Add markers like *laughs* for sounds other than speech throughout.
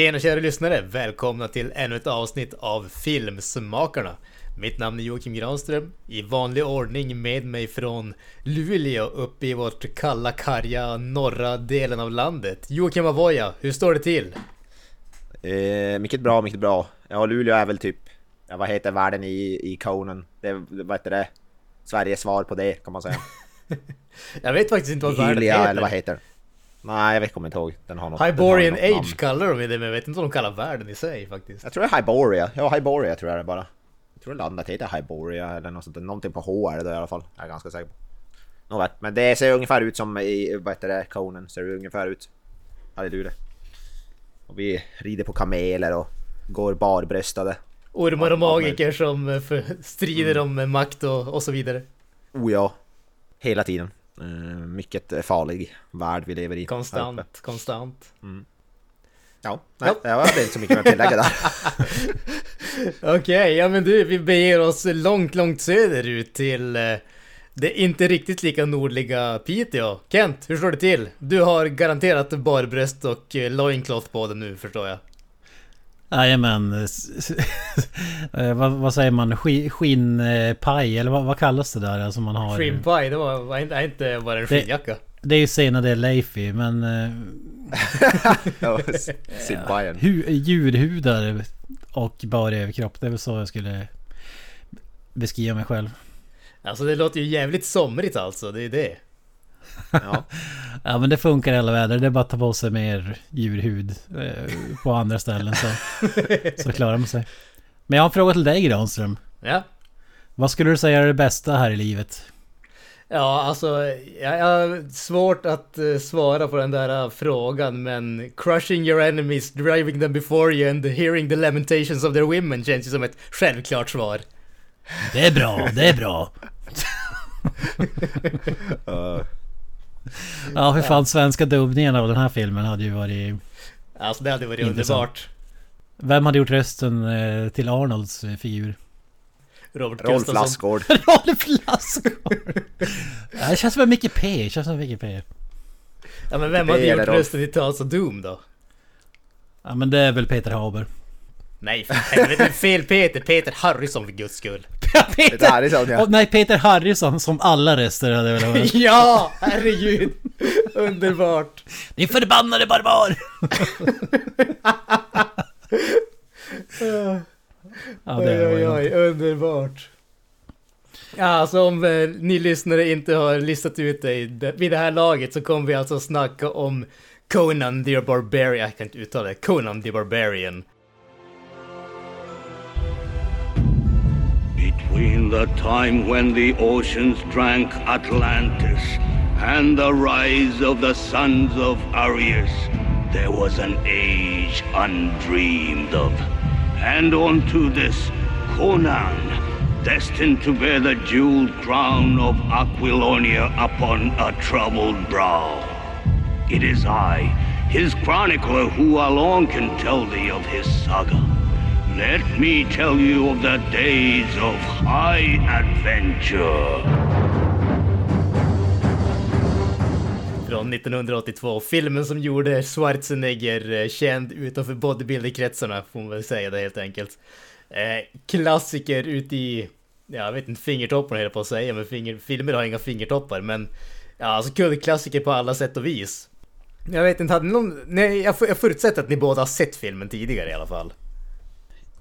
Tjena kära lyssnare! Välkomna till ännu ett avsnitt av Filmsmakarna. Mitt namn är Joakim Granström. I vanlig ordning med mig från Luleå uppe i vårt kalla, karga norra delen av landet. Joakim Avoya, hur står det till? Eh, mycket bra, mycket bra. Ja, Luleå är väl typ, ja, vad heter världen i, i konen? Det, vad heter det? Sveriges svar på det kan man säga. *laughs* Jag vet faktiskt inte vad världen heter. eller vad heter? Nej, jag vet, kommer inte ihåg. Den har något, den Hyborian har något. Age kallar de det, men jag vet inte vad de kallar världen i sig faktiskt. Jag tror det är Hyboria. Ja, Hyboria tror jag det bara. Jag tror landet heter Hyboria eller något sånt. Någonting på H är det då i alla fall. Jag är ganska säker på. Nåväl, men det ser ungefär ut som i, vad heter det, konen ser det ungefär ut. Det? Och vi rider på kameler och går barbröstade. Ormar och magiker som eh, strider om eh, makt och, och så vidare. Oh ja. Hela tiden. Eh, mycket farlig värld vi lever i. Konstant, konstant. Ja, nej, det var inte så mycket att tillägga där. *laughs* Okej, ja men du, vi beger oss långt, långt söderut till eh, det inte riktigt lika nordliga Piteå. Kent, hur står det till? Du har garanterat barbröst och eh, loincloth på dig nu förstår jag. Jajamän. Eh, vad, vad säger man? Ski- Skinnpaj eller vad, vad kallas det där som man har? Shrimpie, det var, var inte, inte bara en Det- skinnjacka. Det är ju senare Leify men... eh, *laughs* Bayern. Hu, djurhudar och bara överkropp. Det är väl så jag skulle beskriva mig själv. Alltså det låter ju jävligt somrigt alltså, det är det. Ja. *laughs* Ja men det funkar i alla väder. Det är bara att ta på sig mer djurhud eh, på andra ställen så, så klarar man sig. Men jag har en fråga till dig Granström. Ja. Vad skulle du säga är det bästa här i livet? Ja, alltså jag, har svårt att eh, svara på den där eh, frågan men crushing your enemies, driving them before you and hearing the lamentations of their women känns ju som ett självklart svar. Det är bra, det är bra. *laughs* Uh, *laughs* Ja för fan svenska dubbningen av den här filmen hade ju varit... Alltså det hade varit Intressant. underbart. Vem hade gjort rösten eh, till Arnolds eh, figur? Robert Rolf Gustafsson. Lassgård. *laughs* Rolf Lassgård! Ja, det känns som mycket P, det känns som mycket P. Ja men vem hade gjort rösten i Tales of Doom då? Ja men det är väl Peter Haber. Nej för helvete, fel Peter, Peter Harrison för guds skull. Det här är sån ja. Och nej, Peter Harrison som alla röster hade väl varit. *laughs* ja, herregud! Underbart! Din förbannade barbar! *laughs* ja, det Oj, oj, oj, underbart. Ja, alltså om eh, ni lyssnare inte har listat ut det- vid det här laget så kommer vi alltså snacka om Conan the Barbarian, jag kan inte uttala det, Conan the Barbarian. The time when the oceans drank Atlantis and the rise of the sons of Arius, there was an age undreamed of. And unto this Conan, destined to bear the jeweled crown of Aquilonia upon a troubled brow. It is I, his chronicler, who alone can tell thee of his saga. Let me tell you of the days of high adventure. Från 1982, filmen som gjorde Schwarzenegger eh, känd utanför bodybuilderkretsarna, får man väl säga det helt enkelt. Eh, klassiker ut i, ja, jag vet inte, fingertopparna höll jag på att säga, men finger, filmer har inga fingertoppar, men ja, alltså kultklassiker på alla sätt och vis. Jag vet inte, hade ni någon, nej, jag, jag förutsätter att ni båda har sett filmen tidigare i alla fall.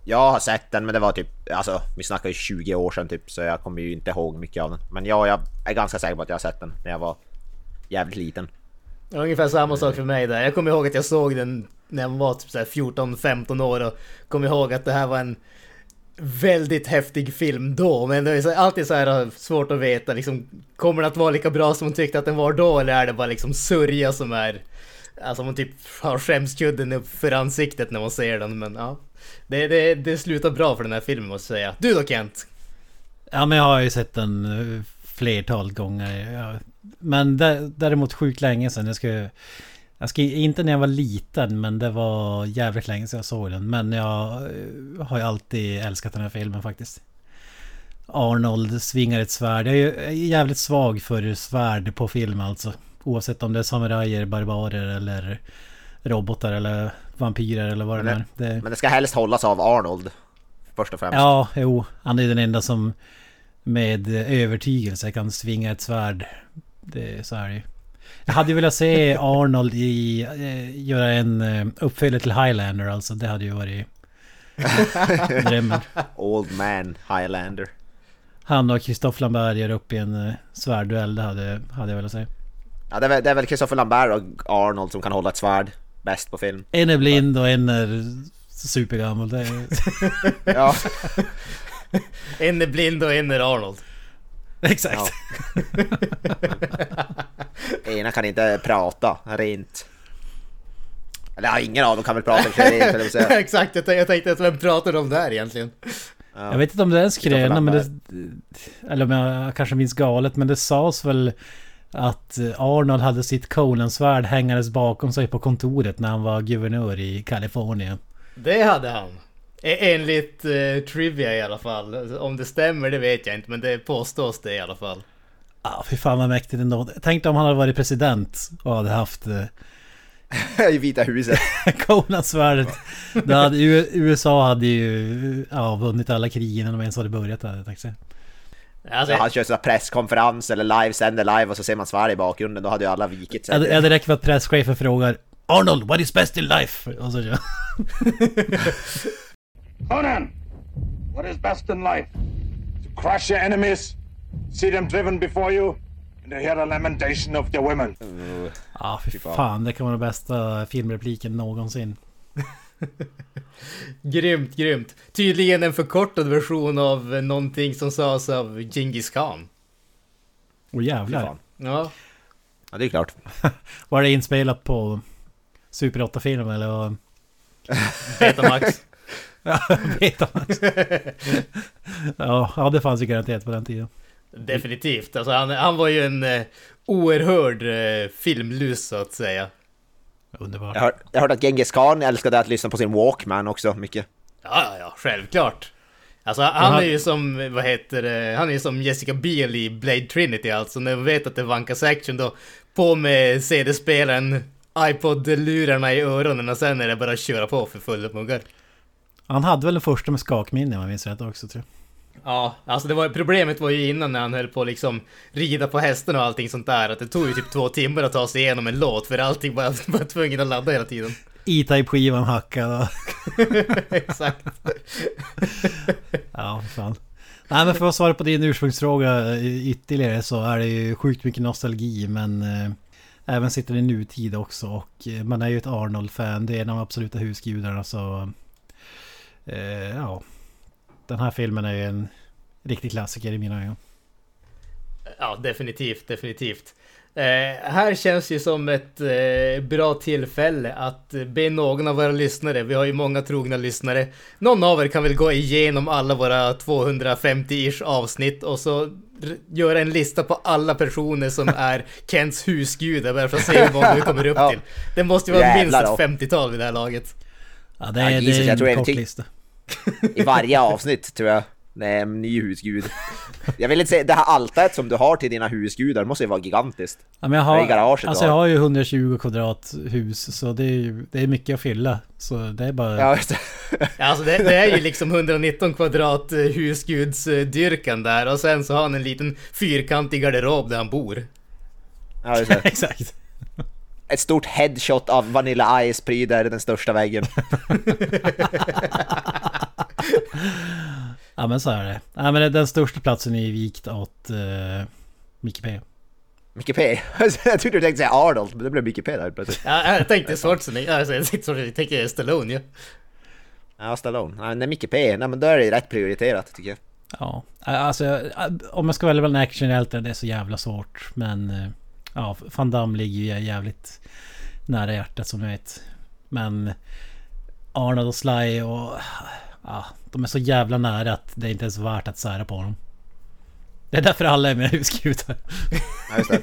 Jag har sett den men det var typ, alltså vi snackar ju 20 år sedan typ så jag kommer ju inte ihåg mycket av den. Men ja, jag är ganska säker på att jag har sett den när jag var jävligt liten. Det var ungefär samma sak för mig där. Jag kommer ihåg att jag såg den när jag var typ 14-15 år och kom ihåg att det här var en väldigt häftig film då. Men det är alltid så här eh, svårt att veta liksom, kommer den att vara lika bra som man tyckte att den var då eller är det bara liksom sörja som är Alltså man typ har skämskudden upp för ansiktet när man ser den men ja. Det, det, det slutar bra för den här filmen måste jag säga. Du då Kent? Ja men jag har ju sett den eh, flertal gånger. Men däremot sjukt länge sedan. Jag ska, jag ska inte när jag var liten men det var jävligt länge sedan jag såg den. Men jag eh, har ju alltid älskat den här filmen faktiskt. Arnold svingar ett svärd. Jag är ju- jag är jävligt svag för svärd på film alltså. Oavsett om det är samurajer, barbarer eller robotar eller vampyrer eller vad det nu är. Det, Men det ska helst hållas av Arnold. Först och främst. Ja, jo. Han är den enda som med övertygelse kan svinga ett svärd. Det, så är det ju. Jag hade ju velat se Arnold i, eh, göra en eh, uppföljare till Highlander alltså. Det hade ju varit *laughs* drömmen. Old man Highlander. Han och Christophe Lambert gör upp i en eh, svärduell. Det hade, hade jag velat se. Ja, det är väl, det är väl Christopher Lambert och Arnold som kan hålla ett svärd. Bäst på film. En är blind och en är supergammal. Det är, *laughs* Ja, En är blind och en är Arnold. exakt. *laughs* ena kan inte prata rent. Eller ja, ingen av dem kan väl prata rent. *laughs* Exakt, jag jag tänkte att vem pratar om det här egentligen? Ja. Jag vet inte om det är skröna men det... Eller om jag kanske minns galet men det sades väl att Arnold hade sitt Conan-svärd hängandes bakom sig på kontoret när han var guvernör i Kalifornien. Det hade han. E- Enligt eh, Trivia i alla fall. Om det stämmer det vet jag inte men det påstås det i alla fall. Ja, fy fan vad mäktigt ändå. Tänk om han hade varit president och hade haft eh, *laughs* I Vita huset. *laughs* Conan-svärdet. USA hade ju ja, vunnit alla krig innan de ens hade börjat. Hade jag tänkt säga. Alltså, Så han kör sådär presskonferens eller live, sänder live och så ser man svärd i bakgrunden. Då hade ju alla vikit sig. ja, det räcker med att presschefen frågar Arnold, what is best in life? Och så kör *laughs* Conan, what is best in life? To crush your enemies, see them driven before you, and to hear the lamentation of their women. Ja, fy fan. Det kan vara den bästa filmrepliken någonsin. *laughs* Grymt, grymt. Tydligen en förkortad version av någonting som sades av Genghis Khan. Fy jävlar. Ja, Ja, det är klart. *laughs* Var det inspelat på Super 8-film eller? *laughs* Betamax. Ja, Betamax. ja, ja, det fanns ju garanterat på den tiden. Definitivt. Alltså han, han var ju en eh, oerhörd eh, filmlus så att säga. Underbart. Jag har, jag har hört att Genghis Khan älskade att lyssna på sin Walkman också mycket. Ja, ja, ja, självklart. Alltså han är ju som, vad heter det, han är ju som Jessica Biel i Blade Trinity alltså. När man vet att det vankas action då, på med CD-spelaren, iPod-lurarna i öronen och sen är det bara att köra på för fulla muggar. Han hade väl den första med skakminne om jag minns rätt också tror jag. Ja, alltså det var, problemet var ju innan när han höll på att liksom rida på hästen och allting sånt där, att det tog ju typ två timmar att ta sig igenom en låt för allting bara *laughs* var tvungen att ladda hela tiden. E-Type-skivan hackad. *laughs* Exakt. Ja, fan. Nej men för att svara på din ursprungsfråga eh, ytterligare så är det ju sjukt mycket nostalgi men eh, även sitter i nutid också och eh, man är ju ett Arnold-fan. Det är en av de absoluta husgudarna så... Eh, ja. Den här filmen är ju en riktig klassiker i mina ögon. Ja, definitivt, definitivt. Eh, här känns ju som ett eh, bra tillfälle att be någon av våra lyssnare, vi har ju många trogna lyssnare, någon av er kan väl gå igenom alla våra 250-ish avsnitt och så göra en lista på alla personer som *laughs* är Kents husgudar bara för att se hur många vi kommer upp Ja. till. Det måste ju vara Jävlar minst ett 50-tal vid det här laget. Ja, det Ja, är, Jesus, det är jag tror en jag kort tyck- lista. I varje avsnitt tror jag. En ny husgud. Jag vill inte säga, det här altaret som du har till dina husgudar måste ju vara gigantiskt. Ja, men jag har, garaget alltså jag har ju 120 kvadrat hus så det är, ju- det är mycket att fylla. Så det är bara... Ja, just det. Alltså det, det är ju liksom 119 kvadrat eh, husgudsdyrkan där och sen så har han en liten fyrkantig garderob där han bor. Ja, just det. *laughs* Exakt. Ett stort headshot av Vanilla Ice pryder den största väggen. *laughs* Ja men så är det. Ja men den största platsen är vikt åt uh, Micke P. Micke P. *laughs* Jag trodde du tänkte säga Arnold, men det blev Micke P där plötsligt. Ja, jag tänkte Schwarzenegger, alltså jag tänkte, jag tänkte Stallone ju. Ja, Stallone. Ja, nej, Micke P. Nej men då är det rätt prioriterat tycker jag. Ja, alltså om jag ska välja en actionhjälte det är så jävla svårt. Men eh, ja, Van Damme ligger ju jävligt, nära hjärtat som ni vet. Men Arnold och Sly och... Ja, de är så jävla nära att det inte ens är värt att sära på dem. Det är därför alla är med husgudar. Ja.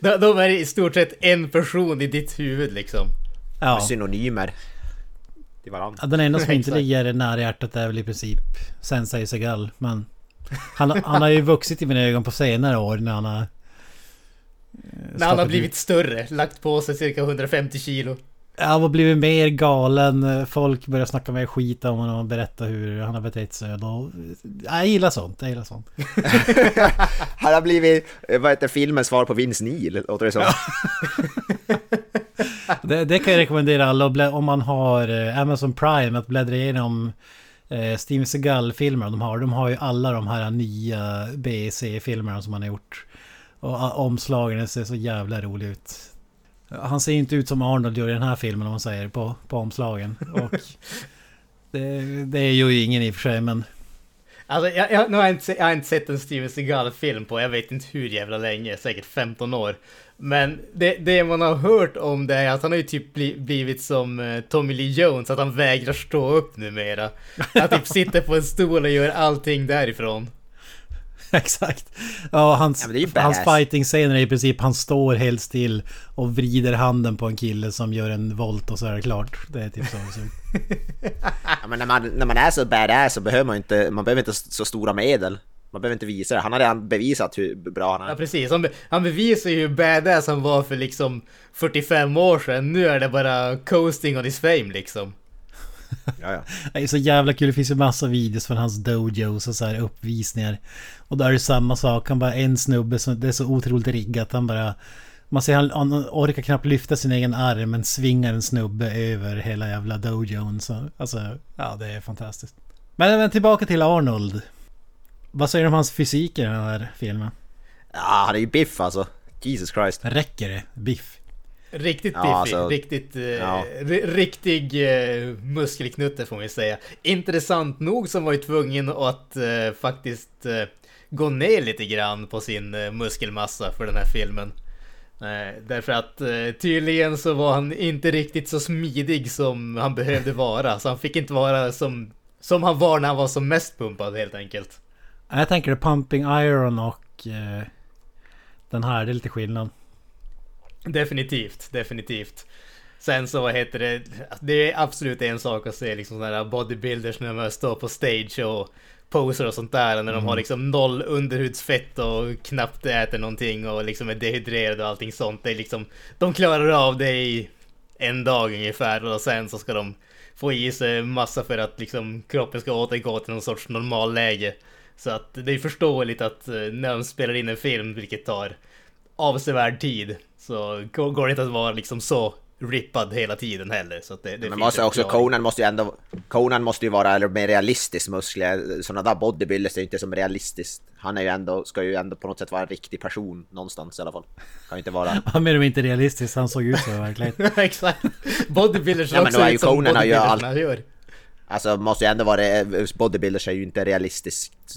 De, de är i stort sett en person i ditt huvud liksom. Ja. Synonymer. Till varandra. Ja, Den enda som *laughs* inte ligger nära hjärtat är väl i princip Sensei Segal. Men han, han har ju vuxit i mina ögon på senare år när han har... eh, När han har blivit större, lagt på sig cirka 150 kilo. Ja, Han har blivit mer galen. Folk börjar snacka mer skit om honom och berätta hur han har betett sig. Då... Jag gillar sånt. Jag gillar sånt. *laughs* Han har blivit, eh, vad heter filmens svar på Vince Neil, låter det som. *laughs* Det, det kan jag rekommendera alla om man har eh, Amazon Prime att bläddra igenom eh, Steven Seagal-filmer de har. De har ju alla de här nya BC-filmerna som han har gjort. Och omslagen ser så jävla roliga ut. Han ser inte ut som Arnold gör i den här filmen om man säger på, på omslagen. Och *laughs* det, det är ju ingen i och för sig men... Alltså, jag, jag, nu har jag, inte, jag har inte sett en Steven Seagal-film på jag vet inte hur jävla länge, säkert 15 år. Men det, det man har hört om det är att han har ju typ bli, blivit som eh, Tommy Lee Jones, att han vägrar stå upp numera. Han typ sitter på en stol och gör allting därifrån. *laughs* Exakt. Ja, hans, Ja, hans fighting-scener är i princip han står helt still och vrider handen på en kille som gör en volt och så är det klart. Det är typ så. *laughs* Ja, men när man, när man är så badass så behöver man inte, man behöver inte så stora medel. Man behöver inte visa det. Han har redan bevisat hur bra han Ja är. precis, han, be- han bevisar ju hur badass han var för liksom 45 år sedan. Nu är det bara coasting on his fame liksom. Ja, ja. Det är så jävla kul. Det finns ju massa videos från hans dojos och så här uppvisningar. Och där är det samma sak. Han bara en snubbe som det är så otroligt riggat. Han bara... Man ser han, han orkar knappt lyfta sin egen arm men svingar en snubbe över hela jävla dojon. Så, alltså, ja det är fantastiskt. Men, men tillbaka till Arnold. Vad säger du om hans fysik i den här filmen? ja, han är ju biff alltså. Jesus Christ. Räcker det? Biff? Riktigt Ja, biffig, alltså, riktigt, eh, ja. ri- riktig eh, muskelknutte får man ju säga. Intressant nog så var ju tvungen att eh, faktiskt eh, gå ner lite grann på sin eh, muskelmassa för den här filmen. Därför att tydligen så var han inte riktigt så smidig som han behövde vara. Så han fick inte vara som, som han var när han var som mest pumpad helt enkelt. Jag tänker Pumping Iron och den här, det är lite skillnad. Definitivt, definitivt. Sen så vad heter det, det är absolut en sak att se liksom sådana här bodybuilders när de står på stage och poser och sånt där när de har liksom noll underhudsfett och knappt äter någonting och liksom är dehydrerade och allting sånt. Det är liksom, de klarar av det i en dag ungefär och sen så ska de få i sig massa för att liksom kroppen ska återgå till någon sorts normalläge. Så att det är förståeligt att eh, när de spelar in en film, vilket tar avsevärd tid, så går det inte att vara liksom så rippad hela tiden heller. Så att det, det Men måste också. Conan måste ju ändå... Conan måste ju vara eller, mer realistisk muskler. Sådana där bodybuilders är ju inte som realistiskt. Han är ju ändå, ska ju ändå på något sätt vara en riktig person någonstans i alla fall. Kan ju inte vara... *laughs* Han är inte realistiskt, han såg ut så i verkligheten. *laughs* Exakt. Bodybuilders ser Ja, också då är ju ut som Conan har ju bodybuildersna gör. Alltså måste ju ändå vara... Bodybuilders är ju inte realistiskt... *laughs*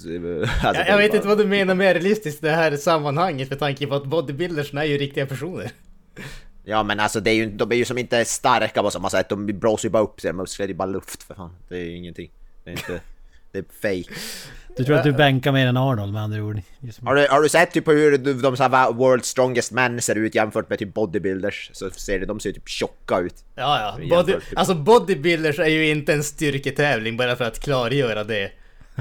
Alltså, Jag, jag vet inte vad du menar med realistiskt i det här sammanhanget med tanke på att bodybuildersna är ju riktiga personer. Ja men alltså det är ju, de är ju som inte starka på samma sätt. De blåser ju bara upp sina muskler, det är bara luft för fan. Det är ju ingenting. Det är inte... Det är fake. Du tror att du bänkar mer än Arnold med andra ord? Har du, har du sett typ hur de, så här World Strongest Men ser ut jämfört med typ bodybuilders? Så ser det, de ser typ tjocka ut. Ja, ja. Body, typ. alltså bodybuilders är ju inte en styrketävling bara för att klargöra det.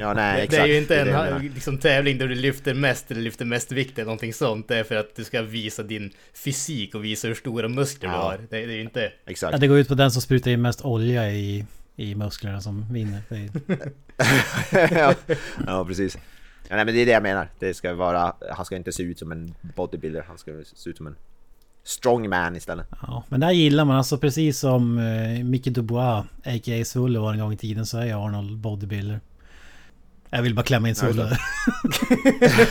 Ja nej Det, *laughs* exakt. det är ju inte en det liksom, tävling där du lyfter mest eller lyfter mest vikt eller någonting sånt. Det är för att du ska visa din fysik och visa hur stora muskler du Ja. har. Det, det är ju inte... Ja, Exakt. det går ut på den som sprutar in mest olja i, i musklerna som vinner. *laughs* Det ja, ja precis. Ja, nej men det är det jag menar. Det ska vara, han ska inte se ut som en bodybuilder, han ska se ut som en strongman istället. ja, men det här gillar man. Alltså precis som uh, Micke Dubois, a.k.a. Sulle var en gång i tiden, så är Arnold bodybuilder. Jag vill bara klämma in Sulle.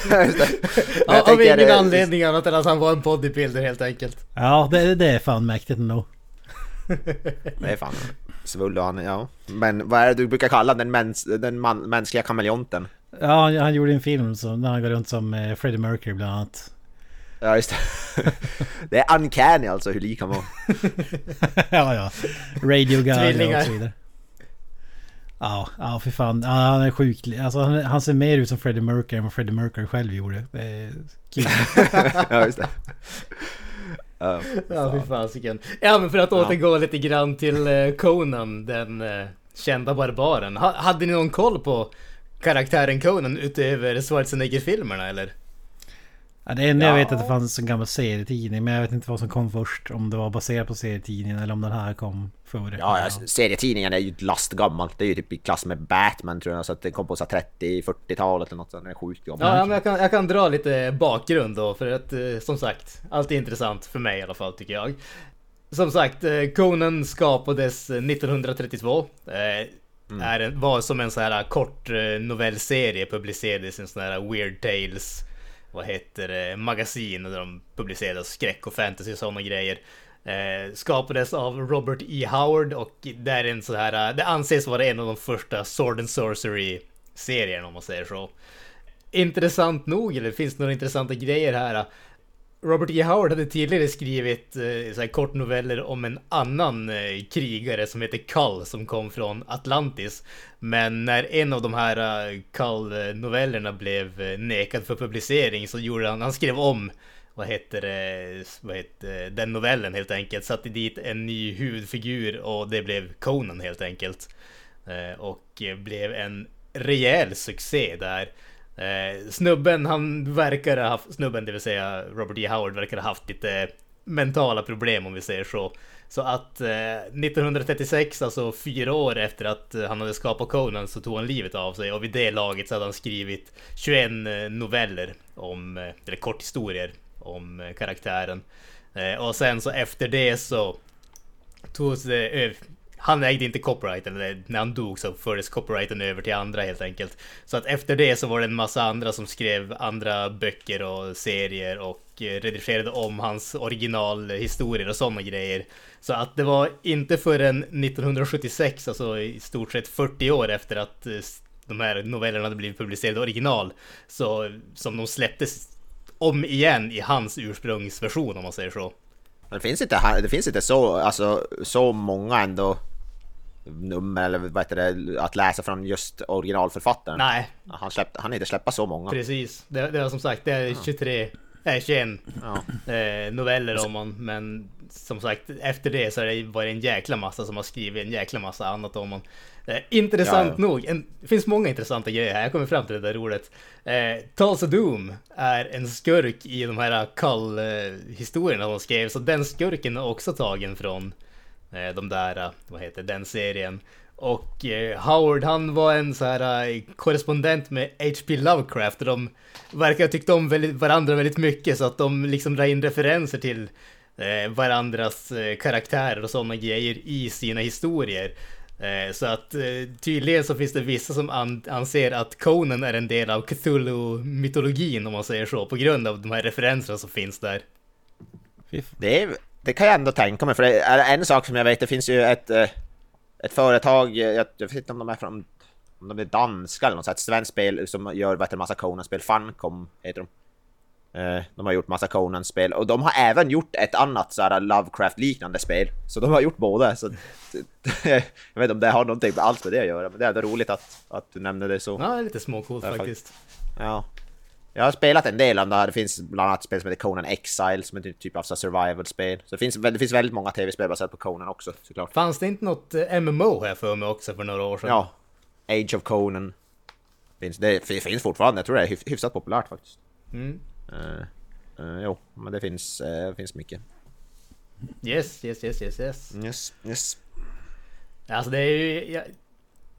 Men *laughs* jag Av ingen eh, anledning annat än att han var en bodybuilder helt enkelt. ja, det, det är fan mäktigt ändå. Det är fan Svull och han, ja. Men vad är det du brukar kalla den, mäns, den man, mänskliga kameleonten? Ja, han, han gjorde en film så, när han går runt som eh, Freddie Mercury bland annat. Ja, just det. *laughs* Det är uncanny alltså hur lik han var. *laughs* ja, ja. Radio Guy Tvillingar. och så vidare. Ja, ja för fan. Ja, han är sjuk. Alltså, han, han ser mer ut som Freddie Mercury än vad Freddie Mercury själv gjorde. Kul. *laughs* Ja, just det. Ja, Ja, fy fasiken. Ja, men för att återgå lite grann till eh, Conan, den eh, kända barbaren. Ha, hade ni någon koll på karaktären Conan utöver Schwarzenegger-filmerna eller? Ja, det enda jag Ja. vet är att det fanns en gammal serietidning. Men jag vet inte vad som kom först. Om det var baserat på serietidningen eller om den här kom före. ja, ja, serietidningen är ju lastgammalt. Det är ju typ i klass med Batman tror jag. Så att det kom på så här 30-40-talet eller något sånt. Den är sjukt gammal. Ja, men jag kan, jag kan dra lite bakgrund då, för att eh, som sagt, allt är intressant för mig i alla fall tycker jag. Som sagt, eh, Conan skapades eh, 1932. Eh, är en, var som en så här kort novellserie, publicerades i en sån här Weird Tales, vad heter det, magasin där de publicerade skräck och fantasy och sådana grejer. Eh, skapades av Robert E. Howard och det är en så här, eh, det anses vara en av de första Sword and Sorcery serierna om man säger så. Intressant nog, eller finns det några intressanta grejer här? Eh, Robert E. Howard hade tidigare skrivit eh, så här kortnoveller om en annan eh, krigare som heter Kull som kom från Atlantis. Men när en av de här eh, Kull-novellerna blev eh, nekad för publicering så gjorde han, han skrev om vad heter det, vad heter eh, den novellen helt enkelt. Satte dit en ny huvudfigur och det blev Conan helt enkelt. Eh, och eh, blev en rejäl succé där. Eh, snubben, han verkar ha haft, snubben det vill säga Robert E. Howard verkar ha haft lite mentala problem om vi säger så. Så att eh, 1936, alltså fyra år efter att han hade skapat Conan så tog han livet av sig och vid det laget så hade han skrivit 21 eh, noveller om, eh, eller korthistorier om eh, karaktären. Eh, och sen så efter det så togs det. Han ägde inte copyrighten, när han dog så fördes copyrighten över till andra helt enkelt. Så att efter det så var det en massa andra som skrev andra böcker och serier och eh, redigerade om hans originalhistorier och sådana grejer. Så att det var inte förrän 1976, alltså i stort sett 40 år efter att eh, de här novellerna hade blivit publicerade original, så som de släpptes om igen i hans ursprungsversion om man säger så. Det finns inte, det finns inte så, alltså, så många ändå nummer eller vad heter det, att läsa från just originalförfattaren. Nej, Han, släppte, han har inte släppt så många. Precis, det, det är som sagt det är 23, nej 21 Ja. eh, noveller om man, men som sagt efter det så är det bara en jäkla massa som har skrivit en jäkla massa annat om man. Eh, intressant Ja, ja. nog, en, det finns många intressanta grejer här, jag kommer fram till det där ordet. Eh, Tulsa Doom är en skurk i de här Kull-historierna de skrev, så den skurken är också tagen från eh, Eh, de där, eh, vad heter den serien. Och eh, Howard han var en så här korrespondent med H.P. Lovecraft och de verkar ha tyckt om väldigt, varandra väldigt mycket så att de liksom drar in referenser till varandras karaktärer och sådana grejer i sina historier. Så att tydligen så finns det vissa som anser att Conan är en del av Cthulhu-mytologin om man säger så, på grund av de här referenserna som finns där. Det, är, det kan jag ändå tänka mig, för det är en sak som jag vet, det finns ju ett, eh, ett företag, eh, jag, jag vet inte om de är från, om de är danska eller något sånt, ett svenskt spel som gör vet, du, massa Conan-spel, Funcom heter de. Eh, De har gjort massa Conan-spel och de har även gjort ett annat såhär Lovecraft-liknande spel. Så de har gjort båda. Så *laughs* jag vet inte om det har någonting alls med det att göra, men det är ändå roligt att, att du nämnde det så. Ja, det är lite småcoolt faktiskt. Ja. Jag har spelat en del av det här. Det finns bland annat spel som heter Conan Exile som är en typ av så survival-spel. Så det finns, det finns väldigt många tv-spel baserat på Conan också såklart. Fanns det inte något eh, MMO här för mig också för några år sedan? Ja. Age of Conan. Finns, det fi- finns fortfarande. Jag tror det är hyf- hyfsat populärt faktiskt. Mm. Uh, uh, jo, men det finns, uh, finns mycket. Yes, yes, yes, yes, yes. Yes, yes. Alltså det är ju...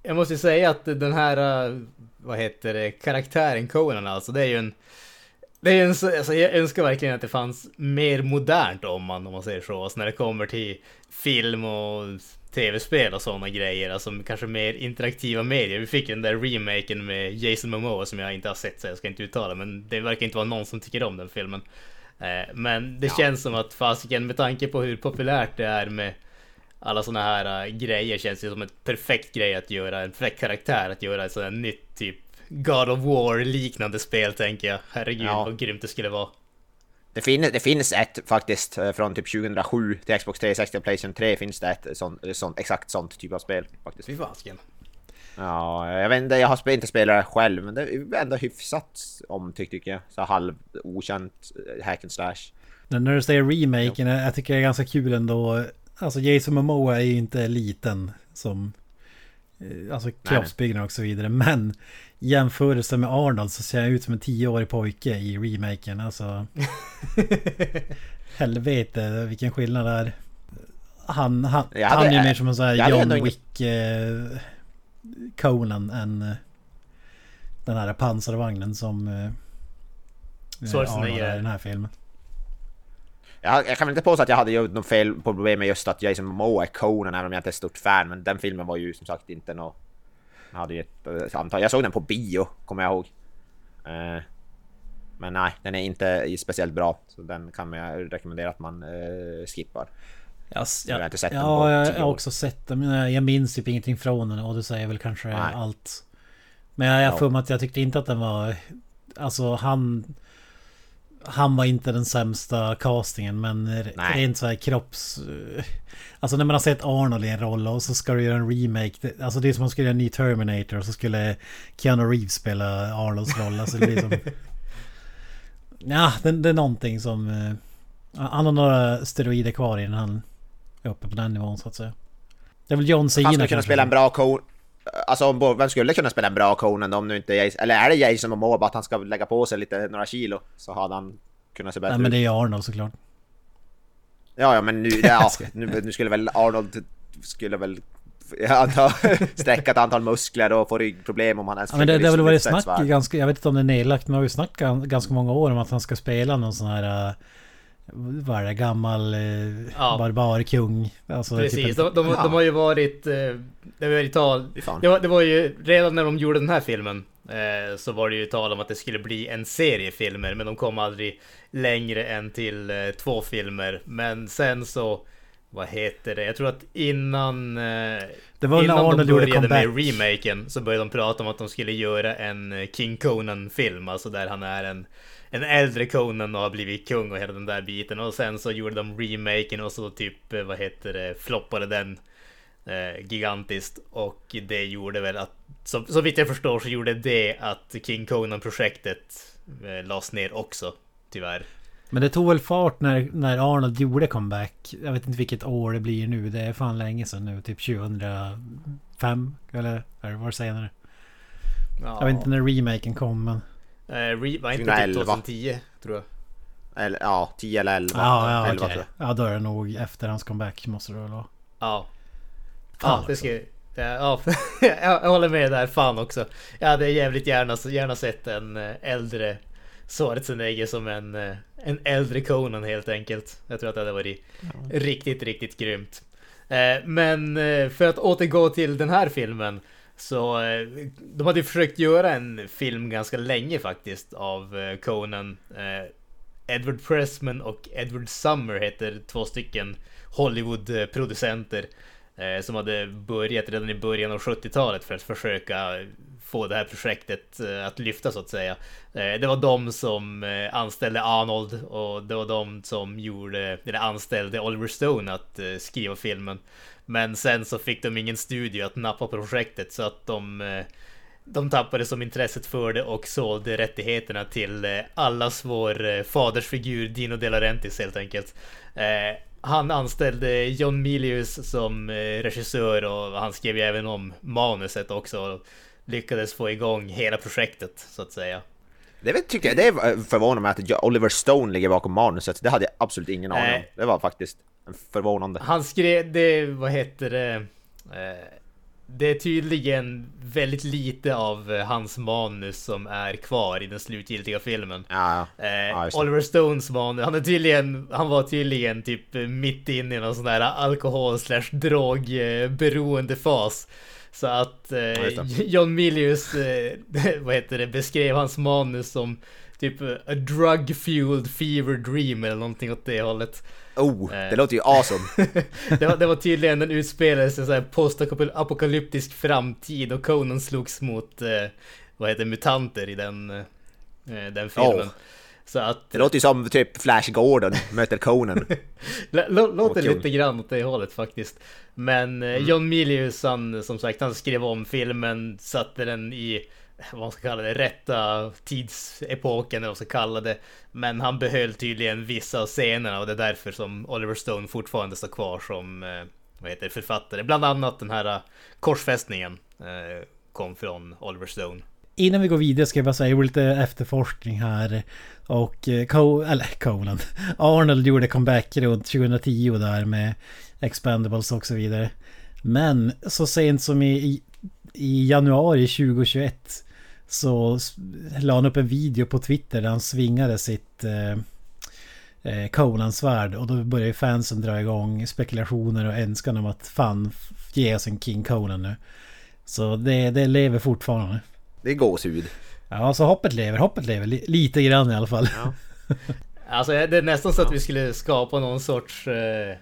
Jag, måste säga att den här, eh, vad heter det, karaktären Conan alltså, det är ju en... Det är en, så- alltså jag önskar verkligen att det fanns mer modernt om man, om man säger så. Alltså när det kommer till film och tv-spel och sådana grejer. Alltså kanske mer interaktiva medier. Vi fick ju den där remaken med Jason Momoa som jag inte har sett så jag ska inte uttala. Men det verkar inte vara någon som tycker om den filmen. Eh, Men det känns som att fasiken med tanke på hur populärt det är med alla såna här äh, grejer känns det som ett perfekt grej att göra, en perfekt karaktär att göra ett sånt här nytt typ God of War liknande spel tänker jag. Herregud Ja. vad grymt det skulle vara. Det, fin det finns ett faktiskt eh, från typ 2007 till Xbox 360 och Playstation 3 finns det ett sånt, sånt, exakt sånt typ av spel faktiskt. Fy fasken. Ja, jag vet inte, jag har inte spelat det själv men det är ändå hyfsat omtyckt tycker jag. Så halv okänt eh, hack and slash. Men när du säger remaken, jag tycker det är ganska kul ändå. Alltså Jason Momoa är ju inte liten som... eh, Alltså kroppsbyggnad och så vidare. Men i jämförelse med Arnold så ser jag ut som en tioårig pojke i remaken. Alltså... *laughs* Helvete vilken skillnad det är. Han, han, hade- han är mer som en sån här John Wick eh, Conan än eh, den här pansarvagnen som eh, Arnold är. i den här filmen. Jag, jag kan väl inte påstå att jag hade gjort något fel problem med just att Jason Momoa är Conan även om jag inte är ett stort fan men den filmen var ju som sagt inte nå Jag hade ju ett eh, antal, jag såg den på bio kommer jag ihåg. Eh, men nej, den är inte speciellt bra så den kan jag rekommendera att man eh, skippar. Jag, s- Jag har inte sett den ja, på jag, jag har också sett den. Men jag- jag minns typ ingenting från den och det säger väl kanske Nej. allt. Men jag har för mig att jag tyckte inte att den var... Alltså han... Han var inte den sämsta castingen men Nej. rent så här kropps... Alltså när man har sett Arnold i en roll och så ska du göra en remake. Alltså det är som om man skulle göra en ny Terminator och så skulle Keanu Reeves spela Arnolds roll. Alltså det blir som... *laughs* Ja, det, det är någonting som... eh, Han har några steroider kvar innan han är uppe på den nivån så att säga. Det är väl John Cena Han skulle kunna spela en bra Conan. Alltså vem skulle kunna spela en bra Conan om nu inte Jason, eller är det Jason Momoa bara att han ska lägga på sig lite, några kilo så hade han kunnat se bättre Nej men ut. det är Arnold såklart. Ja, ja men nu, *laughs* ja, nu, nu skulle väl Arnold skulle väl *laughs* sträcka ett antal muskler och få ryggproblem om han ens Ja, men det, det har väl lyfter varit snack i ganska, jag vet inte om det är nedlagt, men det har ju snack gan- ganska många år om att han ska spela någon sån här... Det? Gammal uh, Ja. barbarkung. Alltså, Precis, Typ de, en, de, de har ju varit... Eh, det, var ju tal, det, var, det var ju redan när de gjorde den här filmen eh, så var det ju tal om att det skulle bli en serie filmer men de kom aldrig längre än till eh, två filmer. Men sen så... Vad heter det? Jag tror att innan... Eh, Det var innan Arnold de började med remaken så började de prata om att de skulle göra en eh, King Conan-film. Alltså där han är en, en äldre Conan och har blivit kung och hela den där biten. Och sen så gjorde de remaken och så typ, eh, vad heter det, floppade den eh, gigantiskt. Och det gjorde väl att, så, så vitt jag förstår så gjorde det att King Conan-projektet eh, lades ner också. Tyvärr. men det tog väl fart när, när Arnold gjorde comeback. Jag vet inte vilket år det blir nu. Det är fan länge sedan nu. Typ 2005? Eller det var det senare? Ja. Jag vet inte när remaken kom men... Eh, re, var inte 2011. typ 2010 tror jag. Eller ja, 10 eller 11. Ja, ja 11 okej. tror jag. Ja då är det nog efter hans comeback måste det väl vara. Ja. Fan Ja, det ska Ja, jag, *laughs* jag håller med där. Fan också. Jag hade jävligt gärna, gärna sett en eh, äldre Schwarzenegger som en, eh, en äldre Conan helt enkelt. Jag tror att det hade varit riktigt, riktigt grymt. Eh, Men för att återgå till den här filmen. Så eh, de hade ju försökt göra en film ganska länge faktiskt av eh, Conan. Eh, Edward Pressman och Edward Summer heter två stycken Hollywood-producenter. Som hade börjat redan i början av 70-talet för att försöka få det här projektet eh, att lyfta så att säga. Eh, det var de som eh, anställde Arnold och det var de som gjorde, eller anställde Oliver Stone att skriva filmen. Men sen så fick de ingen studio att nappa på projektet så att de de tappade som intresset för det och sålde rättigheterna till allas vår fadersfigur Dino De Laurentiis helt enkelt. Han anställde John Milius som regissör och han skrev ju även om manuset också lyckades få igång hela projektet så att säga. Det tycker jag, det förvånar mig att Oliver Stone ligger bakom manuset. Det hade jag absolut ingen aning om. Det var faktiskt förvånande. Han skrev det, vad heter det? Eh, det är tydligen väldigt lite av eh, hans manus som är kvar i den slutgiltiga filmen. Ja, ja. Eh, Ja. Oliver Stones manus, han är tydligen, han var tydligen typ eh, mitt inne i någon sån där alkohol slash drog eh, beroende fas. Så att eh, det. John Milius, eh, *laughs* vad heter det, beskrev hans manus som typ a drug fueled fever dream eller någonting åt det hållet. Oh, det Eh. låter ju awesome. *laughs* det, var, det var tydligen den utspelade sig i en sån här postapokalyptisk framtid och Conan slogs mot, eh, vad heter mutanter i den, eh, den filmen. Så att... Det låter ju som typ Flash Gordon möter Conan. *laughs* Låter lite grann åt det hållet faktiskt. Men eh, John Milius, han som sagt, han skrev om filmen, satte den i vad man ska kalla det, rätta tidsepoken eller vad man ska kalla det. Men han behöll tydligen vissa av scenerna och det är därför som Oliver Stone fortfarande står kvar som eh, vad heter det, författare. Bland annat den här eh, korsfästningen kom från Oliver Stone. Innan vi går vidare ska jag bara säga, jag gjorde lite efterforskning här. Och eh, Co eller Colan, *laughs* Arnold gjorde comeback runt 2010 där med Expendables och så vidare. Men så sent som i, i, januari 2021 så la han upp en video på Twitter där han svingade sitt eh, eh Colan-svärd. Och då började fansen dra igång spekulationer och önskan om att fan ge oss en King Colan nu. Så det, det lever fortfarande. Det är gåshud. Ja, så hoppet lever. Hoppet lever. Li- lite grann i alla fall. *laughs* Alltså det är nästan så att vi skulle skapa någon sorts eh,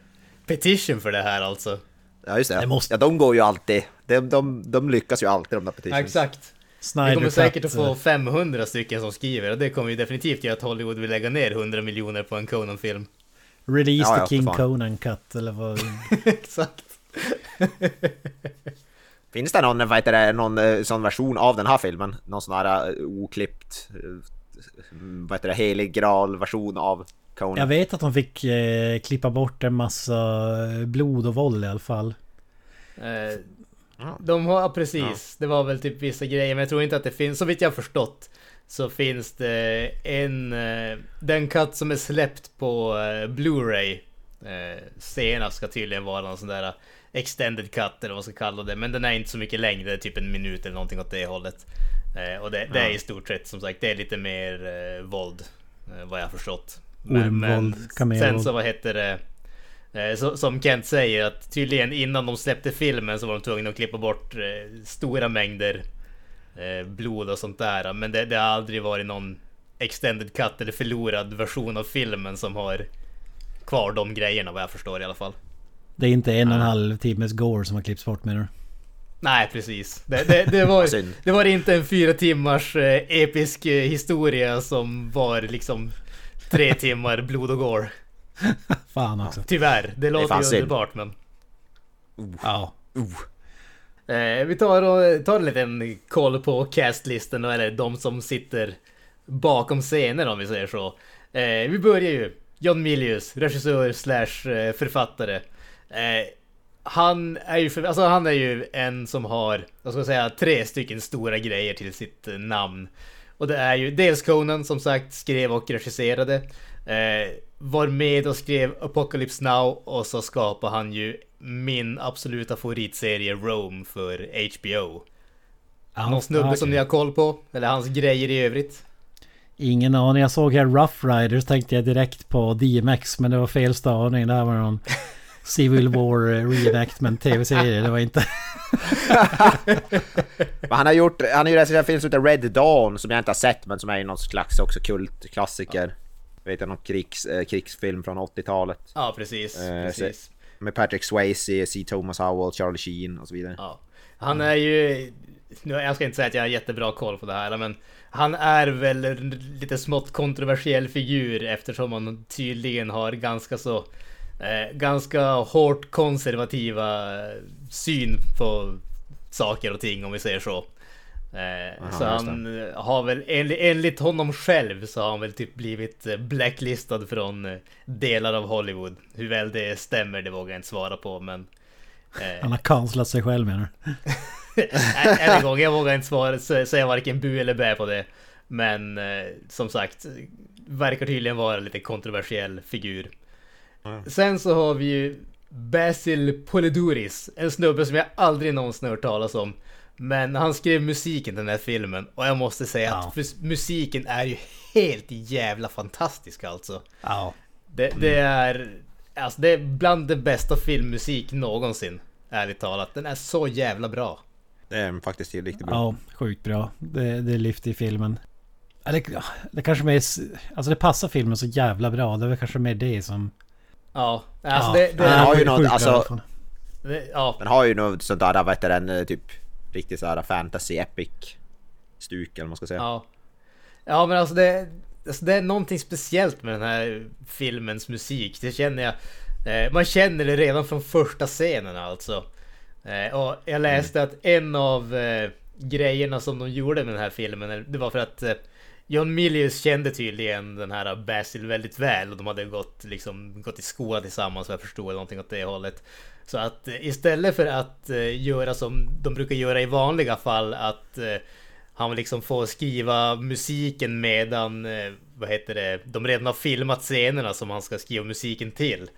petition för det här alltså. Ja just det. Det måste- Ja de går ju alltid. De, de, de lyckas ju alltid de där petitions. Exakt. Vi Snyder kommer Cut, säkert att få eh, 500 stycken som skriver och det kommer ju definitivt göra att Hollywood vill lägga ner 100 miljoner på en Conan-film. Release Ja, the ja, King. Conan Cut eller vad... *laughs* Exakt. Finns det någon, vad heter det, någon eh, sån version av den här filmen? Någon sån här eh, oklippt, eh, vad heter det, helig graal version av Conan? Jag vet att de fick eh, klippa bort en massa blod och våld i alla fall. Eh, de har, ja, precis, det var väl typ vissa grejer men jag tror inte att det finns, så vitt jag har förstått så finns det en, den cut som är släppt på Blu-ray eh, senast ska tydligen vara någon sån där extended cut eller vad man ska kalla det men den är inte så mycket längre, typ en minut eller någonting åt det hållet. Eh, och det, det är i stort sett som sagt, det är lite mer eh, våld eh, vad jag har förstått. Ormvåld, kamelvåld. sen så vad heter det? Eh, Så, som Kent säger att tydligen innan de släppte filmen så var de tvungna att klippa bort stora mängder blod och sånt där. Men det, det har aldrig varit någon extended cut eller förlorad version av filmen som har kvar de grejerna vad jag förstår i alla fall. Det är inte en och en halv timmes gore som har klippts bort menar du? Nej precis. Det, det, det, var, *laughs* det var inte en fyra timmars eh, episk eh, historia som var liksom tre *laughs* timmar blod och gore. Fan också. Tyvärr, det låter ju underbart men... Ja. Eh, vi tar och tar en liten koll på castlisten eller de som sitter bakom scenen om vi säger så. Eh, vi börjar ju. John Milius, regissör slash eh, författare. Eh, han är ju, för, alltså han är ju en som har, vad ska jag säga, tre stycken stora grejer till sitt eh, namn. Och det är ju dels Conan som sagt skrev och regisserade. Eh, var med och skrev Apocalypse Now och så skapade han ju min absoluta favoritserie Rome för HBO. ja Någon snubbe okej. som ni har koll på? Eller hans grejer i övrigt? Ingen aning. Jag såg här Rough Riders tänkte jag direkt på DMX men det var fel stavning. Det här var någon *laughs* Civil War eh, reenactment tv-serie. Det var inte... *laughs* Men han har gjort, han har ju en film som heter Red Dawn som jag inte har sett men som är ju någon slags också kultklassiker. Jag vet inte, någon krigs, eh, krigsfilm från 80-talet. Ja, precis. Eh, precis. Med Patrick Swayze, C. Thomas Howell, Charlie Sheen och så vidare. Ja. Han är ju... Nu, jag ska inte säga att jag har jättebra koll på det här, men han är väl en lite smått kontroversiell figur eftersom han tydligen har ganska så... Eh, ganska hårt konservativa eh, syn på saker och ting om vi säger så. Eh, så just han eh, har väl enligt, enligt honom själv så har han väl typ blivit blacklistad från delar av Hollywood. Hur väl det stämmer det vågar jag inte svara på men... eh, Han har cancelat sig själv menar du? *laughs* Än en gång, jag vågar inte svara, sä- säga varken bu eller bä på det. Men eh, som sagt, verkar tydligen vara en lite kontroversiell figur. Sen så har vi ju Basil Poliduris, en snubbe som jag aldrig någonsin hört talas om. Men han skrev musiken till den här filmen och jag måste säga Ja. att musiken är ju helt jävla fantastisk alltså. Ja. Det, det är... Alltså det är bland det bästa filmmusik någonsin. Ärligt talat. Den är så jävla bra. Det är faktiskt riktigt bra. Ja, sjukt bra. Det, det lyfter i filmen. Ja, det kanske mer... Alltså det passar filmen så jävla bra. Det är väl kanske mer det som... Ja, alltså ja, det... det, Den har ju något, alltså- det ja, Den har ju något sånt där, vad heter den, eh, typ riktigt såhär fantasy epic stuk eller vad man ska säga. ja. Ja men alltså det... alltså det är någonting speciellt med den här filmens musik. Det känner jag. Eh, man känner det redan från första scenen alltså. Eh, och jag läste att en av eh, grejerna som de gjorde med den här filmen, det var för att eh, John Milius kände tydligen den här Basil väldigt väl och de hade gått, liksom, gått i skola tillsammans vad jag förstod, någonting åt det hållet. Så att eh, istället för att eh, göra som de brukar göra i vanliga fall, att eh, han liksom får skriva musiken medan, vad heter det, de redan har filmat scenerna som han ska skriva musiken till.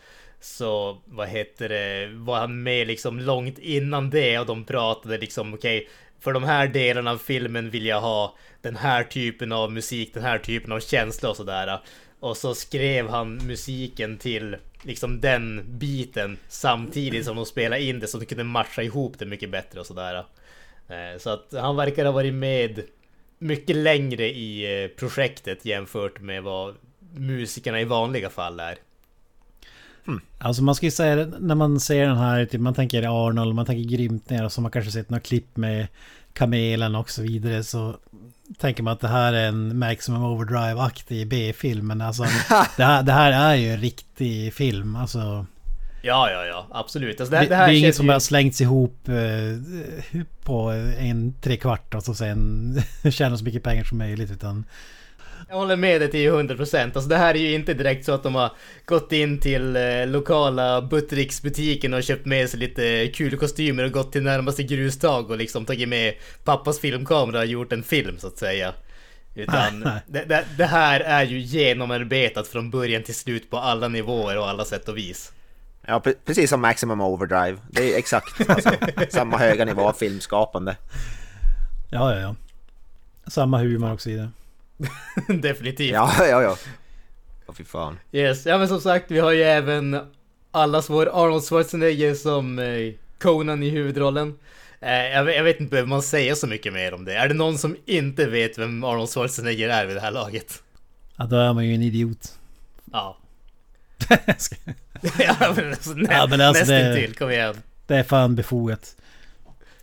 Så vad heter det, var han med liksom långt innan det och de pratade liksom okej, okay, för de här delarna av filmen vill jag ha den här typen av musik, den här typen av känsla och sådär. Och så skrev han musiken till liksom den biten samtidigt som de spelade in det så de kunde matcha ihop det mycket bättre och sådär. Eh, så att han verkar ha varit med mycket längre i eh, projektet jämfört med vad musikerna i vanliga fall är. Hmm. Alltså man ska ju säga när man ser den här, typ, man tänker Arnold, man tänker grymt ner och så har man kanske sett några klipp med Kamelen och så vidare så tänker man att det här är en Maximum Overdrive-aktig B-film. Men alltså *laughs* det här, det här är ju en riktig film. Alltså, ja, ja, ja. Absolut. Alltså, det, det, det, är inget som ju... har slängts ihop eh, på en trekvart och så sen *laughs* tjäna så mycket pengar som möjligt. Utan jag håller med dig till 100%. Alltså det här är ju inte direkt så att de har gått in till eh, lokala Buttericks-butiken och köpt med sig lite kul kostymer och gått till närmaste grustag och liksom tagit med pappas filmkamera och gjort en film så att säga. Utan det, det, det, här är ju genomarbetat från början till slut på alla nivåer och alla sätt och vis. Ja, precis som Maximum Overdrive. Det är exakt alltså, *laughs* samma höga nivå av filmskapande. Ja, ja, ja. Samma humor också i det. *laughs* Definitivt. Ja, ja, ja. Åh fy fan. Yes, ja men som sagt vi har ju även allas vår Arnold Schwarzenegger som eh, Conan i huvudrollen. Eh, jag, jag, vet inte, behöver man säga så mycket mer om det? Är det någon som inte vet vem Arnold Schwarzenegger är vid det här laget? Ja, då är man ju en idiot. Ja. *laughs* ja men alltså, nä, ja, men alltså nästintill, kom igen. Det är fan befogat.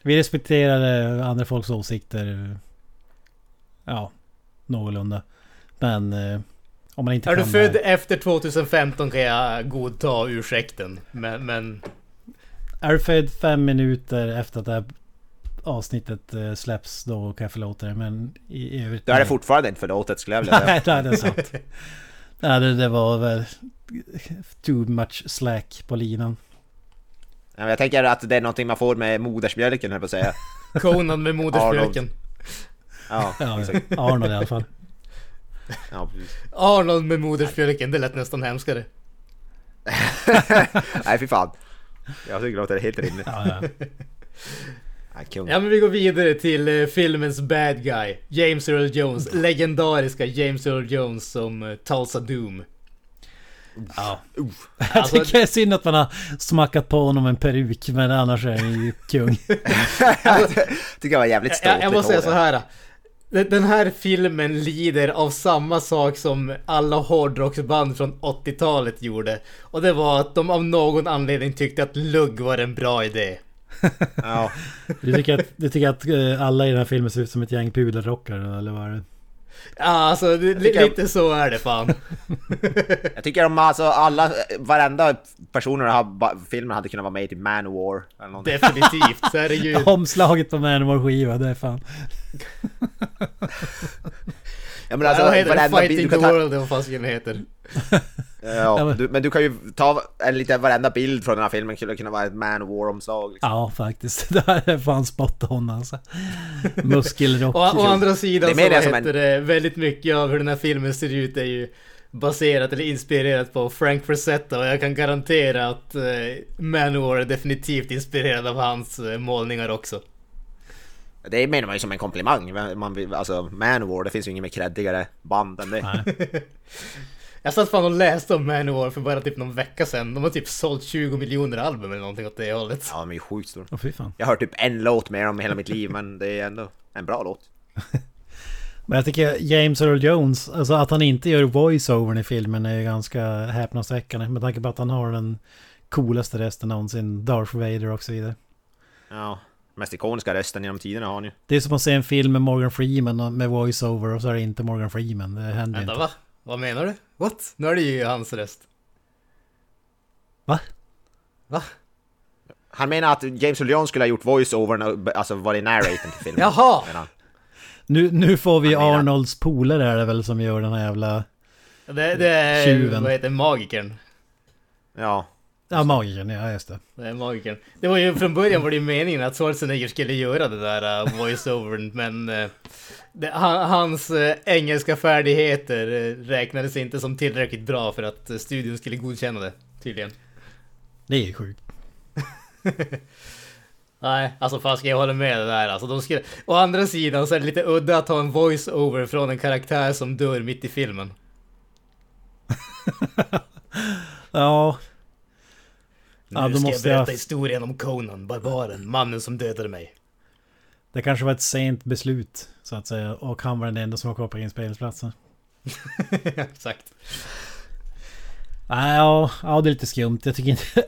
Vi respekterar eh, andra folks åsikter. Ja, någorlunda. Men eh, om man inte Är du född här... efter 2015 kan jag godta ursäkten. Men, men... Är du född fem minuter efter att det här avsnittet eh, släpps då kan jag förlåta dig. Men i övrigt... Då är det fortfarande inte förlåtet skulle jag vilja säga. *laughs* Nej, det är sant. Nej, det, det var väl too much slack på linan. Jag tänker att det är någonting man får med modersmjölken, höll på att säga. Conan med modersmjölken. Ja, Arnold i alla fall. Ja, precis. Arnold med modersmjölken, det lät nästan hemskare. *laughs* Nej, fy fan. Jag tycker det låter helt rimligt. Ja, ja. Ja men vi går vidare till uh, filmens bad guy James Earl Jones, legendariska James Earl Jones som uh, Tulsa Doom Ja. Uh. Jag alltså, tycker det är synd att man har smackat på honom en peruk men annars är han ju kung. jag *laughs* tycker jag var jävligt stolt. Jag, jag måste säga så här. Den här filmen lider av samma sak som alla hårdrocksband från 80-talet gjorde. Och det var att de av någon anledning tyckte att lugg var en bra idé. *laughs* Ja. Du tycker att, du tycker att eh, alla i den här filmen ser ut som ett gäng pudelrockare eller vad är det? Ja, alltså det, lite så är det fan. *laughs* jag tycker om alltså alla, varenda personer i filmen hade kunnat vara med i typ Manowar eller någonting. Definitivt, herregud. *laughs* Omslaget på Manowar-skiva, det är fan. ja men alltså, heter varenda Fighting the. World, vad fasiken heter. *laughs* ja, du, men du kan ju ta en liten varenda bild från den här filmen skulle kunna vara ett Man of War-omslag. Liksom. Ja, faktiskt. *laughs* Det här är fan spot on alltså. Muskelrock. och å andra sidan det så vad heter en... det, väldigt mycket av hur den här filmen ser ut är ju baserat eller inspirerat på Frank Frazetta och jag kan garantera att eh, Manowar är definitivt inspirerad av hans eh, målningar också. Det menar man ju som en komplimang. Man, alltså Manowar, det finns ju inget mer creddigare band än det. *laughs* Jag satt fan och läste om Manowar för bara typ någon vecka sedan. De har typ sålt 20 miljoner album eller någonting åt det hållet. Ja, de är ju sjukt stora. Oh, fy fan. Jag har hört typ en låt med dem i hela mitt liv, men det är ändå en bra låt. *laughs* men jag tycker James Earl Jones, alltså att han inte gör voice-overn i filmen är ganska häpnadsväckande. Med tanke på att han har den coolaste rösten någonsin, Darth Vader och så vidare. Ja. Mest ikoniska rösten genom tiderna har han ju. Det är som att se en film med Morgan Freeman med voice-over och så är det inte Morgan Freeman. Det händer ju Vänta, inte. va? Vad menar du? What? Nu är det ju hans röst. Va? Va? Han menar att James Earl Jones skulle ha gjort voice-overn, och- alltså varit narratorn till filmen. Jaha! menar. Nu, nu får vi menar- Arnolds polare är det väl som gör den här jävla... Det, det är, Tjuven. vad heter det? magikern. Ja. Ja, magikern, ja just det. Det är magikern. Det var ju från början var det meningen att Schwarzenegger skulle göra det där uh, voice-overn, *laughs* men uh, det, han, hans uh, engelska färdigheter uh, räknades inte som tillräckligt bra för att uh, studion skulle godkänna det, tydligen. Det är ju sjukt. *laughs* Nej, alltså fan ska jag hålla med det där alltså. De skulle... Å andra sidan så är det lite udda att ha en voice-over från en karaktär som dör mitt i filmen. *laughs* Ja, Nu Ja, ska jag jag- berätta historien om Conan, barbaren, mannen som dödade mig. det kanske var ett sent beslut så att säga. Och han var den enda som var kvar på inspelningsplatsen. *laughs* Exakt. Nej, ja, ja, det är lite skumt. Jag tycker inte...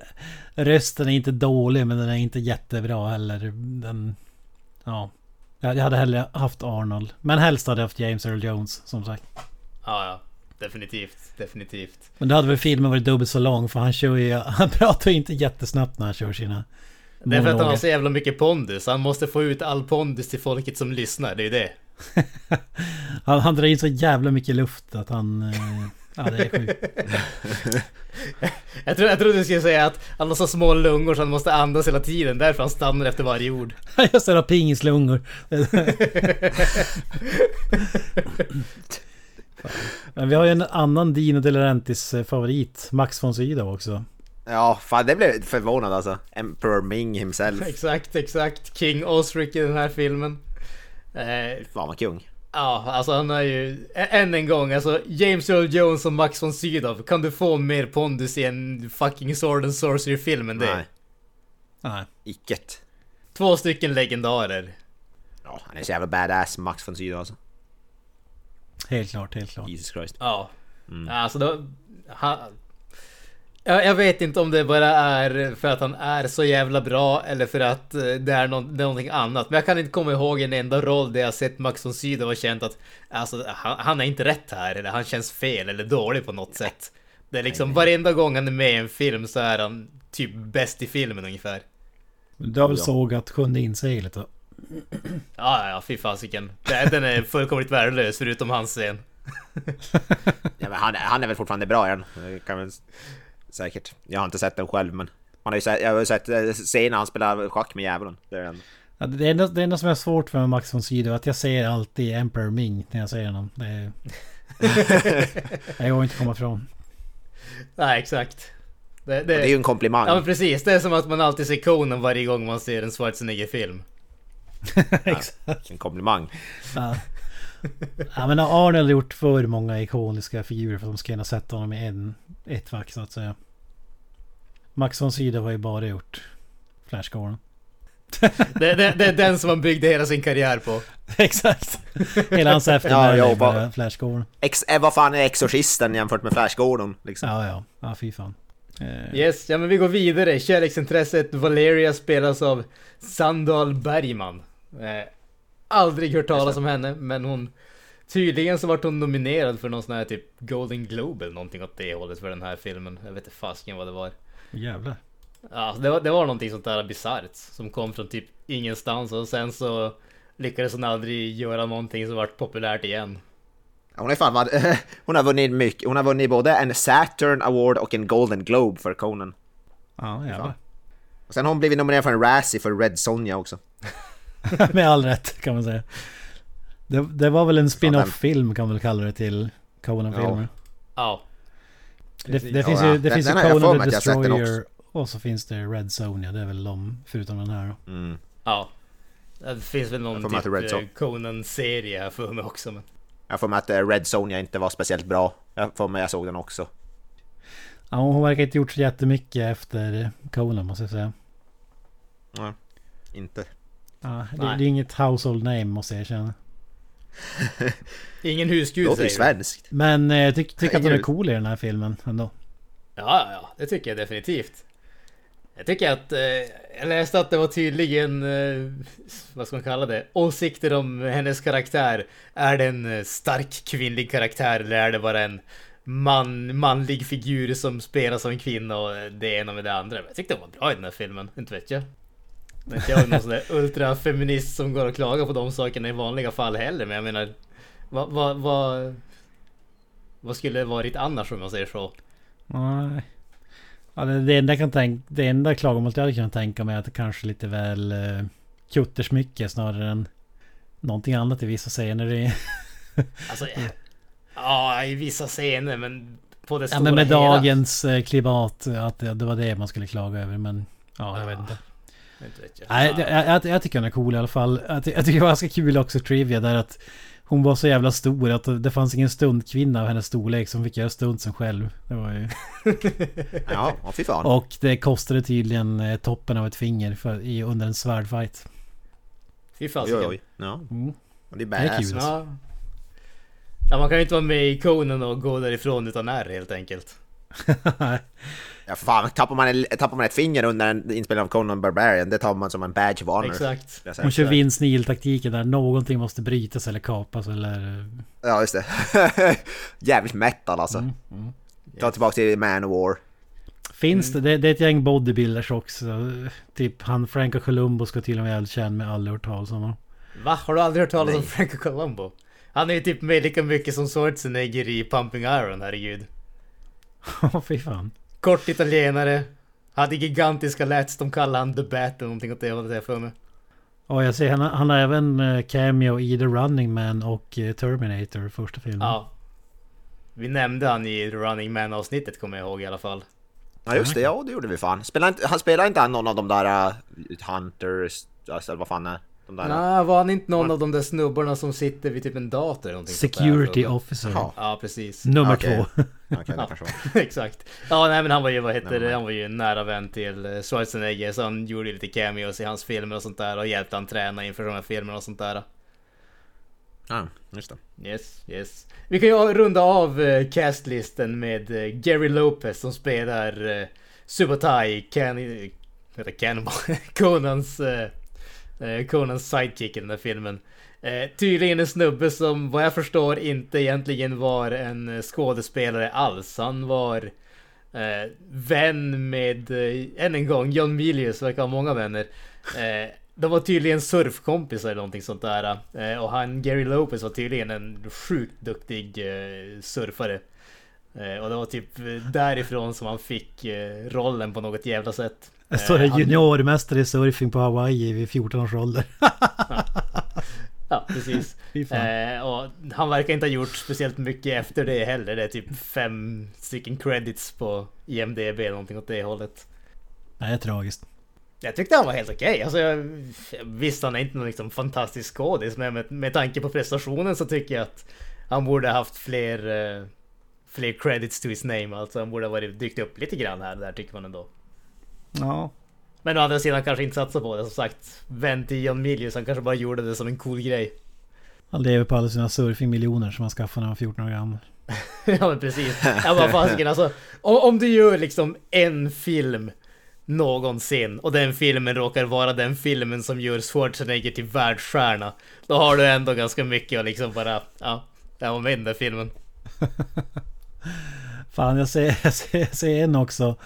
*laughs* Rösten är inte dålig, men den är inte jättebra heller. Den... Ja. Jag jag hade hellre haft Arnold. Men helst hade jag haft James Earl Jones, som sagt. Ja, ja. Definitivt, definitivt. Men då hade väl filmen varit dubbelt så lång, för han kör ju... *laughs* Han pratar ju inte jättesnabbt när han kör sina... Det är för att han har så jävla mycket pondus. Han måste få ut all pondus till folket som lyssnar. Det är ju det. *laughs* Han, han drar in så jävla mycket luft att han... eh, Ja, det är sjukt. *laughs* Jag, tror, jag trodde du skulle säga att han har så små lungor så han måste andas hela tiden. Därför han stannar efter varje ord. *laughs* Jag ser pingislungor. Men vi har ju en annan Dino De Laurentiis favorit, Max von Sydow också. Ja, fan det blev förvånad alltså. Emperor Ming himself. *laughs* Exakt, exakt. King Osric i den här filmen. Eh, Fan vad kung. ja, alltså han är ju... Än en gång, alltså James Earl Jones och Max von Sydow. Kan du få mer pondus i en fucking Sword and Sorcery film än det? Nej, Nej. icket. Två stycken legendarer. Ja, han är så jävla badass Max von Sydow alltså. Helt klart, helt klart. Jesus Christ. Ja. Alltså då... Han, jag, jag vet inte om det bara är för att han är så jävla bra eller för att eh, det är, nå- det är någonting annat. Men jag kan inte komma ihåg en enda roll där jag sett Max von Sydow och känt att alltså, han, han är inte rätt här eller han känns fel eller dålig på något sätt. Det är liksom varenda gång han är med i en film så är han typ bäst i filmen ungefär. Du har väl sågat Sjunde inseglet då? Ja, ja, fy fasiken. Den är fullkomligt värdelös förutom hans scen. *laughs* Ja, men han, han är väl fortfarande bra igen. Kan väl säkert. Jag har inte sett den själv men. Man har ju sett, jag har ju sett eh, scenen han spelar schack med djävulen. Det är den. Ja, det, enda, det enda som är svårt för Max von Sydow är att jag ser alltid Emperor Ming när jag ser honom. Det är... *laughs* jag går inte komma ifrån. Nej, exakt. Det, Och det är ju en komplimang. Ja men precis, det är som att man alltid ser Conan varje gång man ser en Schwarzenegger-film. *laughs* Exakt. En komplimang. Ja. Ja men Arnold har gjort för många ikoniska figurer för att de ska kunna sätta honom i en, ett fack så att säga. Max von Sydow har ju bara gjort Flash Gordon. *laughs* Det, det, det är den som han byggde hela sin karriär på. *laughs* Exakt. Hela hans *laughs* Ja, eftermäle bara bara- Flash Gordon. Ex, eh, vad fan är Exorcisten jämfört med Flash Gordon? Liksom. Ja ja, ja fy fan. Eh, Yes, ja men vi går vidare. Kärleksintresset Valeria spelas av Sandal Bergman. Eh, aldrig hört talas om henne, men hon... Tydligen så vart hon nominerad för någon sån här typ Golden Globe eller någonting åt det hållet för den här filmen. Jag vet inte fasken vad det var. jävlar. Ja, det var, det var någonting sånt där bisarrt som kom från typ ingenstans och sen så lyckades hon aldrig göra någonting som vart populärt igen. Hon är fan vad, *laughs* Hon har vunnit mycket. Hon har vunnit både en Saturn Award och en Golden Globe för Conan. Ja jävlar. Och sen har hon blivit nominerad för en Razzie för Red Sonja också. *laughs* *laughs* Med all rätt kan man säga. Det, det var väl en spin-off-film kan man väl kalla det till Conan-filmer. Ja, Det, det Ja, finns ju, det Den- finns ju den Conan the Destroyer och så finns det Red Sonja. Det är väl de, förutom den här då. Mm. ja. Det finns väl någon typ eh, Conan-serie här för mig också men... Jag får med att eh, Red Sonja inte var speciellt bra. Jag får med jag såg den också. Ja, hon verkar inte gjort så jättemycket efter Conan måste jag säga. Nej, inte. Ja, det, det är inget household name måste jag erkänna. *laughs* Ingen husgud låter säger svenskt. Men eh, jag tycker tyck att hon är cool i den här filmen ändå. Ja, ja, det tycker jag definitivt. Jag tycker att, eh, jag läste att det var tydligen, eh, vad ska man kalla det, åsikter om hennes karaktär. Är det en eh, stark kvinnlig karaktär eller är det bara en man, manlig figur som spelar som en kvinna och det ena med det andra? Men jag tyckte hon var bra i den här filmen, inte vet jag. Men inte jag någon sån där ultrafeminist som går och klagar på de sakerna i vanliga fall heller, men jag menar, vad, vad, vad, vad skulle det varit annars om man säger så? Nej. Ja, det, det, enda jag kan tänka, det enda klagomålet jag hade kunnat tänka mig är att det kanske är lite väl uh, kuttersmycke snarare än någonting annat i vissa scener. I, *laughs* Alltså, ja, i vissa scener, men på det ja, stora men med hela. dagens eh, klimat, att det, det var det man skulle klaga över. Men ja, jag vet inte. Inte vet jag. Nej, det- jag, jag, jag tycker den är cool i alla fall. Jag, jag tycker det var ganska kul också trivia där att hon var så jävla stor att det fanns ingen stuntkvinna av hennes storlek som fick göra stuntsen själv. Det var ju... *laughs* Ja, fy fan. Och det kostade tydligen eh, toppen av ett finger för, i, under en svärdfight. Fy Oj, fasiken. oj, oj. Ja. Mm. Och det är Det är badass. kul. Ja. ja, man kan ju inte vara med i konen och gå därifrån utan är helt enkelt. *laughs* Ja, för fan, tappar man, en- tappar man ett finger under en inspelning av Conan Barbarian, det tar man som en badge of honor. Exakt. Hon kör Vince Neil-taktiken där någonting måste brytas eller kapas eller... Ja, just det. *laughs* Jävligt metal alltså. Mm, Ta tillbaka till Man of War. Finns det, det? Det är ett gäng bodybuilders också. Typ han Franco Columbo ska till och med vara känd med alla hört talas om. Va? Har du aldrig hört talas om. Franco Colombo? Han är ju typ med lika mycket som Schwarzenegger i Pumping Iron, herregud. *laughs* Åh fy fan. Kort italienare. Hade gigantiska lats, de kallar han The Bat eller någonting åt det hållet jag för mig. Och jag ser han, han har även eh, cameo i The Running Man och eh, Terminator första filmen. Ja. Vi nämnde han i The Running Man avsnittet kommer jag ihåg i alla fall. Ja just det, ja det gjorde vi fan. Spelar inte, han spelar inte han någon av de där uh, Hunters, alltså, eller vad fan är de där? Nej, var han inte någon av de där snubbarna som sitter vid typ en dator eller Security officer. Jaha. Ja, precis. Nummer Okej. två. Kanske var. *laughs* Exakt. Ja, nej men han var ju, vad heter Nej, det, han var ju en nära vän till eh, Schwarzenegger så han gjorde lite cameos i hans filmer och sånt där och hjälpte han träna inför de här filmerna och sånt där. Ja, just det. Yes, yes. Vi kan ju runda av eh, castlisten med eh, Gary Lopez som spelar Subotai, Can... eh, Heter Cannibal? *laughs* Conans... Eh, Conans sidekick i den här filmen. Eh, tydligen en snubbe som vad jag förstår inte egentligen var en eh, skådespelare alls. Han var eh, vän med, eh, än en gång, John Milius verkar ha många vänner. Eh, de var tydligen surfkompisar eller någonting sånt där. Eh, och han, Gary Lopez var tydligen en sjukt duktig eh, surfare. Eh, och det var typ eh, därifrån som han fick eh, rollen på något jävla sätt. Det står Eh, juniormästare i surfing på Hawaii vid 14 års ålder. Ja, *laughs* precis. Eh, och han verkar inte ha gjort speciellt mycket efter det heller. Det är typ fem stycken credits på IMDB eller någonting åt det hållet. Det är tragiskt. Jag tyckte han var helt okej. Alltså, jag, visst, han är inte någon liksom fantastisk skådis, men med, med tanke på prestationen så tycker jag att han borde ha haft fler, eh, fler credits to his name. Alltså, han borde ha varit dykt upp lite grann här där tycker man ändå. Ja. Men å andra sidan kanske inte satsa på det. Som sagt, vän till John Milius, han kanske bara gjorde det som en cool grej. Han lever på alla sina surfingmiljoner som han skaffade när han var 14 år gammal. *laughs* ja men precis. Jag bara fasiken alltså. Om, om du gör liksom en film någonsin och den filmen råkar vara den filmen som gör Schwarzenegger till världsstjärna. Då har du ändå ganska mycket att liksom bara, ja, jag var med i den där filmen. *laughs* Fan jag ser, jag ser, jag ser en också.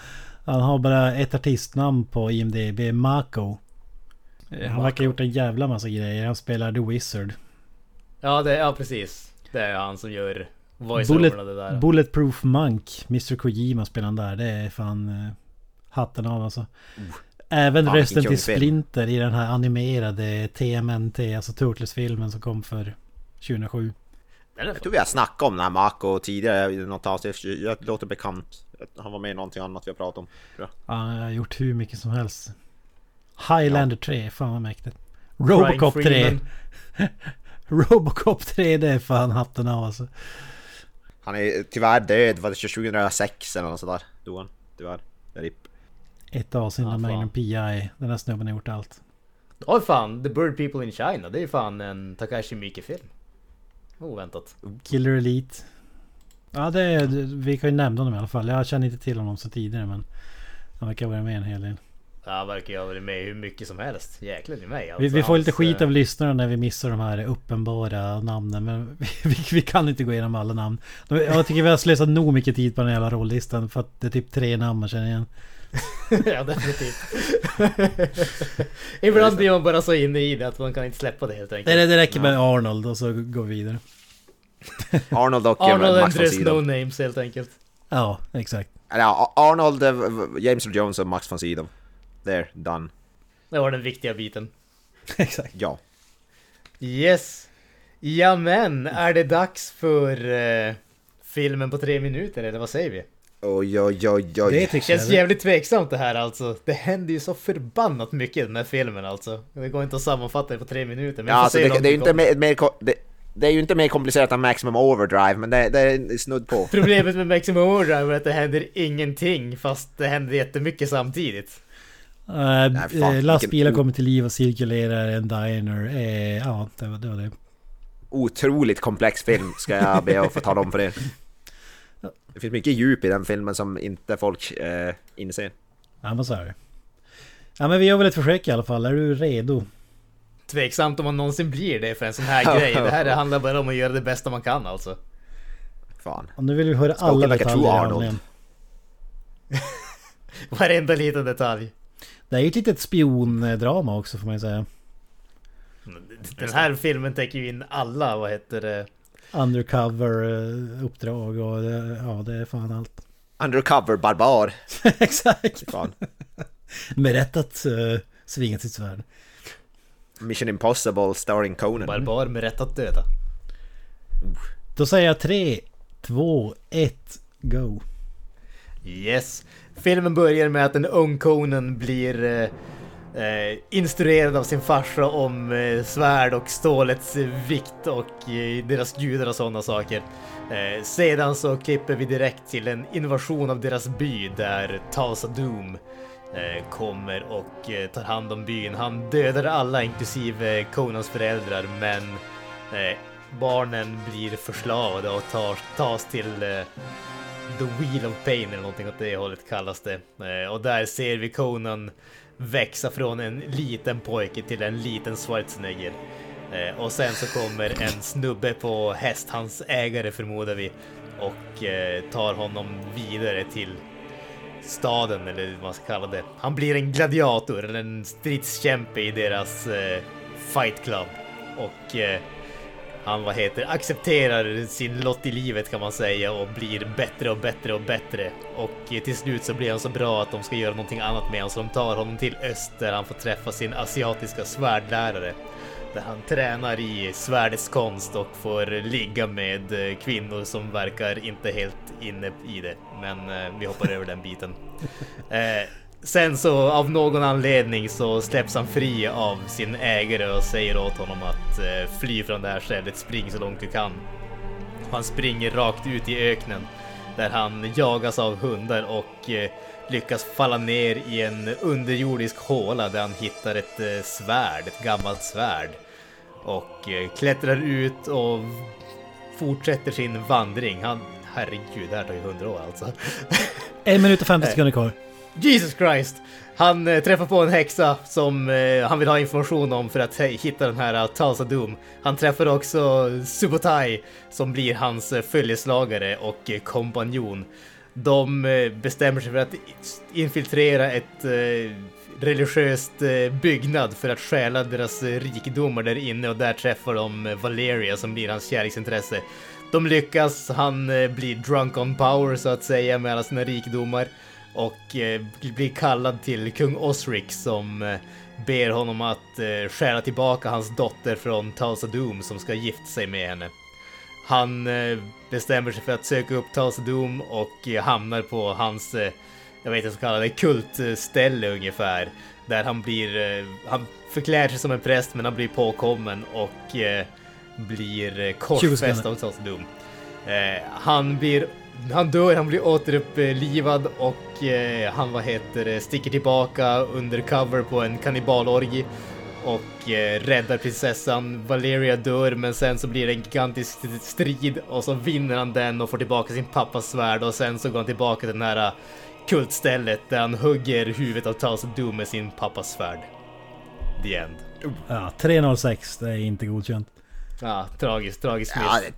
Han har bara ett artistnamn på IMDB, Mako. Eh, Han verkar ha gjort en jävla massa grejer. Han spelar The Wizard. Ja, det, ja precis. Det är han som gör Bullet, det där. Bulletproof Monk, Mr Kojima spelar han där. Det är fan eh, hatten av alltså. Även Fan, Resident vilken i kung film. Splinter i den här animerade TMNT, alltså Turtles-filmen som kom för 2007. Den är Jag tror vi har snackat om den här Mako tidigare i något avsnitt. Jag låter bekant. Han var med i någonting annat vi har pratat om. Ja, Han har gjort hur mycket som helst. Highlander 3, fan vad mäktigt. Robocop 3. Freeman. *laughs* Robocop 3, det är fan hatten av alltså. Han är tyvärr död, var det 2006 eller något sådär? Dog han? Tyvärr. RIP. Ett avsnitt Ja, av. Magnum P.I. Den här snubben har gjort allt. Oj fan, The Bird People in China. Det är fan en Takashi Miike-film. Oväntat. Killer Elite. Ja, det, det, vi kan ju nämna honom i alla fall. Jag känner inte till honom så tidigare men... Han verkar vara med en hel del. Ja, han verkar ha varit med hur mycket som helst. Jäklar i mig alltså. Vi, vi får lite Hans, skit eh, av lyssnarna när vi missar de här uppenbara namnen. Men *laughs* vi, vi kan inte gå igenom alla namn. Jag tycker vi har slösat nog mycket tid på den här jävla rollistan. För att det är typ tre namn man känner igen. *laughs* ja, definitivt. *laughs* Ibland blir man bara så inne i det att man kan inte släppa det helt enkelt. Det, det räcker med Arnold och så går vi vidare. Arnold och eh, Arnold and Max von Sydow. no names helt enkelt. Ja, exakt. Ja, Arnold, eh, James Earl Jones och Max von Sydow. There, done. Det var den viktiga biten. *laughs* exakt. Ja. Yes. Ja men, är det dags för eh, filmen på tre minuter eller vad säger vi? Oj, oj, oj, oj. Det Känns jävligt tveksamt det här alltså. Det händer ju så förbannat mycket i den här filmen alltså. Det går inte att sammanfatta det på tre minuter. Men Ja, alltså, det, det är ju inte mer, mer det, det är ju inte mer komplicerat än Maximum Overdrive, men det, det är snudd på. Problemet med Maximum Overdrive är att det händer ingenting fast det händer jättemycket samtidigt. Uh, fan, vilken lastbilar kommer till liv och cirkulerar en diner. Eh, ja, det var det. Var det. Otroligt komplex film, ska jag be att få tala om för er. Det finns mycket djup i den filmen som inte folk eh, inser. Ja, men så är det. Ja, men vi gör väl ett försök i alla fall. Är du redo? Tveksamt om man någonsin blir det för en sån här *laughs* grej. Det här handlar bara om att göra det bästa man kan alltså. Fan. Och nu vill vi höra Spoken alla like detaljer i handlingen. *laughs* Varenda liten detalj. Det är ju ett litet spiondrama också får man ju säga. Den här filmen täcker ju in alla, vad heter det? Undercover eh, uppdrag och det, ja det är fan allt. *laughs* Undercover barbar. Exakt! Fan. Med rätt att uh, svinga sitt svärd. Mission Impossible starring Conan. Barbar med rätt att döda. Då säger jag 3, 2, 1, go. Yes. Filmen börjar med att en ung Conan blir eh, eh, instruerad av sin farsa om eh, svärd och stålets vikt och eh, deras gudar och sådana saker. Eh, sedan så klipper vi direkt till en invasion av deras by där Tulsa Doom eh, Eh, kommer och eh, tar hand om byn. Han dödar alla inklusive Konans föräldrar men eh, barnen blir förslavade och tar, tas till The Wheel of Pain eller någonting åt det hållet kallas det. Och där ser vi Conan växa från en liten pojke till en liten Schwarzenegger. Och sen så kommer en snubbe på häst, hans ägare förmodar vi, och tar honom vidare till staden eller vad man ska kalla det. Han blir en gladiator eller en stridskämpe i deras eh, fight club. Och eh, han vad heter accepterar sin lott i livet kan man säga och blir bättre och bättre och bättre. Och eh, till slut så blir han så bra att de ska göra någonting annat med honom så de tar honom till öst där han får träffa sin asiatiska svärdlärare. Där han tränar i svärdets konst och får ligga med eh, kvinnor som verkar inte helt inne i det. Men eh, vi hoppar över den biten. *laughs* Eh, sen så av någon anledning så släpps han fri av sin ägare och säger åt honom att eh, fly från det här stället, spring så långt du kan. Han springer rakt ut i öknen där han jagas av hundar och lyckas falla ner i en underjordisk håla där han hittar ett eh, svärd, ett gammalt svärd. Och eh, klättrar ut och fortsätter sin vandring. Han, herregud, det här tar ju hundra år alltså. *laughs* En minut och 50 sekunder kvar. Jesus Christ! Han eh, träffar på en häxa som eh, han vill ha information om för att eh, hitta den här Tulsa Doom. Han träffar också Subotai som blir hans eh, följeslagare och eh, kompanjon. De eh, bestämmer sig för att infiltrera ett eh, religiöst eh, byggnad för att stjäla deras rikedomar där inne och där träffar de Valeria som blir hans kärleksintresse. De lyckas, han blir drunk on power så att säga med alla sina rikedomar och blir kallad till kung Osric som ber honom att eh, stjäla tillbaka hans dotter från Tulsa Doom som ska gifta sig med henne. Han bestämmer sig för att söka upp Tulsa Doom och eh, hamnar på hans, eh, jag vet inte vad jag ska kalla det, kultställe ungefär. Där han blir, eh, han förklär sig som en präst men han blir påkommen och blir 20 korsfäst av. Eh, han blir han dör, han blir återupplivad och han vad heter sticker tillbaka under cover på en kannibalorgi och eh, räddar prinsessan. Valeria dör men sen så blir det en gigantisk strid och så vinner han den och får tillbaka sin pappas svärd och sen så går han tillbaka till den här kultstället där han hugger huvudet av Tals Doom med sin pappas svärd. The end. Ja, 306, det är inte godkänt. Ja, tragiskt, tragiskt miss. *laughs*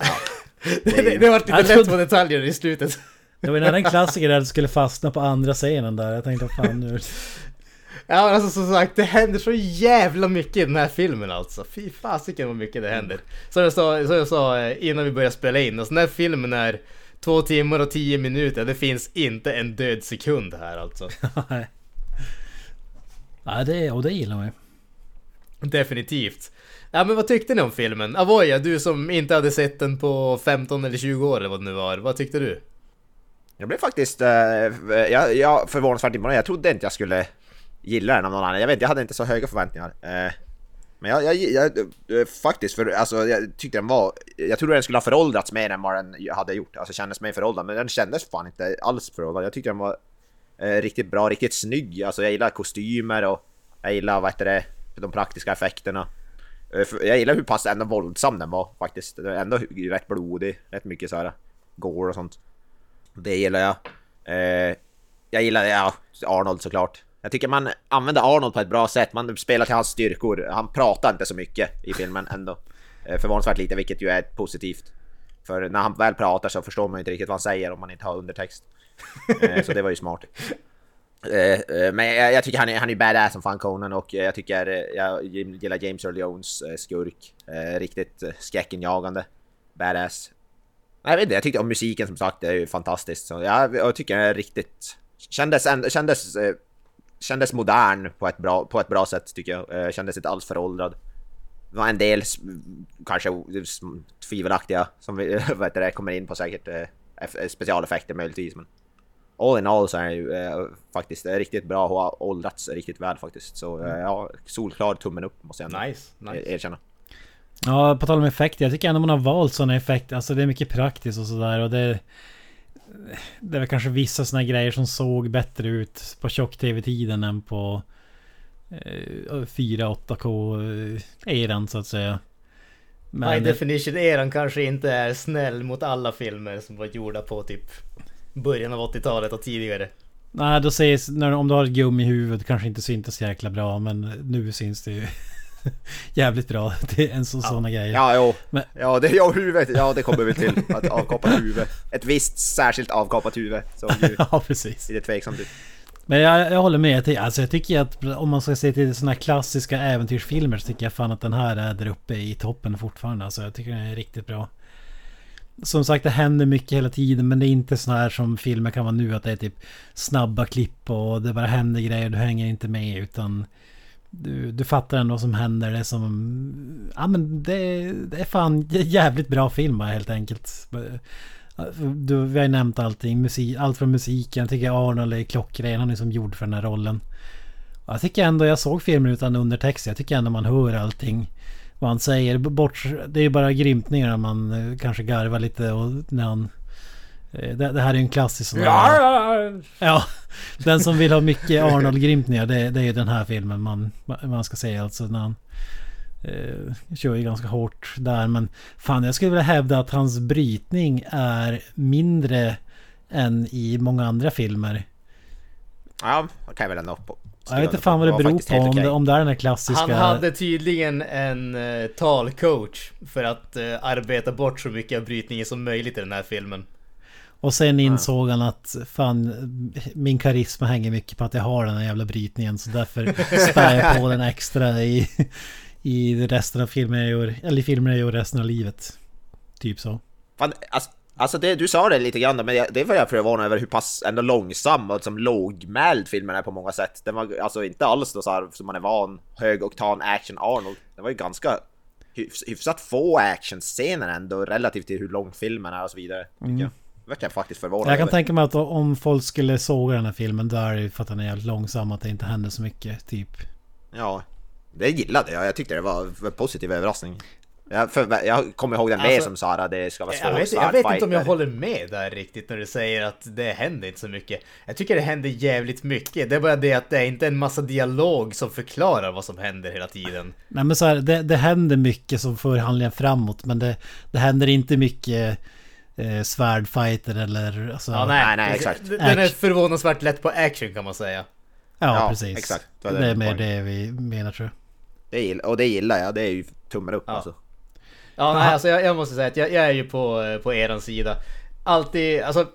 Ja, *laughs* det, det, det, det var lite Jag lätt trodde- på detaljer i slutet. Det var nära en klassiker där du skulle fastna på andra scenen där. Jag tänkte fan nu... *laughs* Ja men alltså som sagt, det händer så jävla mycket i den här filmen alltså. Fy fasiken vad mycket det händer. Som jag sa, som jag sa eh, innan vi började spela in, alltså den här filmen är två timmar och tio minuter. Det finns inte en död sekund här alltså. Nej. *laughs* Ja, det, och det gillar man ju. Definitivt. Ja men vad tyckte ni om filmen? Avoya, du som inte hade sett den på 15 eller 20 år eller vad det nu var. Vad tyckte du? Jag blev faktiskt, eh, jag, jag förvånansvärt imponerad. Jag trodde inte jag skulle Gillar den av någon annan. Jag vet jag hade inte så höga förväntningar. Eh, men jag, jag, jag eh, faktiskt, för alltså jag tyckte den var, jag trodde den skulle ha föråldrats mer än vad den hade gjort. Alltså kändes mer föråldrad, men den kändes fan inte alls föråldrad. Jag tyckte den var eh, riktigt bra, riktigt snygg. Alltså jag gillar kostymer och jag gillar, vad heter det, de praktiska effekterna. Eh, jag gillar hur pass ändå våldsam den var faktiskt. Den var ändå rätt blodig, rätt mycket så här gore och sånt. Det gillar jag. Eh, jag gillar ja, Arnold såklart. Jag tycker man använder Arnold på ett bra sätt. Man spelar till hans styrkor. Han pratar inte så mycket i filmen ändå. Eh, förvånansvärt lite, vilket ju är positivt. För när han väl pratar så förstår man ju inte riktigt vad han säger om man inte har undertext. Eh, så det var ju smart. Eh, men jag, tycker han är, han är badass som fan Conan och jag tycker jag gillar James Earl Jones skurk. Riktigt skräckenjagande. skräckinjagande. Badass. Jag vet inte, jag tyckte om musiken som sagt, det är ju fantastiskt. Så jag, jag tycker den är riktigt... Kändes, kändes, kändes modern på ett, bra, på ett bra sätt tycker jag. Eh, Kändes inte alls föråldrad. Det var en del kanske tvivelaktiga som vi *laughs* heter det, kommer in på säkert. eh, eff- Specialeffekter möjligtvis men... All in all så är det ju eh, faktiskt eh, riktigt bra och har åldrats riktigt väl faktiskt. Så eh, ja, solklar tummen upp måste jag Nice, nice. er- erkänna. Ja, på tal om effekter. Jag tycker ändå man har valt sådana effekter. Alltså det är mycket praktiskt och sådär. Och det... Det är väl kanske vissa sådana grejer som såg bättre ut på tjock-tv-tiden än på eh, 4-8K-eran så att säga. Men definition-eran kanske inte är snäll mot alla filmer som var gjorda på typ början av 80-talet och tidigare. nej, då sägs när, om du har ett gummihuvud kanske inte syntes så jäkla bra. Men nu syns det ju *laughs* jävligt bra. *laughs* Det är en sån, såna grejer. Ja, jo. Men- Ja, det, ja, huvudet. Ja, det kommer vi till. Att avkappa *laughs* huvud. Ett visst särskilt avkapat huvud. Så ju Ja, precis. lite tveksamt ut. Men jag, jag håller med. Alltså jag tycker att om man ska se till sådana här klassiska äventyrsfilmer så tycker jag fan att den här är där uppe i toppen fortfarande. Alltså jag tycker den är riktigt bra. Som sagt det händer mycket hela tiden men det är inte så här som filmer kan vara nu att det är typ snabba klipp och det bara händer grejer du hänger inte med utan du, du fattar ändå vad som händer. Det är som... Ja men det, det är fan jävligt bra film bara helt enkelt. Du, vi har ju nämnt allting. Musik, allt från musiken. Jag tycker Arnold är klockren. Han är som gjord för den här rollen. Och jag tycker ändå, jag såg filmen utan undertext. Jag tycker ändå man hör allting. Vad han säger. Bort, det är ju bara grymtningar man eh, kanske garvar lite och när han eh, Det, det här är ju en klassisk sån här, Ja, den som vill ha mycket Arnold-grymtningar det, det är ju den här filmen man, man ska säga alltså när han eh, kör ju ganska hårt där men fan jag skulle vilja hävda att hans brytning är mindre än i många andra filmer. Ja, det kan jag väl ändå på. Jag vet inte fan vad det beror på om, det, om det är den här klassiska... Han hade tydligen en uh, talcoach för att eh, arbeta bort så mycket av brytningen som möjligt i den här filmen. Och sen insåg han att fan min karisma hänger mycket på att jag har den här jävla brytningen så därför *laughs* spär jag på den extra i, i resten av filmen jag gör, eller i filmer jag gör resten av livet. Typ så. Fan, alltså, alltså det, du sa det lite grann men det var jag förvånad över hur pass ändå långsam och som lågmäld filmen är på många sätt. Den var alltså inte alls då så här som man är van, högoktan action Arnold. Det var ju ganska hyfs, hyfsat få actionscener ändå relativt till hur lång filmen är och så vidare. Jag. Det vart jag faktiskt förvånad Jag kan över. tänka mig att om folk skulle såga den här filmen då är för att den är jävligt långsam att det inte händer så mycket typ. Ja, det gillade jag. Jag tyckte det var en positiv överraskning. Jag, för, jag kommer ihåg den mer Alltså, som sa att det ska vara svårt Jag vet, jag vet inte om jag håller med där riktigt när du säger att det händer inte så mycket. Jag tycker det händer jävligt mycket. Det är bara det att det är inte en massa dialog som förklarar vad som händer hela tiden. Nej men så här, det, det händer mycket som för handlingen framåt men det, det händer inte mycket eh, svärdfighter eller... Alltså, Ja, nej, Nej, exakt. Den är förvånansvärt lätt på action kan man säga. ja, Ja, precis. exakt. Det Det, är mer det vi menar tror jag. Det gill, och det gillar jag, det är ju tummen upp Ja. alltså. Ja, nej, alltså jag, jag måste säga att jag, jag är ju på, eh, på eran sida. Alltid, alltså.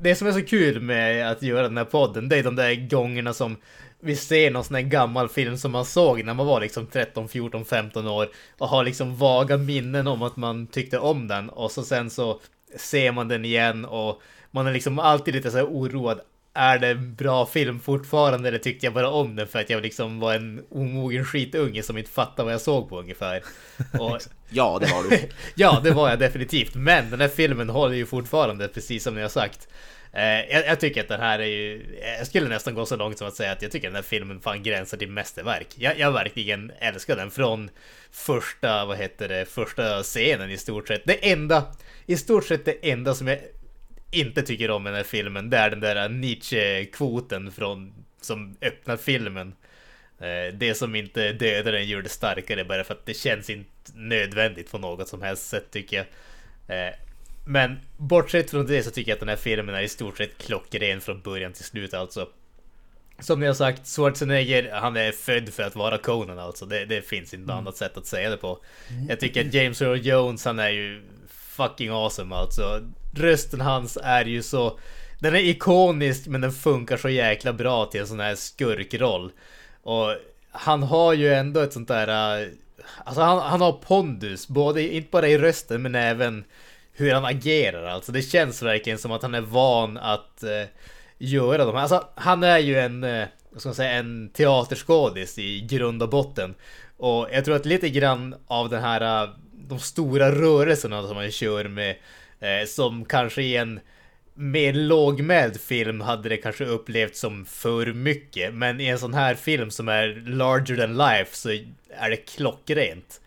Det som är så kul med att göra den här podden, det är de där gångerna som vi ser någon sån här gammal film som man såg när man var liksom 13, 14, 15 år och har liksom vaga minnen om att man tyckte om den och så sen så ser man den igen och man är liksom alltid lite så här oroad. Är det en bra film fortfarande eller tyckte jag bara om den för att jag liksom var en omogen skitunge som inte fattade vad jag såg på ungefär? *laughs* Och Ja, det var du. *laughs* ja, det var jag definitivt. Men den här filmen håller ju fortfarande, precis som ni har sagt. Eh, jag, jag tycker att den här är ju... Jag skulle nästan gå så långt som att säga att jag tycker att den här filmen fan gränsar till mästerverk. Jag, jag verkligen älskar den från första, vad heter det, första scenen i stort sett. Det enda, i stort sett det enda som jag inte tycker om i den här filmen, det är den där Nietzsche-kvoten från, som öppnar filmen. Eh, det som inte dödar den gör det starkare bara för att det känns inte nödvändigt på något som helst sätt tycker jag. Eh, men bortsett från det så tycker jag att den här filmen är i stort sett klockren från början till slut alltså. Som ni har sagt, Schwarzenegger, han är född för att vara Conan alltså. Det, det finns inte något annat sätt att säga det på. Jag tycker att James Earl Jones, han är ju fucking awesome alltså. Rösten hans är ju så... Den är ikonisk men den funkar så jäkla bra till en sån här skurkroll. Och han har ju ändå ett sånt där... äh, Alltså han, han har pondus, både, inte bara i rösten men även hur han agerar. Alltså det känns verkligen som att han är van att eh, göra de här. Alltså han är ju en, eh, vad ska man säga, en teaterskådis i grund och botten. Och jag tror att lite grann av den här, eh, de stora rörelserna som han kör med, eh, som kanske i en mer lågmäld film hade det kanske upplevts som för mycket. Men i en sån här film som är larger than life så är det klockrent.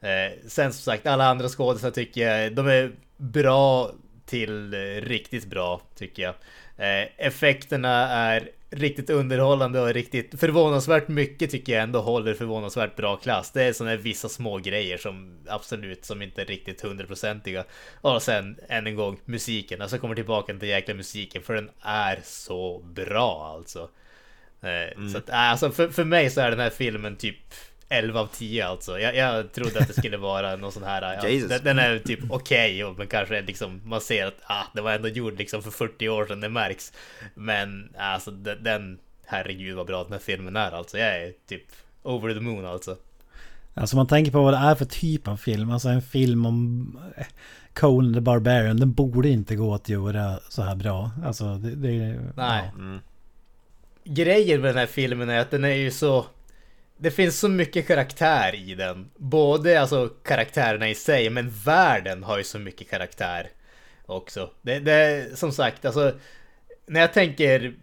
Eh, sen som sagt, alla andra skådespelare tycker jag, de är bra till eh, riktigt bra tycker jag. Eh, effekterna är riktigt underhållande och riktigt förvånansvärt mycket tycker jag ändå håller förvånansvärt bra klass. Det är sådana här vissa små grejer som absolut som inte är riktigt hundraprocentiga. Och sen än en gång musiken, alltså kommer tillbaka till jäkla musiken för den är så bra alltså. Eh, Så att, alltså för, för mig så är den här filmen typ 11 av 10 alltså. Jag, jag trodde att det skulle vara någon sån här... Ja, *laughs* den, den är typ okej, okay, men kanske liksom man ser att ah, det var ändå gjord liksom för 40 år sedan, det märks. Men alltså den, den herregud vad bra den här filmen är alltså. Jag är typ over the moon alltså. Alltså man tänker på vad det är för typ av film. Alltså en film om eh, Conan the Barbarian. Den borde inte gå att göra så här bra. Alltså det... det Nej. Ja. Grejen med den här filmen är att den är ju så... Det finns så mycket karaktär i den. Både alltså karaktärerna i sig, men världen har ju så mycket karaktär också. Det, det som sagt, alltså... När jag tänker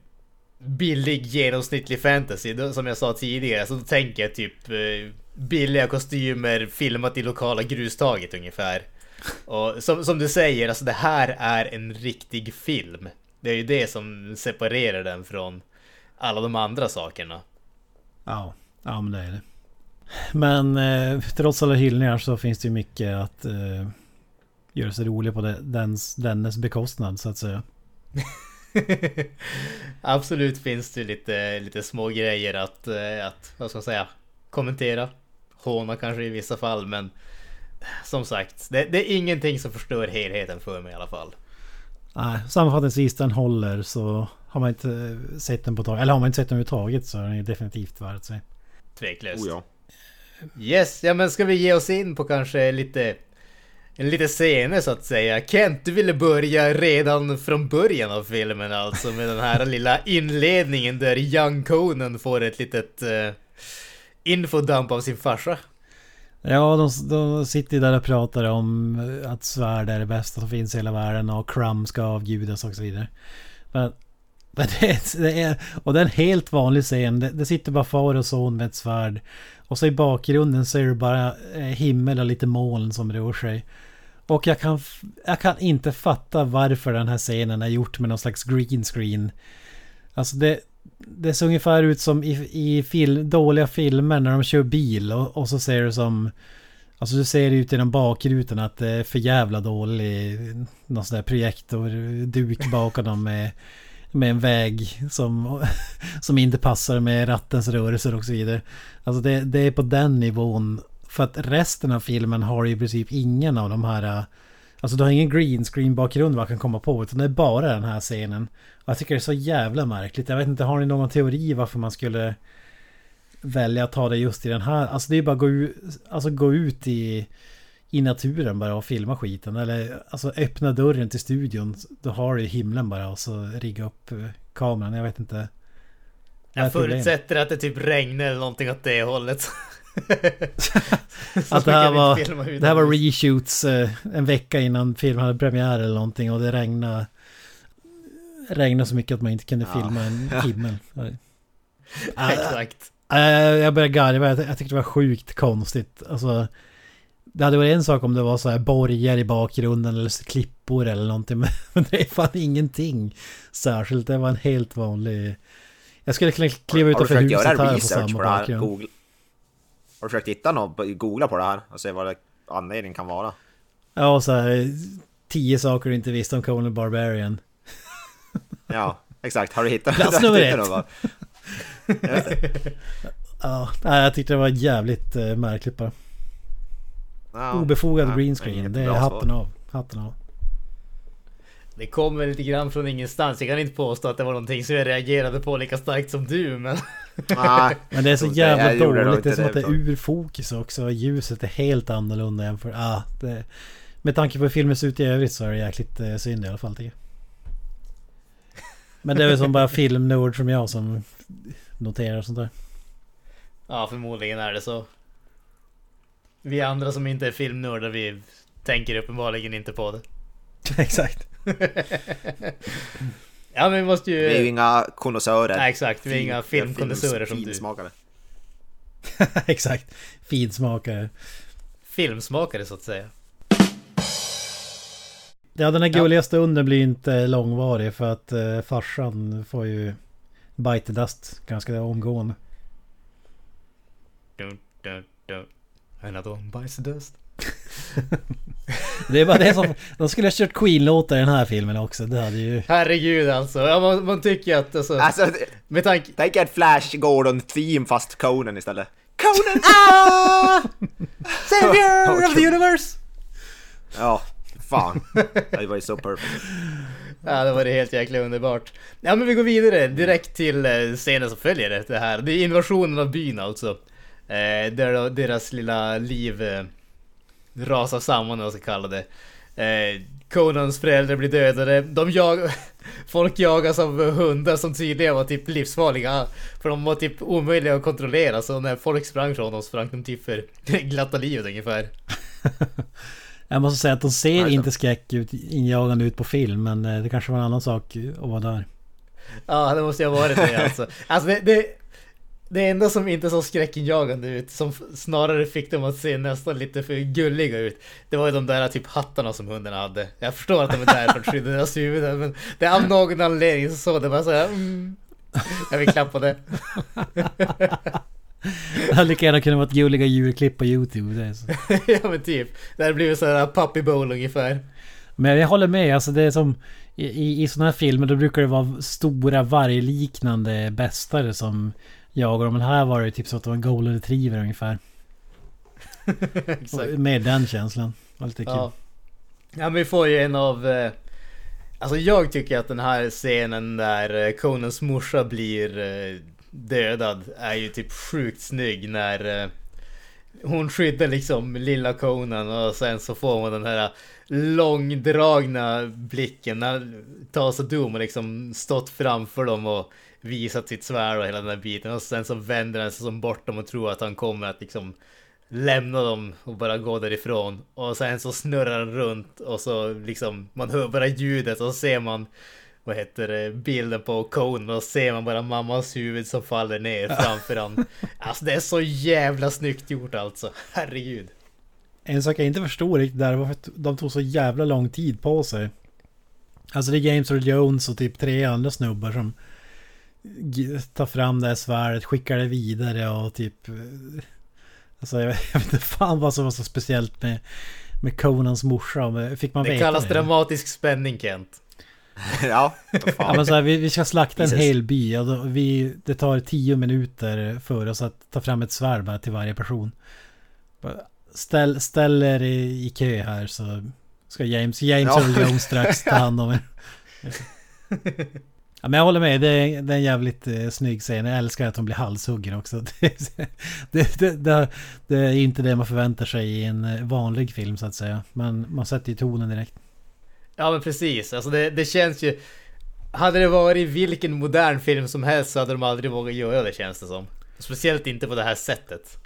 billig genomsnittlig fantasy, då, som jag sa tidigare, så då tänker jag typ eh, billiga kostymer filmat i lokala grustaget ungefär. Och som, som du säger, alltså det här är en riktig film. Det är ju det som separerar den från alla de andra sakerna. Ja, ja men det är det. Men eh, trots alla hyllningar så finns det ju mycket att eh, göra sig rolig på det, dens, dennes bekostnad så att säga. *laughs* Absolut finns det lite, lite små grejer att, eh, att, vad ska man säga, kommentera. Håna kanske i vissa fall, men som sagt, det, det är ingenting som förstör helheten för mig i alla fall. Nej, sammanfattningsvis den håller så har man inte sett den på tag. Eller har man inte sett den överhuvudtaget så är den definitivt värd sig. Tveklöst. Oh, ja. Yes, ja men ska vi ge oss in på kanske lite Lite scener så att säga. Kent, du ville börja redan från början av filmen alltså med den här lilla inledningen där Young Conan får ett litet uh, infodump av sin farsa. Ja, de, de sitter där och pratar om att svärd är det bästa som finns i hela världen och Crumb ska avgudas och så vidare. Men, *laughs* men det, är, det är, och det är en helt vanlig scen. Det, det sitter bara far och son med ett svärd. Och så i bakgrunden så är det bara eh, himmel och lite moln som rör sig. Och jag kan, jag kan inte fatta varför den här scenen är gjort med någon slags green screen. Alltså det, det ser ungefär ut som i, i film, dåliga filmer när de kör bil och, och så ser det som... Alltså du ser ut genom bakrutan att det är för jävla dålig någon sån där projektorduk bakom dem med, med en väg som, som inte passar med rattens rörelser och så vidare. Alltså det, det är på den nivån. För att resten av filmen har i princip ingen av de här... Alltså du har ingen green screen bakgrund man kan komma på utan det är bara den här scenen. Och jag tycker det är så jävla märkligt. Jag vet inte, har ni någon teori varför man skulle välja att ta det just i den här. Alltså det är bara att gå ut, alltså gå ut i, i naturen bara och filma skiten. Eller alltså öppna dörren till studion. Då har du himlen bara och så rigga upp eh, kameran. Jag vet inte. Jag förutsätter att det typ regnar eller någonting åt det hållet. *laughs* att det här, var, det här var reshoots eh, en vecka innan filmen hade premiär eller någonting och det regnade regnade så mycket att man inte kunde filma ja. en *laughs* himmel. Exakt. Uh, jag började garva, jag tyckte det var sjukt konstigt. Alltså, det hade varit en sak om det var så här borgar i bakgrunden eller klippor eller någonting. *laughs* Men det är fan ingenting särskilt. Det var en helt vanlig... Jag skulle kunna kliva utanför huset här på samma bakgrund. Google. Har du försökt hitta något, googla på det här och se vad det, anledningen kan vara? Ja, så här, tio saker du inte visste om Conan Barbarian. ja, exakt. Har du hittat Plats *laughs* nummer ett. *laughs* ja, jag tyckte det var jävligt uh, märkligt bara. Ja, Obefogad ja, green screen. Det är hatten av. hatten av. Det kommer lite grann från ingenstans. Jag kan inte påstå att det var någonting som jag reagerade på lika starkt som du, men... Nej, *laughs* men det är så jävla dåligt. Det är som att det är ur fokus också. Ljuset är helt annorlunda jämfört... Ah, det... Med tanke på hur filmen ser ut i övrigt så är det jäkligt eh, synd i alla fall tycker jag. Men det är väl som bara filmnörd som jag som noterar sånt där. Ja, förmodligen är det så. Vi andra som inte är filmnördar, vi tänker uppenbarligen inte på det. *laughs* Exakt. ja, men vi måste ju... Vi är ju inga konnässörer. Nej, exakt. Vi är inga filmkonnässörer som finsmakare. du. *laughs* exakt. Finsmakare. Filmsmakare så att säga. Ja, den här gulliga stunden blir inte långvarig för att eh, farsan får ju bite dust ganska omgående. Dun, dun, dun. Another bites dust. *laughs* det är bara det som... De skulle ha kört Queen-låtar i den här filmen också. Det hade ju... Herregud alltså. Ja, man, man tycker att alltså... alltså med tanke... Tänk ett Flash Gordon-theme fast Conan istället. Conan! *laughs* ah! Savior of the universe! Ja, fan. Det var ju så perfekt. Ja, det var det helt jäkla underbart. Ja, men vi går vidare direkt till eh, scenen som följer det här. Det är invasionen av byn alltså. Eh, där deras lilla liv eh, rasar samman, om jag ska kalla det. Eh, Conans föräldrar blir dödade. De jag... *laughs* Folk jagas av hundar som tydligen var typ livsfarliga. För de var typ omöjliga att kontrollera. Så när folk sprang från dem sprang de typ för *laughs* glatta livet ungefär. *laughs* Jag måste säga att de ser alltså. inte skräck ut, injagande ut på film. Men eh, det kanske var en annan sak att vara där. Ja, det måste ju ha varit det alltså. Alltså det, det, det enda som inte såg skräckinjagande ut, som snarare fick dem att se nästan lite för gulliga ut. Det var ju de där typ hattarna som hundarna hade. Jag förstår att de är där för att skydda deras huvuden, men det av någon anledning så såg det bara såhär... Mm, jag vill klappa det. *laughs* Det hade lika gärna kunnat vara gulliga julklipp på YouTube. Det så. *laughs* ja men typ. Det hade blivit sådär puppy bowl ungefär. Men jag håller med. Alltså det är som... I, i sådana här filmer då brukar det vara stora vargliknande bästare som jagar dem. Men här var det typ så att det var en golden retriever ungefär. *laughs* med den känslan. Var lite kul. Ja. ja men vi får ju en av... Eh, alltså jag tycker att den här scenen där eh, Conans morsa blir eh, dödad är ju typ sjukt snygg när eh, hon skyddar liksom lilla Conan och sen så får man den här långdragna blicken när Tasa Doom har liksom stått framför dem och visat sitt svärd och hela den här biten och sen så vänder han sig som bort dem och tror att han kommer att liksom lämna dem och bara gå därifrån och sen så snurrar han runt och så liksom man hör bara ljudet och så ser man vad heter det, bilden på Conan och ser man bara mammas huvud som faller ner framför han. *laughs* Alltså det är så jävla snyggt gjort alltså. Herregud. En sak jag inte förstår riktigt där var att de tog så jävla lång tid på sig. Alltså det är James Earl Jones och typ tre andra snubbar som tar fram det här svärdet, skickar det vidare och typ... Alltså jag, *laughs* jag vet inte fan vad som var så speciellt med, med Conans morsa. Men Fick man Det veta kallas dramatisk spänning Kent. *laughs* ja, Ja, men så här, vi, vi ska slakta en hel by och då, vi, det tar tio minuter för oss att ta fram ett svärd bara till varje person. Ställ, ställ er i, i kö här så ska James, James Ja. Earl Jones strax ta hand om er. *laughs* Ja, men jag håller med, det är, det är en jävligt eh, snygg scen. Jag älskar att hon blir halshuggen också. *laughs* Det, det, det, är inte det man förväntar sig i en eh, vanlig film så att säga. Men man sätter ju tonen direkt. Ja men precis, alltså det, känns ju... Hade det varit vilken modern film som helst så hade de aldrig vågat göra det känns det som. Speciellt inte på det här sättet.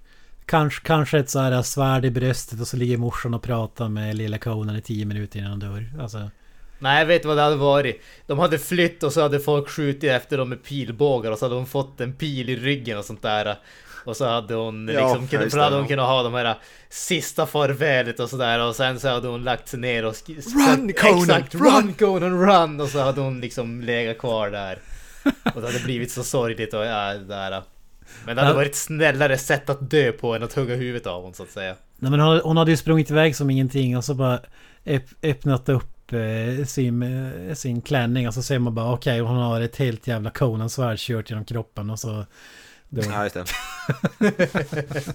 Kanske, kanske ett så här svärd i bröstet och så ligger morsan och pratar med lilla Conan i tio minuter innan han dör. Alltså, Nej, jag vet vad det hade varit. De hade flytt och så hade folk skjutit efter dem med pilbågar och så hade hon fått en pil i ryggen och sånt där. Och så hade hon liksom, ja, kunnat, hade hon kunnat ha de här sista farvälet och sådär och sen så hade hon lagt sig ner och Run, Conan, Exakt, run! run Conan run! Och så hade hon liksom legat kvar där. Och det hade blivit så sorgligt och ja, det där. Men det hade varit ett snällare sätt att dö på än att hugga huvudet av hon så att säga. nej men hon, hon hade ju sprungit iväg som ingenting och så bara öpp, öppnat upp eh, sin, eh, sin klänning och så ser man bara okej hon har ett helt jävla Conan-svärd kört genom kroppen och så... Då, Ja, just det. *laughs*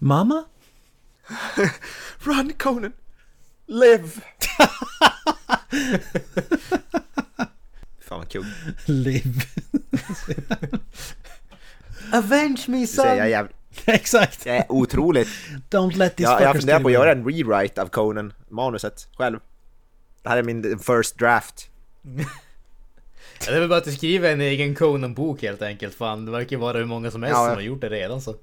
Mamma? *laughs* Run Conan! Live! *laughs* Fan vad kul. Liv. Avenge me Du *laughs* Exakt! jag är otroligt... Don't let this Jag, jag funderar på att göra en rewrite av Conan, manuset, själv. Det här är min first draft. *laughs* Ja, det är väl bara att du skriver en egen Conan-bok helt enkelt. Fan, det verkar vara hur många som helst Ja, ja. som har gjort det redan så.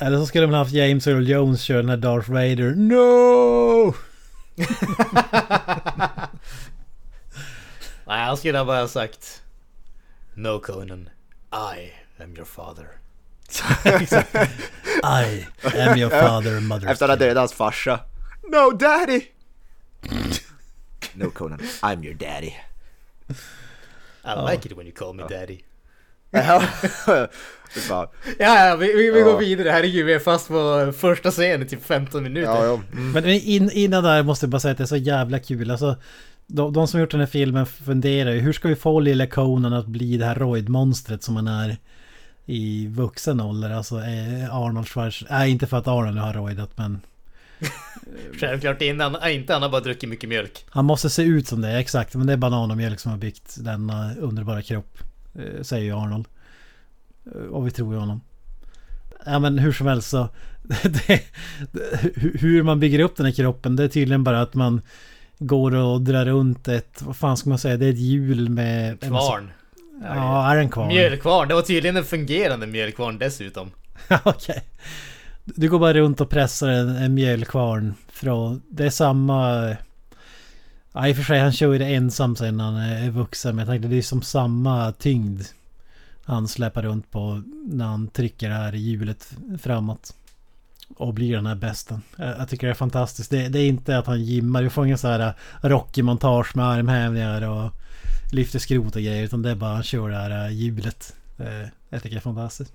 Eller så skulle ha haft James Earl Jones köra den här Darth Vader. No! *laughs* Nej, han skulle ha bara sagt No Conan, I am your father. *laughs* I am your father, mother. Efter att ha dödat hans farsa. No daddy! no Conan, I'm your daddy. I like it when you call me daddy. *laughs* Ja. Ja, vi, vi, vi går vidare. Herregud, vi är fast på första scenen typ 15 minuter. ja, ja. Mm. Men in, innan där måste jag bara säga att det är så jävla kul. Alltså, de, de som gjort den här filmen funderar ju hur ska vi få lilla Conan att bli det här Royd-monstret som han är i vuxen ålder. Alltså eh, Arnold Schwarzenegger. Nej, inte för att Arnold har roidat men *laughs* Självklart innan, inte han har bara druckit mycket mjölk. han måste se ut som det. Exakt, men det är banan och mjölk som har byggt denna underbara kropp. eh, Säger ju Arnold. Eh, Och vi tror ju honom. Ja men hur som helst så. Det, *laughs* det, hu- hur man bygger upp den här kroppen det är tydligen bara att man går och drar runt ett, vad fan ska man säga, det är ett hjul med... Kvarn. Ja, är det en kvarn? Mjölkvarn. Det var tydligen en fungerande mjölkvarn dessutom. *laughs* Okej. Du går bara runt och pressar en, en mjölkvarn från... Det är samma... Ja, i och för sig han kör ju det ensam sen när han är vuxen. Men jag tänkte det är som samma tyngd. Han släpar runt på när han trycker det här hjulet framåt. Och blir den här bästen. Jag, tycker det är fantastiskt. Det, det är inte att han gymmar. Du får ingen så här Rocky-montage med armhävningar och lyfter skrot och grejer. Utan det är bara han kör det här hjulet. Eh, Jag tycker det är fantastiskt.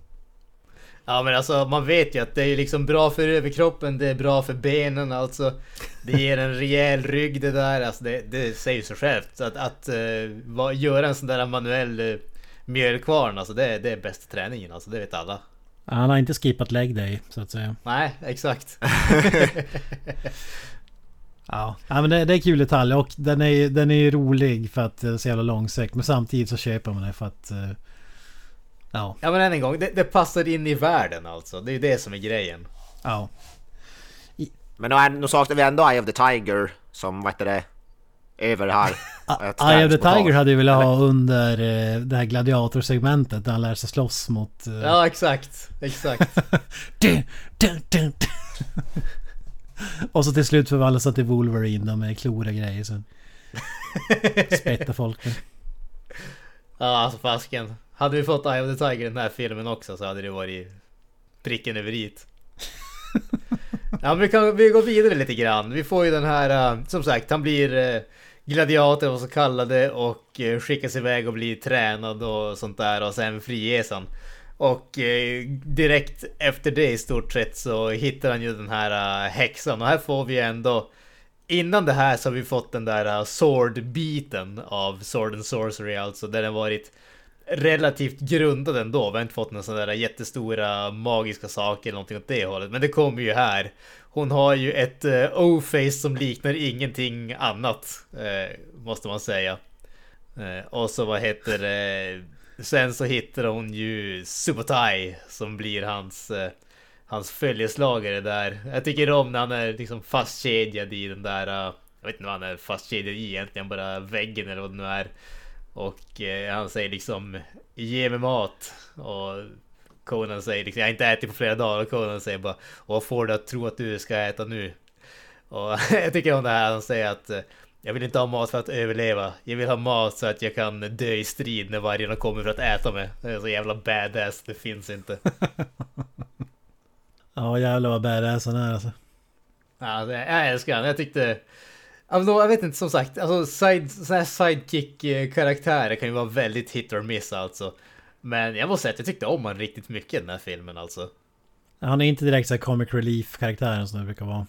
Ja men alltså man vet ju att det är liksom bra för överkroppen, det är bra för benen alltså. Det ger en rejäl rygg det där, alltså det, det säger sig självt. Så att, att uh, va, göra en sån där manuell uh, mjölkvarn, alltså det, det är bästa träningen, alltså det vet alla. Han har inte skippat leg day så att säga. Nej, exakt. *laughs* *laughs* Ja, ja men det, det är kul detalj och den är, ju- den är ju rolig för att det är så jävla långsökt. Men samtidigt så köper man det för att... eh, Ja, Ja men än en gång, det, det passar in i världen alltså. Det är ju det som är grejen. ja. Men nu, är- nu saknar vi ändå Eye of the Tiger som, vad heter det, över här. *laughs* Eye of the. Tiger hade jag velat ha under eh, det här gladiatorsegmentet där han lär sig slåss mot... eh, Ja exakt, exakt. *laughs* Och så till slut förvandlas han till Wolverine med klor och grejer sen. Spettar folk med. Ja alltså fasken. Hade vi fått Eye of the Tiger i den här filmen också så hade det varit pricken över it. *laughs* Ja men vi kan vi går vidare lite grann. Vi får ju den här, eh, som sagt han blir eh, gladiator och så kallade och skickas iväg och blir tränad och sånt där och sen friges han. Och eh, direkt efter det i stort sett så hittar han ju den här uh, häxan och här får vi ändå Innan det här så har vi fått den där uh, sword-biten av Sword and Sorcery alltså där den varit relativt grundad ändå. Vi har inte fått några sådana där jättestora eh, magiska saker eller någonting åt det hållet. Men det kommer ju här. Hon har ju ett uh, O-face som liknar ingenting annat. Uh, måste man säga. Och så vad heter det? Sen så hittar hon ju Subotai som blir hans eh, hans följeslagare där. Jag tycker om när han är liksom fastkedjad i den där... Eh, jag vet inte vad han är fastkedjad i egentligen, bara väggen eller vad det nu är. Och eh, han säger liksom Ge mig mat. Och Conan säger liksom Jag har inte ätit på flera dagar. Och Conan säger bara Vad får du att tro att du ska äta nu? Och *laughs* jag tycker om det här. Han säger att eh, jag vill inte ha mat för att överleva. Jag vill ha mat så att jag kan dö i strid när vargarna kommer för att äta mig. Det är så jävla badass. Det finns inte. *laughs* ja jävlar vad badass han är alltså. Ja, jag älskar han. Jag tyckte... Jag vet inte, som sagt, alltså side, sidekick-karaktärer kan ju vara väldigt hit or miss alltså. Men jag måste säga att jag tyckte om honom riktigt mycket i den här filmen alltså. Han är inte direkt så comic relief-karaktären som det brukar vara.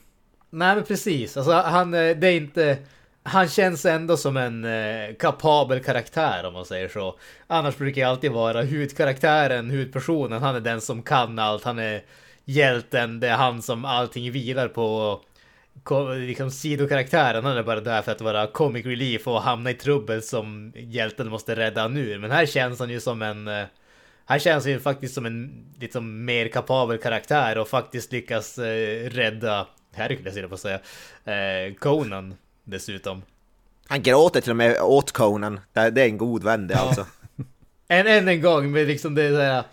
Nej men precis, alltså han, eh, det är inte... Han känns ändå som en eh, kapabel karaktär om man säger så. Annars brukar jag alltid vara hudkaraktären, hudpersonen, han är den som kan allt, han är hjälten, det är han som allting vilar på liksom sidokaraktären, han är bara där för att vara comic relief och hamna i trubbel som hjälten måste rädda nu. Men här känns han ju som en... Eh, här känns han ju faktiskt som en liksom mer kapabel karaktär och faktiskt lyckas eh, rädda... Hercules jag på att säga. Eh, Conan dessutom. Han gråter till och med åt Conan. Det är en god vän det ja. alltså. *laughs* Än, än en gång med liksom det där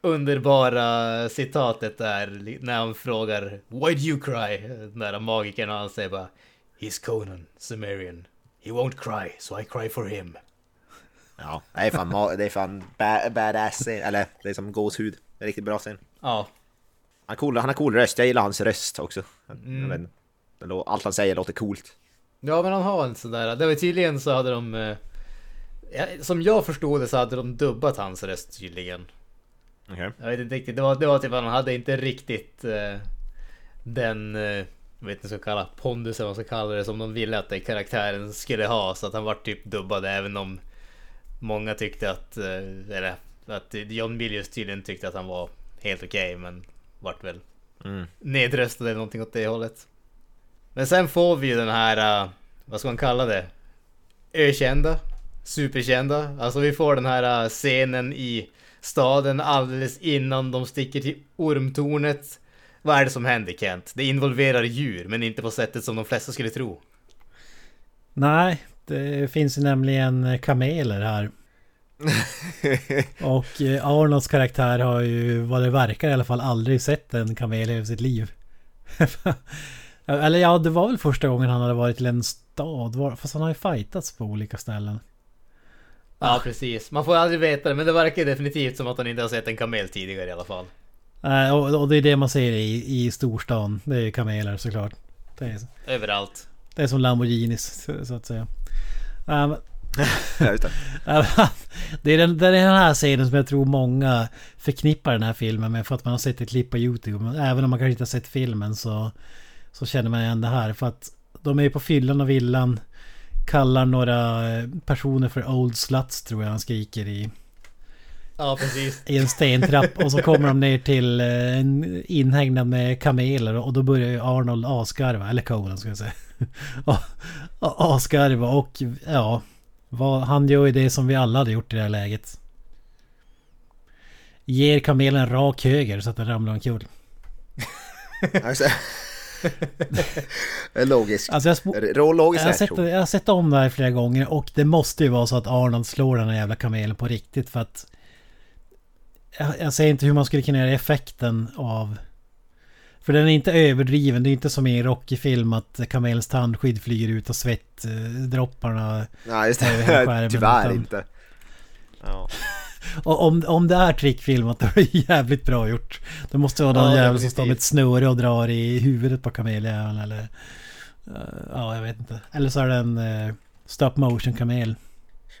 underbara citatet där när han frågar Why do you cry? Den där magikern och han säger bara He's Conan, Sumerian. He won't cry, so I cry for him. Ja, det är fan, det är fan badass Eller det är som gåshud. Det är riktigt bra scen. Ja. Han, cool, han har cool röst, jag gillar hans röst också. Mm. allt han säger låter coolt. Ja men han har en sån där, det var tydligen så hade de... Eh, som jag förstod det så hade de dubbat hans röst tydligen. Okay. Jag vet inte riktigt. Det var, det var typ att han hade inte riktigt eh, den... Eh, jag vet inte vad jag ska kalla pondus eller vad man ska kalla det som de ville att den karaktären skulle ha. Så att han var typ dubbad även om många tyckte att... Eh, eller att John Milius tydligen tyckte att han var helt okej okay, men vart väl mm. nedröstad eller någonting åt det hållet. Men sen får vi den här, uh, vad ska man kalla det? Ökända? Superkända? Alltså vi får den här uh, scenen i staden alldeles innan de sticker till ormtornet. Vad är det som händer Kent? Det involverar djur, men inte på sättet som de flesta skulle tro. Nej, det finns ju nämligen kameler här. *laughs* och eh, Arnolds karaktär har ju, vad det verkar i alla fall, aldrig sett en kamel i sitt liv. *laughs* Eller ja, det var väl första gången han hade varit till en stad. Fast han har ju fightats på olika ställen. Ja precis, man får aldrig veta det men det verkar definitivt som att han inte har sett en kamel tidigare i alla fall. Nej och, och det är det man ser i, i storstan. Det är kameler såklart. Det är, Överallt. Det är som Lamborghinis så att säga. *laughs* Um, *laughs* det, är den, det är den här scenen som jag tror många förknippar den här filmen med för att man har sett ett klipp på YouTube. Även om man kanske inte har sett filmen så, så känner man igen det här. För att de är på fyllan och villan kallar några eh, personer för old sluts tror jag han skriker i. Ja, precis. I en stentrapp och så kommer de ner till eh, en inhägnad med kameler och då börjar ju Arnold asgarva, eller Conan ska jag säga. *laughs* asgarva och ja, vad, han gör ju det som vi alla hade gjort i det här läget. Ger kamelen en rak höger så att den ramlar omkull. *laughs* Logisk. Alltså jag, Logisk jag, har sett, jag har sett om det här flera gånger och det måste ju vara så att Arnold slår den här jävla kamelen på riktigt för att... Jag, jag säger inte hur man skulle kunna göra effekten av... För den är inte överdriven. Det är inte som i en Rocky-film att kamelens tandskydd flyger ut och svettdropparna... Nej, just det. *laughs* Tyvärr utan, inte. Ja. Om, om det är trickfilmat då är det jävligt bra gjort. Det måste vara någon ja, jävel som står med ett snöre och drar i huvudet på kameljäveln eller... Uh, ja, jag vet inte. Eller så är det en uh, stop motion kamel.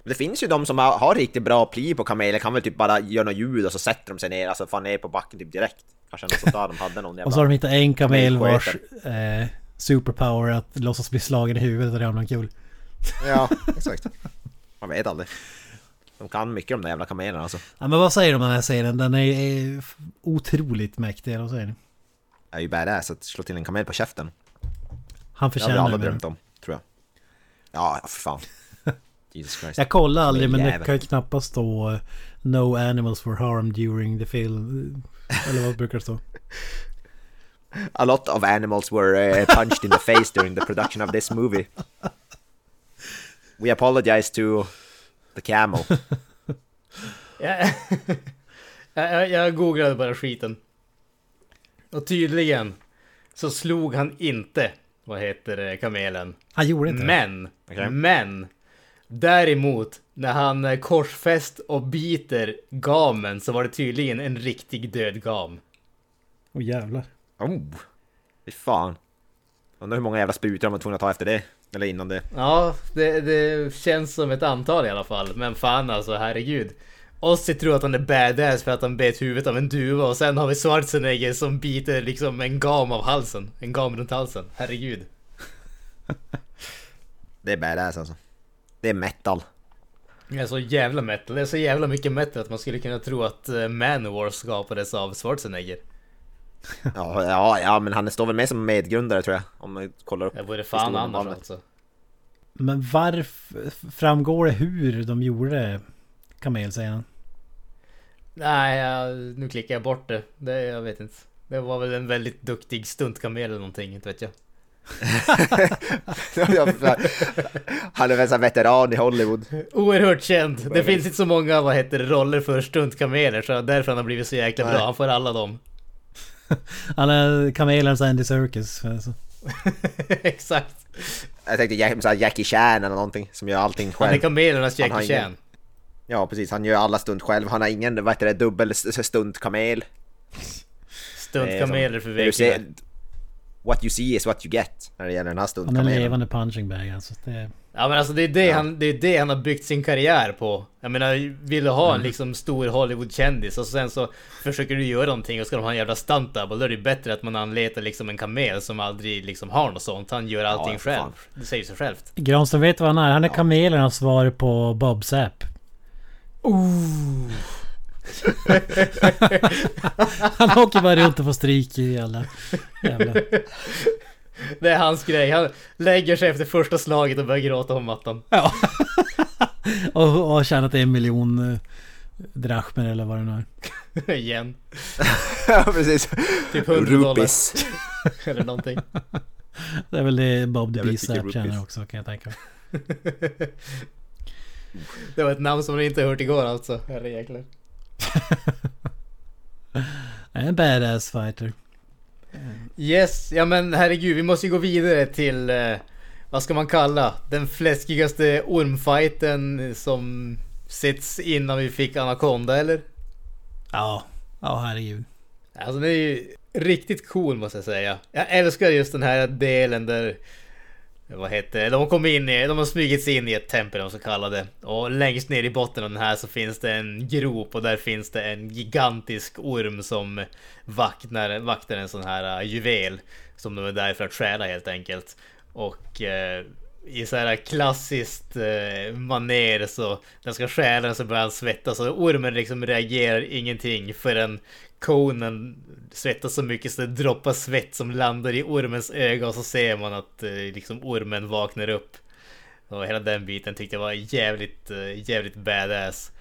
Men det finns ju de som har, har riktigt bra pli på kameler, kan väl typ bara göra något ljud och så sätter de sig ner, alltså fan ner på backen typ direkt. Kanske något sånt där de hade någon jävla... Och så har de hittat en kamel vars eh, superpower att låtsas bli slagen i huvudet och det är någon kul. Ja, *laughs* exakt. Man vet aldrig. De kan mycket de där jävla kamelerna alltså. Ja men vad säger du om den här serien? Den är, är otroligt mäktig, eller vad säger ni? Det är ju badass att slå till en kamel på käften. Han Det har vi förtjänar alla det. drömt om, tror jag. Ja, för fan. *laughs* Jesus Christ. Jag kollar aldrig men det Jävel. kan ju knappast stå eh, No animals were harmed during the film. *laughs* Eller vad brukar det stå? A lot of animals were uh, punched in the face during the production of this movie. *laughs* We apologize to the camel. *laughs* Jag, jag, jag googlade bara skiten. Och tydligen så slog han inte, vad heter det, kamelen. Han gjorde inte. Men, Okej. men. Däremot, när han korsfäst och biter gamen så var det tydligen en riktig död gam. Åh jävlar. Oh, fy fan. Undrar hur många jävla sprutor de var tvungna att ta efter det. Eller innan det. Ja, det, det känns som ett antal i alla fall. Men fan alltså, herregud. Ossi tror att han är badass för att han bet huvudet av en duva och sen har vi Schwarzenegger som biter liksom en gam av halsen. En gam runt halsen. Herregud. *laughs* Det är badass alltså. Det är metal. Det är så jävla metal. Det är så jävla mycket metal att man skulle kunna tro att eh, Manowar skapades av Schwarzenegger. Ja, ja, ja, men han står väl med som medgrundare tror jag. Om man kollar upp. Det vore fan annars alltså. Men varför framgår det hur de gjorde kamelscenen? Nej, jag, nu klickar jag bort det. det. Jag vet inte. Det var väl en väldigt duktig stuntkamel eller någonting, inte vet jag. *laughs* han är väl en veteran i Hollywood. Oerhört känd. Det finns inte så många, vad heter roller för stuntkameler så därför han har blivit så jäkla bra. Han får alla dem. *laughs* Han är kamelens Andy Serkis. Alltså. *laughs* Exakt. Jag tänkte Jack, Jackie Chan eller någonting som gör allting Han är själv. kamelernas Jackie ingen- Chan. Ja precis, han gör alla stunt själv. Han har ingen, vad heter det, dubbel stuntkamel. Stuntkameler för väggar. What you see is what you get. När det gäller den här Han är en stuntkamelen. levande punching bag alltså. Det, Ja men alltså det är det, han, det är det han har byggt sin karriär på. Jag menar, vill du ha en liksom stor Hollywood-kändis och sen så försöker du göra någonting och ska de ha en jävla stunt double, då är det bättre att man anlitar liksom en kamel som aldrig liksom har något sånt. Han gör allting Ja, för själv. Det säger sig självt. Granström vet vad han är. Han är kamelernas svar på Bob Sapp. *laughs* han åker bara runt och får stryk i alla jävla... *laughs* *laughs* Det är hans grej. Han lägger sig efter första slaget och börjar gråta på mattan. Ja. *laughs* och, och har tjänat en miljon eh, drachmer eller vad det nu är. *laughs* Igen. ja precis. Typ 100 dollar. Rupees. Eller någonting. Det är väl det Bob the Beast tjänar också kan jag tänka mig. Det var ett namn som man inte hört igår alltså. Herrejäklar. En badass fighter. Yes, ja men herregud, vi måste ju gå vidare till eh, vad ska man kalla den fläskigaste ormfighten som setts innan vi fick Anaconda eller? Ja, ja herregud. Alltså den är ju riktigt cool måste jag säga. Jag älskar just den här delen där vad heter det? De har kommit in i, de har smugit sig in i ett tempel de så kallade. Och längst ner i botten av den här så finns det en grop och där finns det en gigantisk orm som vaktar, vaktar en sån här uh, juvel. Som de är där för att stjäla helt enkelt. Och eh, i så här klassiskt eh, maner så den ska stjäla den så börjar han svettas och ormen liksom reagerar ingenting förrän konen svettas så mycket så det droppar svett som landar i ormens öga och så ser man att eh, liksom ormen vaknar upp. Och hela den biten tyckte jag var jävligt, eh, jävligt badass.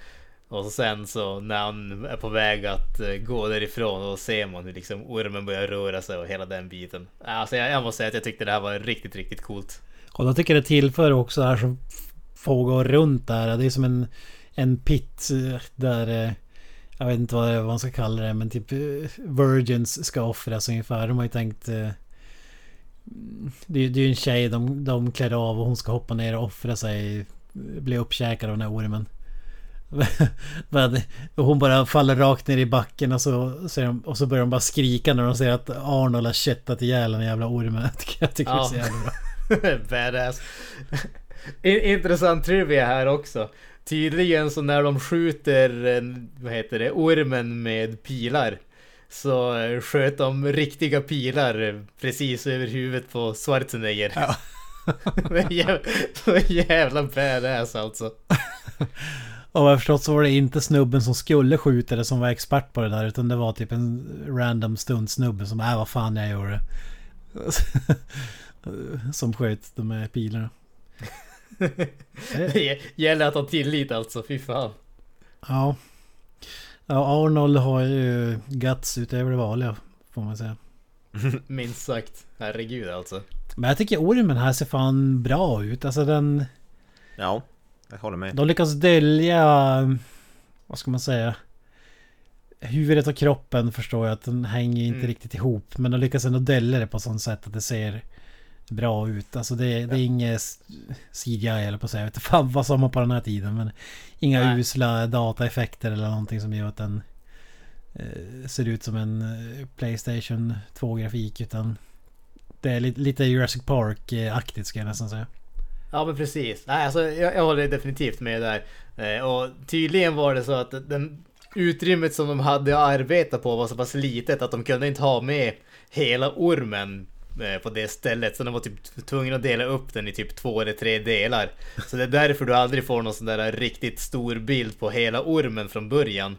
Och så sen så när han är på väg att eh, gå därifrån och ser man hur liksom ormen börjar röra sig och hela den biten. Alltså jag, jag måste säga att jag tyckte det här var riktigt, riktigt coolt. Och då tycker jag det tillför också här som får gå runt där. Det är som en, en pit eh, där... Eh, jag vet inte vad, man ska kalla det men typ eh, Virgins ska offras ungefär. De har ju tänkt... eh, Det, är- ju en tjej de, de klär av och hon ska hoppa ner och offra sig. Bli uppkäkad av den här ormen. *laughs* Men hon bara faller rakt ner i backen och så, så de, och så börjar de bara skrika när de ser att Arnold har köttat ihjäl den jävla ormen. *laughs* Jag tycker, det är så jävla bra. *laughs* Badass. In, intressant trivia här också. Tydligen så när de skjuter, en- vad heter det, ormen med pilar. Så eh, sköt de riktiga pilar eh, precis över huvudet på Schwarzenegger. Ja. *laughs* Så jävla badass alltså. Och vad jag förstått så var det inte snubben som skulle skjuta det som var expert på det där. Utan det var typ en random stuntsnubbe som äh vad fan jag gjorde. *laughs* som sköt de här pilarna. Det gäller att ha tillit alltså, fy fan. Ja. Ja, Arnold har ju guts utöver det vanliga. Får man säga. *laughs* Minst sagt. Herregud alltså. Men jag tycker ormen här ser fan bra ut. Alltså den... Ja, jag håller med. De lyckas dölja... Vad ska man säga? Huvudet och kroppen förstår jag att den hänger inte Mm. riktigt ihop. Men de lyckas ändå dölja det på sånt sätt att det ser bra ut. Alltså det, det är inget s- CGI eller på att säga. Jag vet inte fan vad som var på den här tiden. Men inga Nej. usla dataeffekter eller någonting som gör att den eh, ser ut som en eh, Playstation 2-grafik. Utan det är lite, lite Jurassic Park-aktigt ska jag nästan säga. Ja men precis. Nej, alltså, jag, jag håller definitivt med där. Eh, och tydligen var det så att den utrymmet som de hade att arbeta på var så pass litet att de kunde inte ha med hela ormen Eh, på det stället. Så de var typ tvungna att dela upp den i typ två eller tre delar. Så det är därför du aldrig får någon sån där riktigt stor bild på hela ormen från början.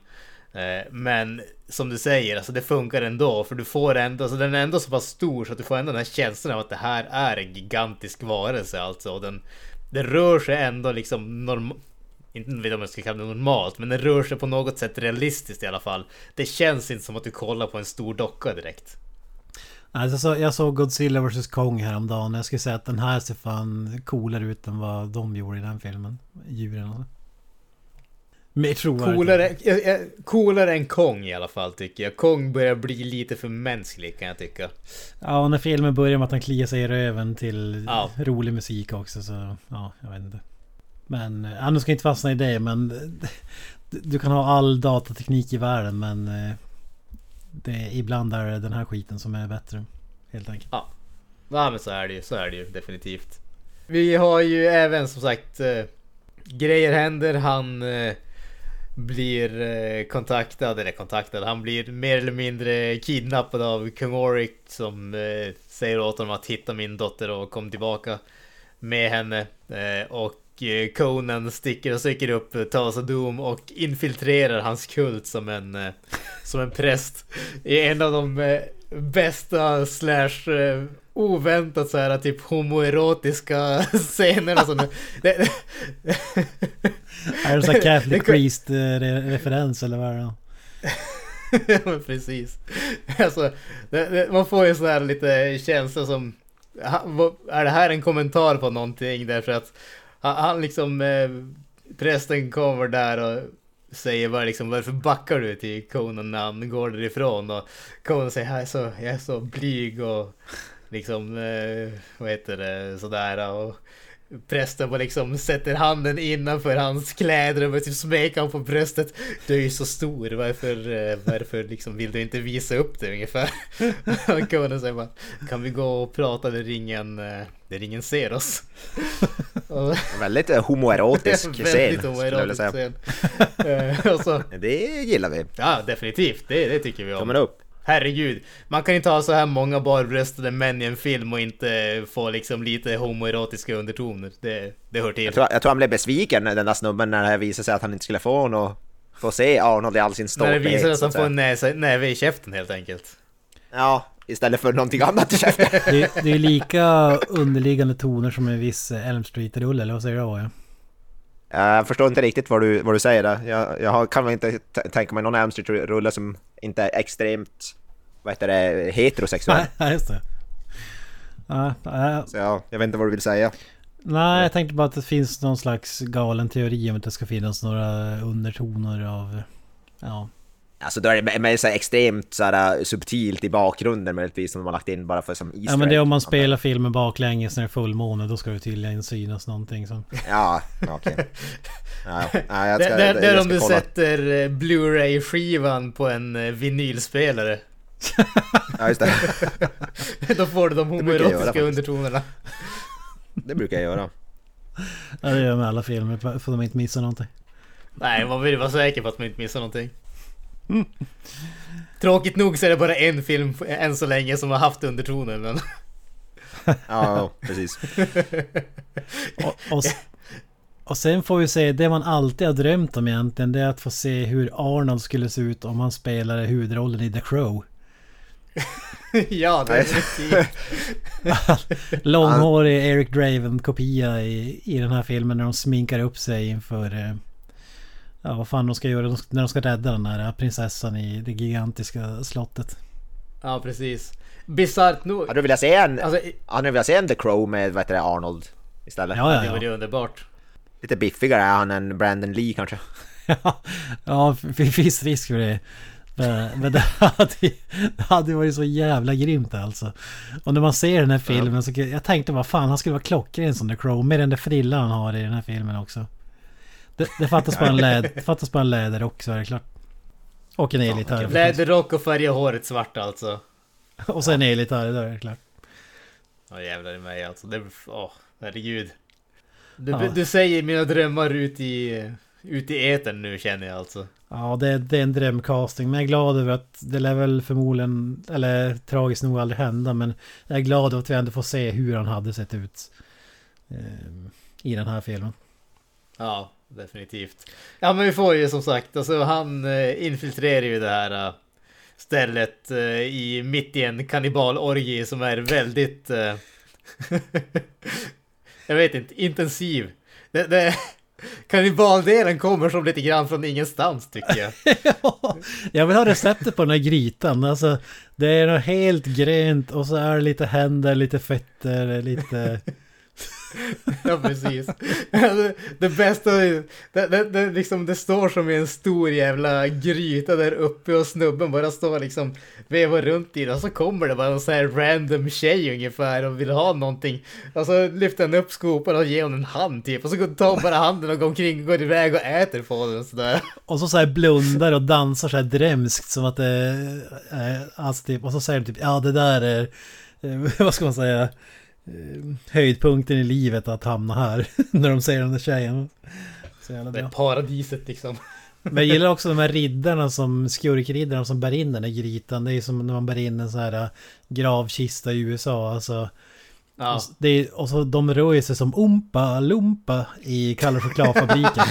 Eh, men som du säger, alltså det funkar ändå för du får ändå, alltså den är ändå så pass stor så att du får ändå den här känslan av att det här är en gigantisk varelse alltså. Och den, den rör sig ändå liksom normalt, inte vet om jag ska kalla det normalt, men den rör sig på något sätt realistiskt i alla fall. Det känns inte som att du kollar på en stor docka direkt. Alltså, så jag såg Godzilla vs Kong häromdagen. Jag skulle säga att den här ser fan coolare ut än vad de gjorde i den filmen. Djuren och Mer trovärdigt. Coolare, eh, eh, coolare än Kong i alla fall tycker jag. Kong börjar bli lite för mänsklig kan jag tycka. Ja, och när filmen börjar med att han kliar sig i röven till Ja. rolig musik också så... Ja, jag vet inte. Men... eh, Ja, nu ska jag inte fastna i det men... eh, Du du kan ha all datateknik i världen men... Det, ibland är det den här skiten som är bättre. Helt enkelt. Ja, men så är det ju, så är det ju definitivt. Vi har ju även som sagt eh, grejer händer. Han eh, blir eh, kontaktad, eller kontaktad, han blir mer eller mindre kidnappad av kung Oric som eh, säger åt honom att hitta min dotter och kom tillbaka med henne. Eh, och eh, Conan sticker och söker upp eh, Tasa Doom och infiltrerar hans kult som en, eh, som en präst. I en av de bästa slash oväntat så här typ homoerotiska *laughs* scenerna som det, Är det så här Catholic Priest-referens eller vad är det? *laughs* Ja men precis. Alltså, det, det, man får ju så här lite känsla som... Är det här en kommentar på någonting? Därför att han, han liksom... Eh, prästen kommer där och säger bara liksom varför backar du till Conan när han går därifrån? Och Conan säger jag är så, jag är så blyg och liksom... Eh, vad heter det? Sådär och... Prästen bara liksom sätter handen innanför hans kläder och börjar typ smeka honom på bröstet. Du är ju så stor, varför, eh, varför liksom vill du inte visa upp det ungefär? *laughs* Och Conan säger bara, kan vi gå och prata där ingen, eh, där ingen ser oss? Väldigt eh, homoerotisk *laughs* scen, väldigt homoerotisk scen. Eh, och så, *laughs* Det gillar vi. ja definitivt, det, det tycker vi om. Tummen upp. Herregud, man kan inte ha så här många barbröstade män i en film och inte få liksom lite homoerotiska undertoner. Det, det hör till. Jag tror, jag tror han blev besviken den där snubben när det visade sig att han inte skulle få något... Få se Arnold i all sin När det stolthet. visar så att han får en näsa, näve i käften helt enkelt. Ja, istället för någonting annat i käften. Det, det är lika underliggande toner som en viss Elm Street-rulle, eller vad säger du? Ja? Jag förstår inte riktigt vad du, vad du säger där. Jag, jag kan väl inte tänka mig någon Elm Street-rulle som inte är extremt... Vad heter det? Heterosexuell. Nej, just det. Ja, ja, Så ja, jag vet inte vad du vill säga. nej, jag tänkte bara att det finns någon slags galen teori om att det ska finnas några undertoner av... Ja. Alltså då är det mer så här extremt så här, subtilt i bakgrunden möjligtvis som de har lagt in bara för som Easter ja men det är om man spelar filmen baklänges när det är fullmåne, då ska det tydligen synas någonting som... *laughs* Ja, okej. Ja, ja, jag Det, ska, det, det är om du kolla. sätter eh, Blu-ray-skivan på en eh, vinylspelare. Ja, just det. *laughs* Då får du de homoerotiska undertonerna. Det brukar jag göra. Ja, det gör jag med alla filmer för att de inte missar någonting. Nej, man vill vara säker på att man inte missar någonting. *laughs* Tråkigt nog så är det bara en film än så länge som har haft undertoner men... *laughs* Ja, precis. *laughs* Och, och, och sen får vi se, det man alltid har drömt om egentligen, det är att få se hur Arnold skulle se ut om han spelade huvudrollen i The Crow. ja, det är. Långhårig Eric Draven-kopia i, i den här filmen när de sminkar upp sig inför... Ja, vad fan de ska göra när de ska rädda den här prinsessan i det gigantiska slottet. Ja, precis. Bisarrt nog. Hade du velat se en, Alltså, hade du velat se en The Crow med vad heter det, Arnold istället? Ja, det ja, var ja. ju underbart. Lite biffigare är han än Brandon Lee kanske. *laughs* Ja, ja det finns risk för det. Men men det *laughs* hade, det hade varit så jävla grymt alltså. Och när man ser den här filmen så jag tänkte vad fan han skulle vara klockren som The Crow. Med den där frillan han har i den här filmen också. Det, det fattas bara en det fattas bara en läderrock så är det klart. Och en elgitarr. förstås. Läderrock och färga håret svart alltså. Och sen en elgitarr, då är det klart. Ja jävlar i mig alltså. Det, åh, herregud. Du, Ja. du säger mina drömmar ut i, ut i etern nu känner jag alltså. Ja, det, det är en drömcasting. Men jag är glad över att det lär väl förmodligen, eller tragiskt nog aldrig hända. Men jag är glad över att vi ändå får se hur han hade sett ut. eh, I den här filmen. Ja, definitivt. Ja men vi får ju som sagt, alltså han eh, infiltrerar ju det här eh, stället eh, i mitt i en kannibalorgie som är väldigt... *laughs* Jag vet inte, intensiv. Det, det, *laughs* kannibaldelen kommer som lite grann från ingenstans tycker jag. *laughs* Ja, jag vill ha receptet på den här grytan. Alltså, det är något helt grönt och så är det lite händer, lite fötter, lite... *laughs* Ja precis. Alltså, det bästa, är- det, det, det, liksom, det står som i en stor jävla gryta där uppe och snubben bara står liksom vevar runt i det och så kommer det bara en sån här random tjej ungefär och vill ha någonting. Och så lyfter han upp skopan och ger hon en hand typ och så tar hon bara handen och går omkring och går iväg och äter på den och sådär. Och så, så här blundar och dansar så här drömskt som att det... är alltså typ, och så säger de typ ja det där är... Eh, *laughs* vad ska man säga? Eh, höjdpunkten i livet att hamna här. *laughs* när de säger den där tjejen. Så jävla Det är paradiset liksom. Men jag gillar också de här riddarna som, skurkriddarna som bär in den där grytan. Det är som när man bär in en sån här eh, gravkista i USA. Alltså, Ja. och, det och så de rör sig som Ompa Lumpa i Kalle chokladfabriken.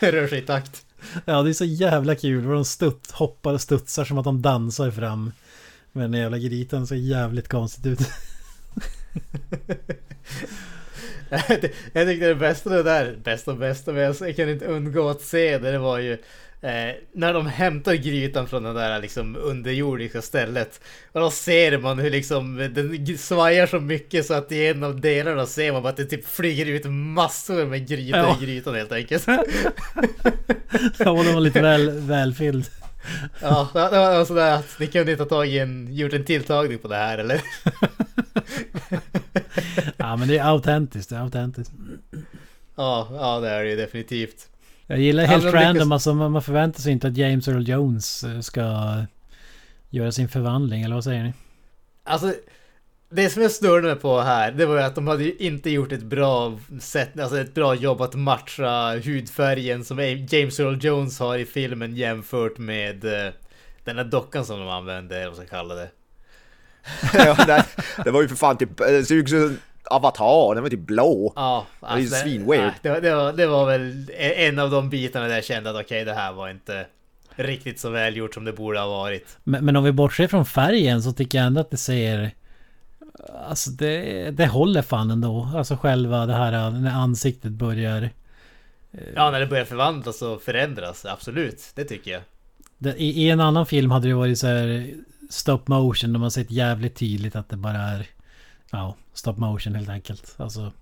*laughs* Rör sig i takt. ja, det är så jävla kul. Vad de stutt, hoppar och studsar som att de dansar fram. med den jävla grytan. Så jävligt konstigt ut. *laughs* *laughs* jag tyckte det bästa det där, bästa och bästa, men jag kan inte undgå att se det, det var ju eh, när de hämtar grytan från det där liksom underjordiska stället. Och då ser man hur liksom den svajar så mycket så att i en av delarna ser man bara att det typ flyger ut massor med grytor Ja. i grytan helt enkelt. *laughs* ja, och de var lite väl, välfylld. *laughs* ja, det var sådär att ni kunde inte ha tagit en, gjort en tilltagning på det här eller? *laughs* Ja, men det är autentiskt. Det är autentiskt. Ja, ja det är det ju definitivt. Jag gillar helt lyckas- random, alltså man man förväntar sig inte att James Earl Jones eh, ska göra sin förvandling, eller vad säger ni? Alltså, det som jag störde mig på här, det var ju att de hade ju inte gjort ett bra sätt, alltså ett bra jobb att matcha hudfärgen som James Earl Jones har i filmen jämfört med eh, den här dockan som de använde, eller vad man ska kalla det. *laughs* ja, det, det var ju för fan typ, det såg ut som en avatar, den var typ blå. Ja, är ju svinweird. nej, det, var- det, var, det var väl en av de bitarna där jag kände att okej, det här var inte riktigt så väl gjort som det borde ha varit. Men, men om vi bortser från färgen så tycker jag ändå att det ser... Alltså det, det håller fan ändå. Alltså själva det här när ansiktet börjar... Ja, när det börjar förvandlas och förändras, absolut, det tycker jag. Det, i, I en annan film hade det varit så här stop motion. De har sett jävligt tydligt att det bara är... Ja, stop motion helt enkelt. Alltså...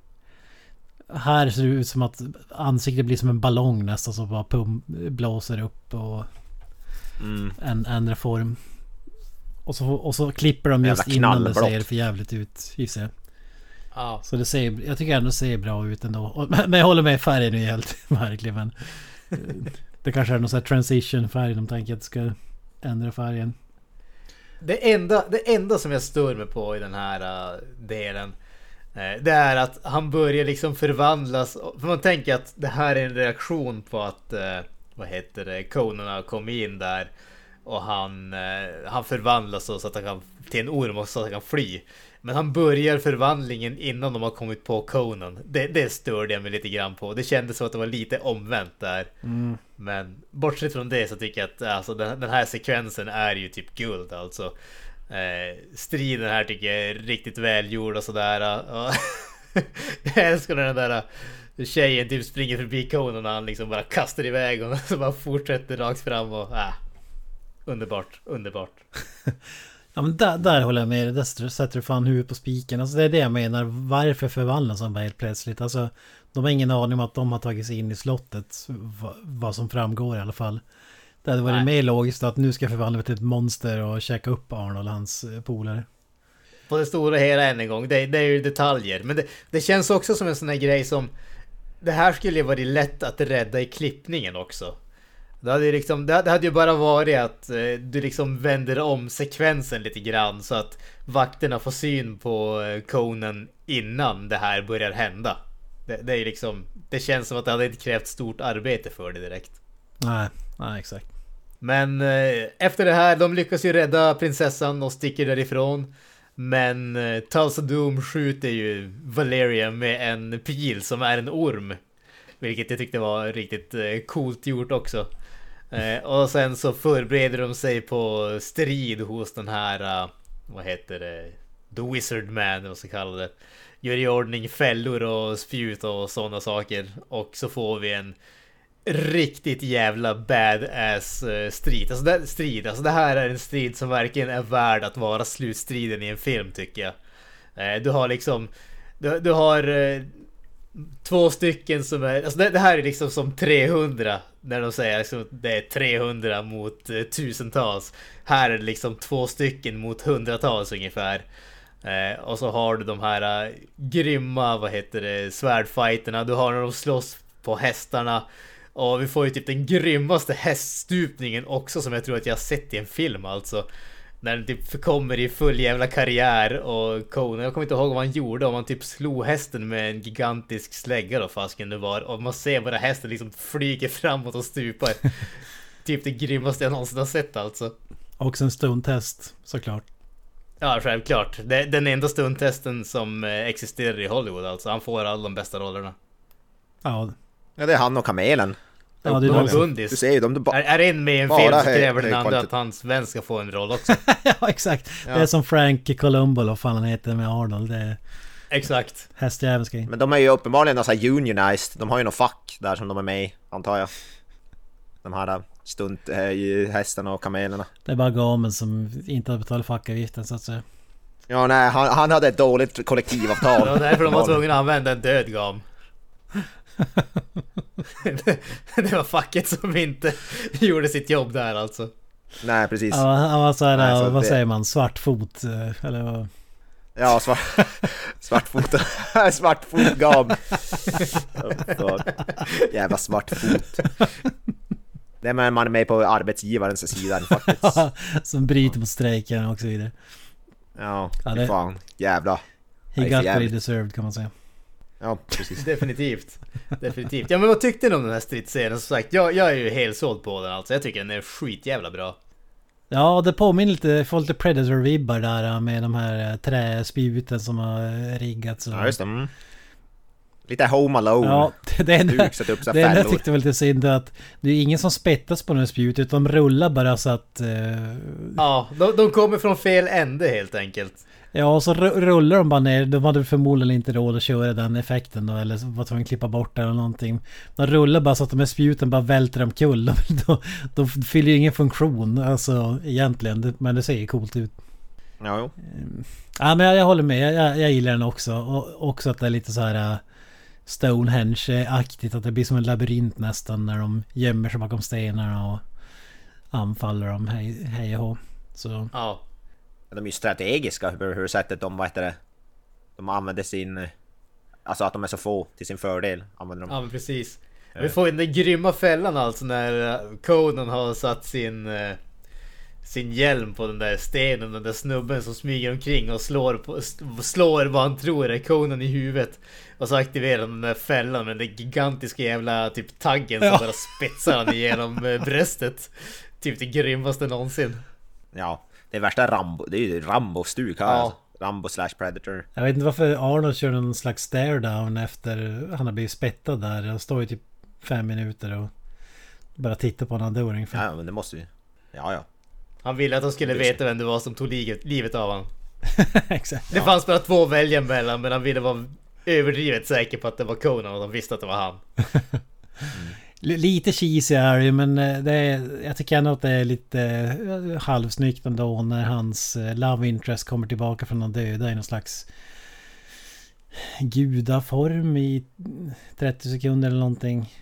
Här ser det ut som att ansiktet blir som en ballong nästan som bara pum, blåser upp och Mm. en, ändrar form. Och så, och så klipper de just innan det ser för jävligt ut gissar jag. Ja, Så det ser, jag tycker ändå det ser bra ut ändå. *laughs* Men jag håller med färgen är helt *laughs* märklig men... eh, Det kanske är någon sån här transition färg de tänker att det ska ändra färgen. Det enda, det enda som jag stör mig på i den här uh, delen Eh, Det är att han börjar liksom förvandlas. För man tänker att det här är en reaktion på att, eh, vad heter det, Conan har kommit in där. Och han, eh, han förvandlas så att han kan, till en orm och så att han kan fly. Men han börjar förvandlingen innan de har kommit på Conan. Det, det störde jag mig lite grann på. Det kändes som att det var lite omvänt där. Men bortsett från det så tycker jag att alltså, den, den här sekvensen är ju typ guld alltså. Eh, striden här tycker jag är riktigt välgjord och sådär. Och *laughs* jag älskar den där eh, tjejen typ springer förbi Conan och han liksom bara kastar iväg och så bara fortsätter rakt fram och äh, Underbart, underbart. *laughs* Ja men där, där håller jag med dig. Där sätter du fan huvudet på spiken. Alltså det är det jag menar. Varför förvandlas han bara helt plötsligt? Alltså de har ingen aning om att de har tagit sig in i slottet. Vad, vad som framgår i alla fall. Det hade varit Nej. mer logiskt att nu ska jag förvandla mig till ett monster och käka upp Arnold och hans eh, polare. På det stora hela än en gång, det, det är ju detaljer. Men det, det känns också som en sån här grej som... Det här skulle ju varit lätt att rädda i klippningen också. Det hade ju liksom, det, hade ju bara varit att eh, du liksom vänder om sekvensen lite grann så att vakterna får syn på eh, Conan innan det här börjar hända. Det, det är liksom, det känns som att det hade inte krävt stort arbete för det direkt. Nej, nej exakt. Men eh, efter det här, de lyckas ju rädda prinsessan och sticker därifrån. Men eh, Tulsa Doom skjuter ju Valeria med en pil som är en orm. Vilket jag tyckte var riktigt eh, coolt gjort också. Eh, och sen så förbereder de sig på strid hos den här, eh, vad heter det, The Wizard Man eller vad ska kalla det. Gör i ordning fällor och spjut och sådana saker. Och så får vi en riktigt jävla badass eh, strid. Alltså det, strid. Alltså det här är en strid som verkligen är värd att vara slutstriden i en film tycker jag. Eh, Du har liksom... Du, du har eh, två stycken som är... Alltså det, det här är liksom som 300. När de säger liksom att det är 300 mot eh, tusentals. Här är det liksom två stycken mot hundratals ungefär. Eh, och så har du de här eh, grymma, vad heter det, svärdfighterna. Du har när de slåss på hästarna. Och vi får ju typ den grymmaste häststupningen också som jag tror att jag har sett i en film alltså. När den typ kommer i full jävla karriär och Conan, jag kommer inte ihåg vad han gjorde, om han typ slog hästen med en gigantisk slägga då fasken det var. Och man ser bara hästen liksom flyger framåt och stupar. *laughs* typ det grymmaste jag någonsin har sett alltså. Också en stunttest såklart. Ja, självklart. Det är den enda stundtesten som eh, existerar i Hollywood alltså. Han får alla de bästa rollerna. Ja, Ja, det är han och kamelen. Ja det är de. Du ser ju, de, de, Är, är en med i en Bara film så kräver den andra att hans vän ska få en roll också. *laughs* ja exakt. Det är som Frank Columbo eller vad fan han heter med Arnold. Det är Exakt. hästjävelns grej. Men de är ju uppenbarligen så här unionized. De har ju något fack där som de är med i, antar jag. De här äh, stunt, äh, i hästarna och kamelerna. Det är bara gamen som inte har betalat fackavgiften så att säga. Ja, nej, han, han hade ett dåligt kollektivavtal. *laughs* Det var därför de var tvungna att använda en död gam. Det, *laughs* det var facket som inte gjorde sitt jobb där alltså. Nej, precis. Ja, han var såhär, Nej, så vad det- säger man, svartfot eh, eller vad? Ja, svart, svartfot. *laughs* Svartfotgam. *laughs* Oh, Jävla svartfot. Det är när man är med på arbetsgivarens sida faktiskt. som bryter mot strejken och så vidare. Ja, Ja, det- fan. Jävla. He got what he deserved kan man säga. Ja, precis. Definitivt. Definitivt. Ja men vad tyckte ni om den här stridsscenen? Som sagt, jag, jag är ju helt såld på den alltså. Jag tycker den är skitjävla bra. Ja, det påminner lite, får lite Predator-vibbar där eh, med de här eh, träspjuten som har eh, riggats. och- Ja, just det. Mm. Lite Home Alone. Ja, det enda, det enda jag tyckte var lite synd är att det är ingen som spettas på den här spjutet utan de rullar bara så att... eh, Ja, de, de kommer från fel ände helt enkelt. Ja, och så ru- rullar de bara ner. De hade förmodligen inte råd att köra den effekten då, eller var tvungna att klippa bort det eller någonting. De rullar bara så att de här spjuten bara välter omkull. *laughs* De, de, de fyller ju ingen funktion, alltså egentligen. Men det ser coolt ut. Ja, jo. Ja, men jag, jag håller med. Jag, jag, jag gillar den också. Och också att det är lite så här... äh, Stonehenge-aktigt. Att det blir som en labyrint nästan när de gömmer sig bakom stenarna och anfaller dem hej, hej och hå. Så Ja. De är ju strategiska hur, hur sättet de, vad heter det? De använder sin... Alltså att de är så få till sin fördel. Använder de. Ja men precis. Vi får ju den grymma fällan alltså när eh, Conan har satt sin... eh, sin hjälm på den där stenen, den där snubben som smyger omkring och slår, på, slår vad han tror är Conan i huvudet. Och så aktiverar han den där fällan med den gigantiska jävla typ taggen som Ja. bara spetsar han igenom eh, bröstet. Typ det grymmaste någonsin. Ja, det är värsta Rambo, det är ju Rambo-stuk här Ja. alltså. Rambo slash Predator. Jag vet inte varför Arnold kör någon slags stare down efter han har blivit spettad där. Han står ju typ fem minuter och bara tittar på när han dör ungefär. Ja, men det måste ju... Ja, ja. Han ville att de skulle veta vem det var som tog livet, livet av honom. *laughs* Exakt. Det fanns bara två att välja mellan men han ville vara överdrivet säker på att det var Conan och de visste att det var han. L- *laughs* Lite cheesy är det ju men eh, det är, jag tycker ändå att det är lite eh, halvsnyggt ändå när hans eh, love interest kommer tillbaka från de döda i någon slags gudaform i 30 sekunder eller någonting.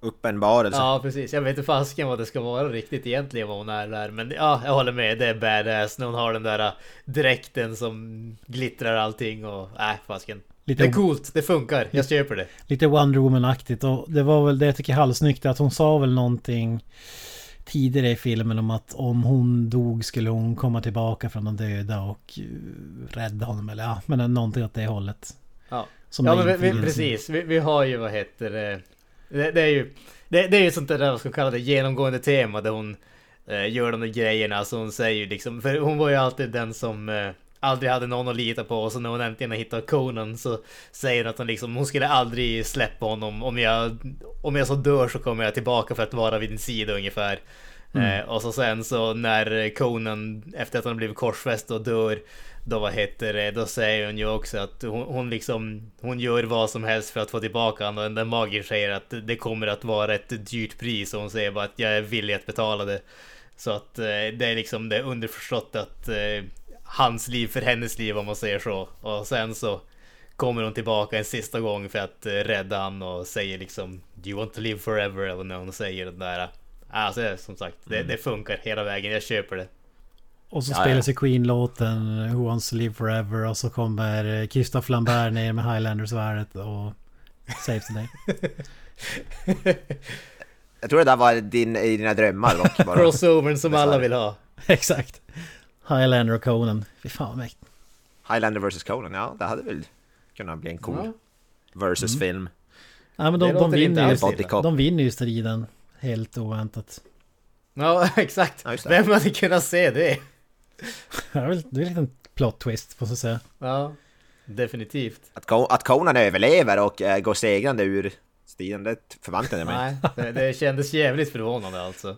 Uppenbarelse. Ja precis, jag vet inte fasken vad det ska vara riktigt egentligen vad hon är där Men ja, jag håller med, det är badass när hon har den där äh, dräkten som glittrar allting och nej fasken Lite, Det är coolt, det funkar, jag köper det. Lite Wonder Woman-aktigt och det var väl det jag tycker är halvsnyggt att hon sa väl någonting tidigare i filmen om att om hon dog skulle hon komma tillbaka från de döda och eh, rädda honom eller ja, men någonting åt det hållet. Ja, Som ja men vi, precis, vi, vi har ju vad heter det Det, det är ju det, det är ju sånt där vad ska man kalla det genomgående tema där hon eh, gör de där grejerna. Så hon säger ju liksom För hon var ju alltid den som eh, aldrig hade någon att lita på och så när hon äntligen har hittat Conan så säger hon att hon liksom hon skulle aldrig släppa honom om jag om jag så dör så kommer jag tillbaka för att vara vid din sida ungefär. Eh, och så sen så när Conan efter att han blivit korsfäst och dör då vad heter det, då säger hon ju också att hon, hon liksom Hon gör vad som helst för att få tillbaka honom och den magin säger att det kommer att vara ett dyrt pris och hon säger bara att jag är villig att betala det. Så att eh, det är liksom det underförstått att eh, hans liv för hennes liv om man säger så. Och sen så kommer hon tillbaka en sista gång för att eh, rädda han och säger liksom Do you want to live forever? Eller när hon säger det där. Alltså som sagt, det, det funkar hela vägen. Jag köper det. Och så Ja, spelas ja. ju Queen-låten Who Wants To Live Forever och så kommer eh, Christophe Lambert ner med Highlander-svärdet och Save the Day. *laughs* Jag tror det där var din, i dina drömmar. *laughs* Crossovern som alla vill ha. *laughs* Exakt. Highlander och Conan. Fy fan vad mäktigt. Highlander vs Conan, ja det hade väl kunnat bli en cool Ja. versus film. Ja men de, de, vinner ju, de vinner ju striden. Helt oväntat. Ja, *laughs* exakt. Ja. Vem hade kunnat se det? *laughs* Det är väl en liten plot twist får jag säga. Ja, definitivt. Att, att Conan överlever och äh, går segrande ur striden, det förväntade jag mig inte. Nej, det, det kändes jävligt förvånande alltså.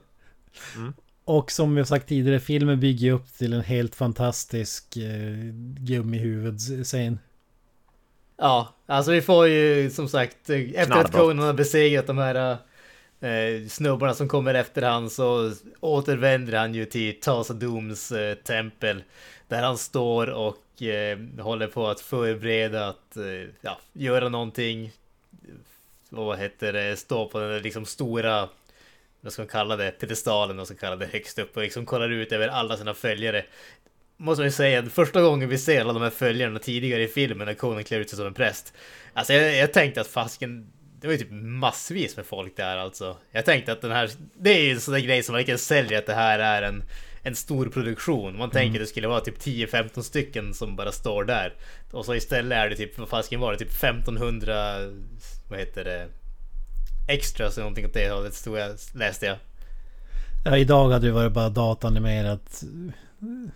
Och som vi har sagt tidigare, filmen bygger upp till en helt fantastisk eh, gummihuvudscen. Ja, alltså vi får ju som sagt eh, efter att Knallbrott. Conan har besegrat de här eh, snubbarna som kommer efter han så återvänder han ju till Tasa Dooms eh, tempel. Där han står och eh, håller på att förbereda att eh, ja, göra någonting. Vad heter det? Stå på den där liksom stora vad ska man kalla det, pedestalen, vad ska man kalla det, högst upp och liksom kollar ut över alla sina följare. Måste man ju säga, första gången vi ser alla de här följarna tidigare i filmen när Conan klär ut sig som en präst. Alltså jag, jag tänkte att fasken, det var ju typ massvis med folk där alltså. Jag tänkte att den här, det är ju en sån där grej som verkligen säljer att det här är en, en stor produktion. Man tänker att det skulle vara typ 10-15 stycken som bara står där. Och så istället är det typ, vad fasken var det, typ 1500, vad heter det? Extras eller någonting åt det hållet stod jag, läste jag. Ja, idag hade det varit bara datanimerat eh,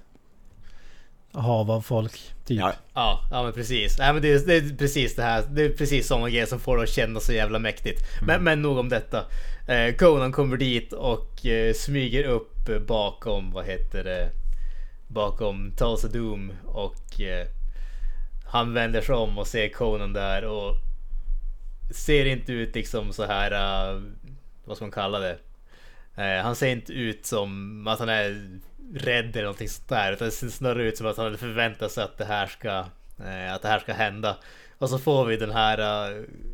hav av folk. Typ. Ja, Ja, ja men precis. Nej, men det, är, det är precis det här. Det är precis sådana grejer som får det att kännas så jävla mäktigt. Men, men nog om detta. Eh, Conan kommer dit och eh, smyger upp bakom, vad heter det? Bakom Tulsa Doom och eh, han vänder sig om och ser Conan där och ser inte ut liksom så här, uh, vad ska man kalla det? Uh, han ser inte ut som att han är rädd eller någonting sånt där. Utan det ser snarare ut som att han hade förväntat sig att det här ska, uh, att det här ska hända. Och så får vi den här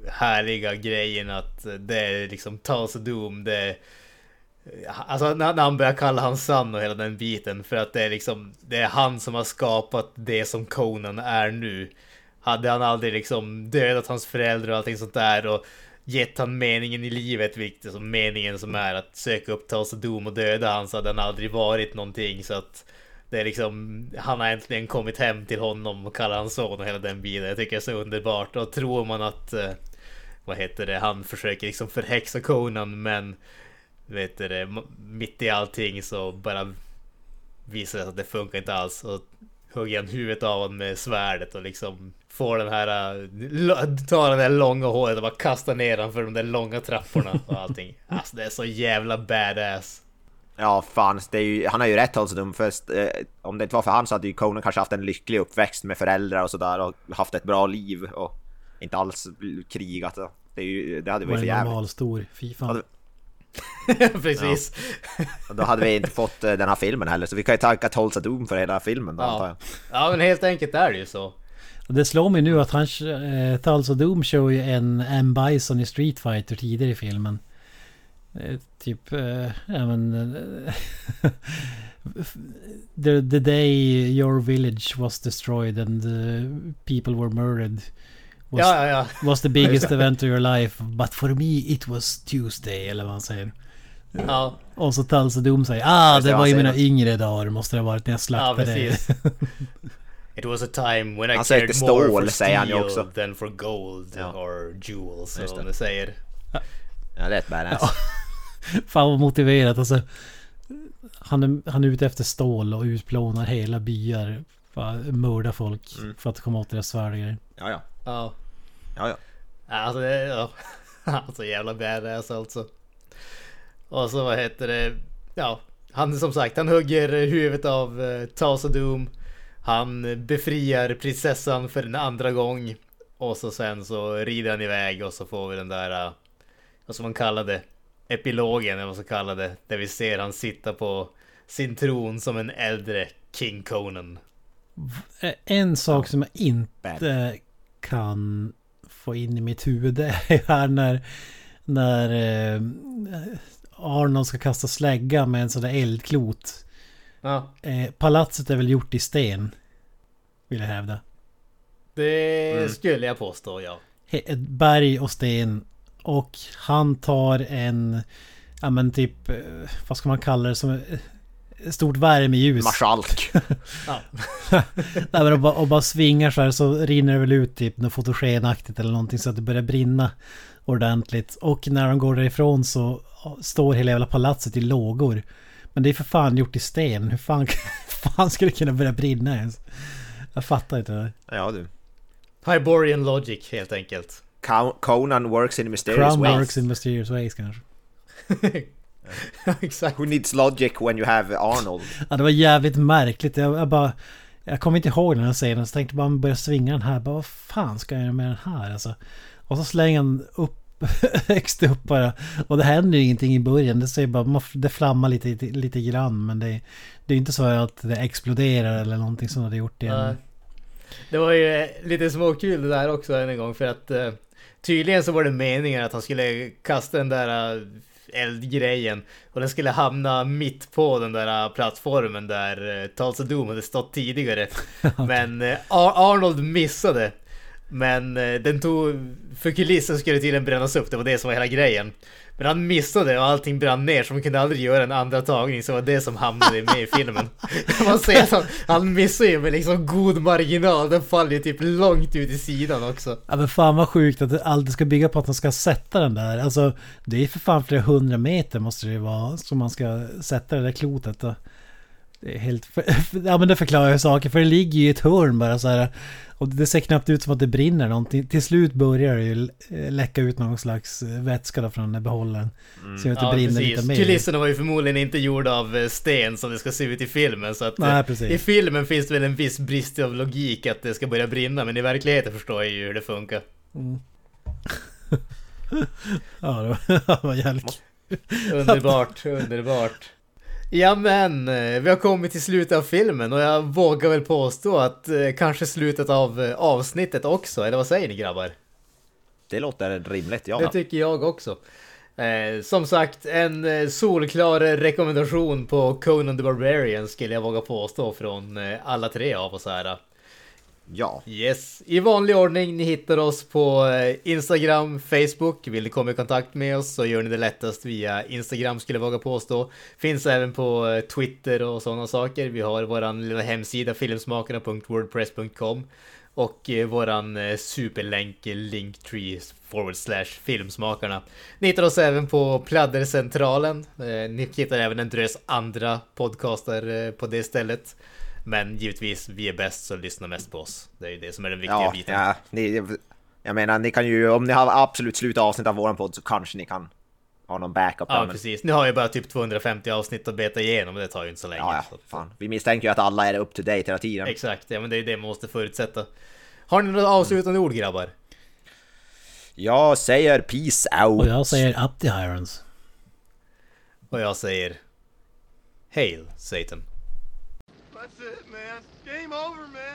härliga grejen att det är liksom Tulsa Doom. Det är, Alltså när han börjar kalla han sann och hela den biten för att det är liksom Det är han som har skapat det som Conan är nu hade han aldrig liksom dödat hans föräldrar och allting sånt där och gett han meningen i livet, vilket som meningen som är att söka upp Tulsa Doom och döda han så hade han aldrig varit någonting så att det är liksom, han har äntligen kommit hem till honom och kallar han son och hela den biten. Jag tycker det är så underbart. Och tror man att, eh, vad heter det, han försöker liksom förhäxa Conan men vet du det, mitt i allting så bara visar det sig att det funkar inte alls. Och hugger han huvudet av honom med svärdet och liksom får den här, äh, tar den där långa håret och bara kastar ner honom för de där långa trapporna och allting. *laughs* Alltså det är så jävla badass. Ja, fan. Det är ju, han har ju rätt alltså. dum, För, eh, om det inte var för han så hade ju Conan kanske haft en lycklig uppväxt med föräldrar och sådär och haft ett bra liv och inte alls krigat. Det, är ju, det hade Var varit för en jävligt. normal stor. Fy fan. *laughs* Ja, Precis. Och Då hade vi inte fått eh, den här filmen heller. Så vi kan ju tacka Tulsa Doom för hela filmen då, antar Ja. jag. ja men helt enkelt är det ju så. Och Det slår mig nu att han, eh, Tulsa Doom kör ju en M. Bison i Street Fighter tidigare i filmen. Eh, typ, eh, ja men... Eh, *laughs* the, the day your village was destroyed and people were murdered was, Ja, ja, ja. was the biggest *laughs* event of your life. But for me it was Tuesday, eller vad han säger. Ja, Och så Tulsa Doom säger ah det, var i mina yngre dagar måste det ha varit när jag ja slaktade precis. *laughs* It was a time when I Han cared inte more stål, for steel också. than for gold Ja. or jewels. Just Som det. de säger. Ja, det är ett badass. *laughs* Fan vad motiverat alltså. Han är, han är ute efter stål och utplånar hela byar. Mördar folk Mm. för att komma åt deras svärd och grejer. Ja, ja. Ja. Ja, ja. Alltså, det, ja. *laughs* alltså jävla badass alltså. Och så vad heter det? Ja, han som sagt, han hugger huvudet av uh, Tulsa Doom. Han befriar prinsessan för en andra gång. Och så sen så rider han iväg och så får vi den där, uh, vad som man kallar det, epilogen eller vad man ska kalla det. Där vi ser han sitta på sin tron som en äldre King Conan. Eh, En sak som jag inte kan få in i mitt huvud *laughs* är här när, när eh, Arnold ska kasta slägga med en sån där eldklot. Ja, Eh, palatset är väl gjort i sten. Vill jag hävda. det Mm. skulle jag påstå ja. Ett berg och sten. Och han tar en... Ja men typ... eh, Vad ska man kalla det? Som ett stort värmeljus. Marskalk. *laughs* ja. *laughs* Nej, men och, bara, och bara svingar så här så rinner det väl ut typ något fotogenaktigt eller någonting så att det börjar brinna ordentligt. Och när de går därifrån så står hela jävla palatset i lågor. Men det är för fan gjort i sten. Hur fan, *laughs* fan ska det kunna börja brinna ens? Jag fattar inte det där. Ja, du. Hyborian logic helt enkelt. Co- Conan works in mysterious Crown ways. works in mysterious ways kanske. *laughs* Exakt. Who needs logic when you have Arnold? Ja, det var jävligt märkligt. Jag, jag bara... Jag kommer inte ihåg den här scenen så tänkte bara börja svinga den här. Bara, vad fan ska jag göra med den här alltså? Och så slänger han upp högst *laughs* upp bara. Och det händer ju ingenting i början. Det, bara, det flammar lite, lite, grann. Men det, det är inte så att det exploderar eller någonting som det gjort i Nej. en... Det var ju eh, lite småkul det där också en gång för att eh, tydligen så var det meningen att han skulle kasta den där eh, eldgrejen och den skulle hamna mitt på den där plattformen där Tulsa Doom hade stått tidigare. *laughs* Men Ar- Arnold missade. Men eh, den tog... För kulissen skulle tydligen brännas upp, det var det som var hela grejen. Men han missade och allting brann ner så man kunde aldrig göra en andra tagning så det var det som hamnade med i filmen. *laughs* Man ser att han, han missar ju med liksom god marginal, den faller ju typ långt ut i sidan också. Ja men fan vad sjukt att det alltid ska bygga på att man ska sätta den där. Alltså det är för fan flera hundra meter måste det ju vara som man ska sätta det där klotet. Då. Det är helt... *laughs* Ja men det förklarar ju saker för det ligger ju i ett hörn bara så här. Och det ser knappt ut som att det brinner någonting. Till slut börjar det ju eh, läcka ut någon slags eh, vätska då från den behållaren. Så att det Ja, brinner precis. lite mer. Kulisserna var ju förmodligen inte gjorda av eh, sten som det ska se ut i filmen. Så att Nej, precis. i filmen finns det väl en viss brist av logik att det ska börja brinna. Men i verkligheten förstår jag ju hur det funkar. *laughs* Ja det var, *laughs* det var jävligt Underbart, underbart. Ja men, eh, vi har kommit till slutet av filmen och jag vågar väl påstå att eh, kanske slutet av eh, avsnittet också, eller vad säger ni grabbar? Det låter rimligt, ja. Det tycker jag också. Eh, som sagt, en solklar rekommendation på Conan the Barbarian skulle jag våga påstå från alla tre av oss här. Ja. Yes, i vanlig ordning. Ni hittar oss på eh, Instagram, Facebook. Vill ni komma i kontakt med oss så gör ni det lättast via Instagram skulle jag våga påstå. Finns även på eh, Twitter och sådana saker. Vi har våran lilla hemsida filmsmakarna.wordpress.com och eh, våran superlänk linktree forward slash filmsmakarna. Ni hittar oss även på Pladdercentralen. Ni hittar även en drös andra podcaster på det stället. Men givetvis, vi är bäst så lyssna mest på oss. Det är ju det som är den viktiga Ja, biten. ja ni, jag menar, ni kan ju, om ni har absolut slut avsnitt av våran podd så kanske ni kan ha någon backup. Ja, där, men, precis. Nu har jag bara typ 250 avsnitt att beta igenom och det tar ju inte så länge. ja, ja, fan. Vi misstänker ju att alla är up to date hela tiden. Exakt, ja men det är det man måste förutsätta. Har ni några avslutande ord grabbar? Jag säger peace out. Och jag säger up the irons. Och jag säger... Hail Satan. over, man.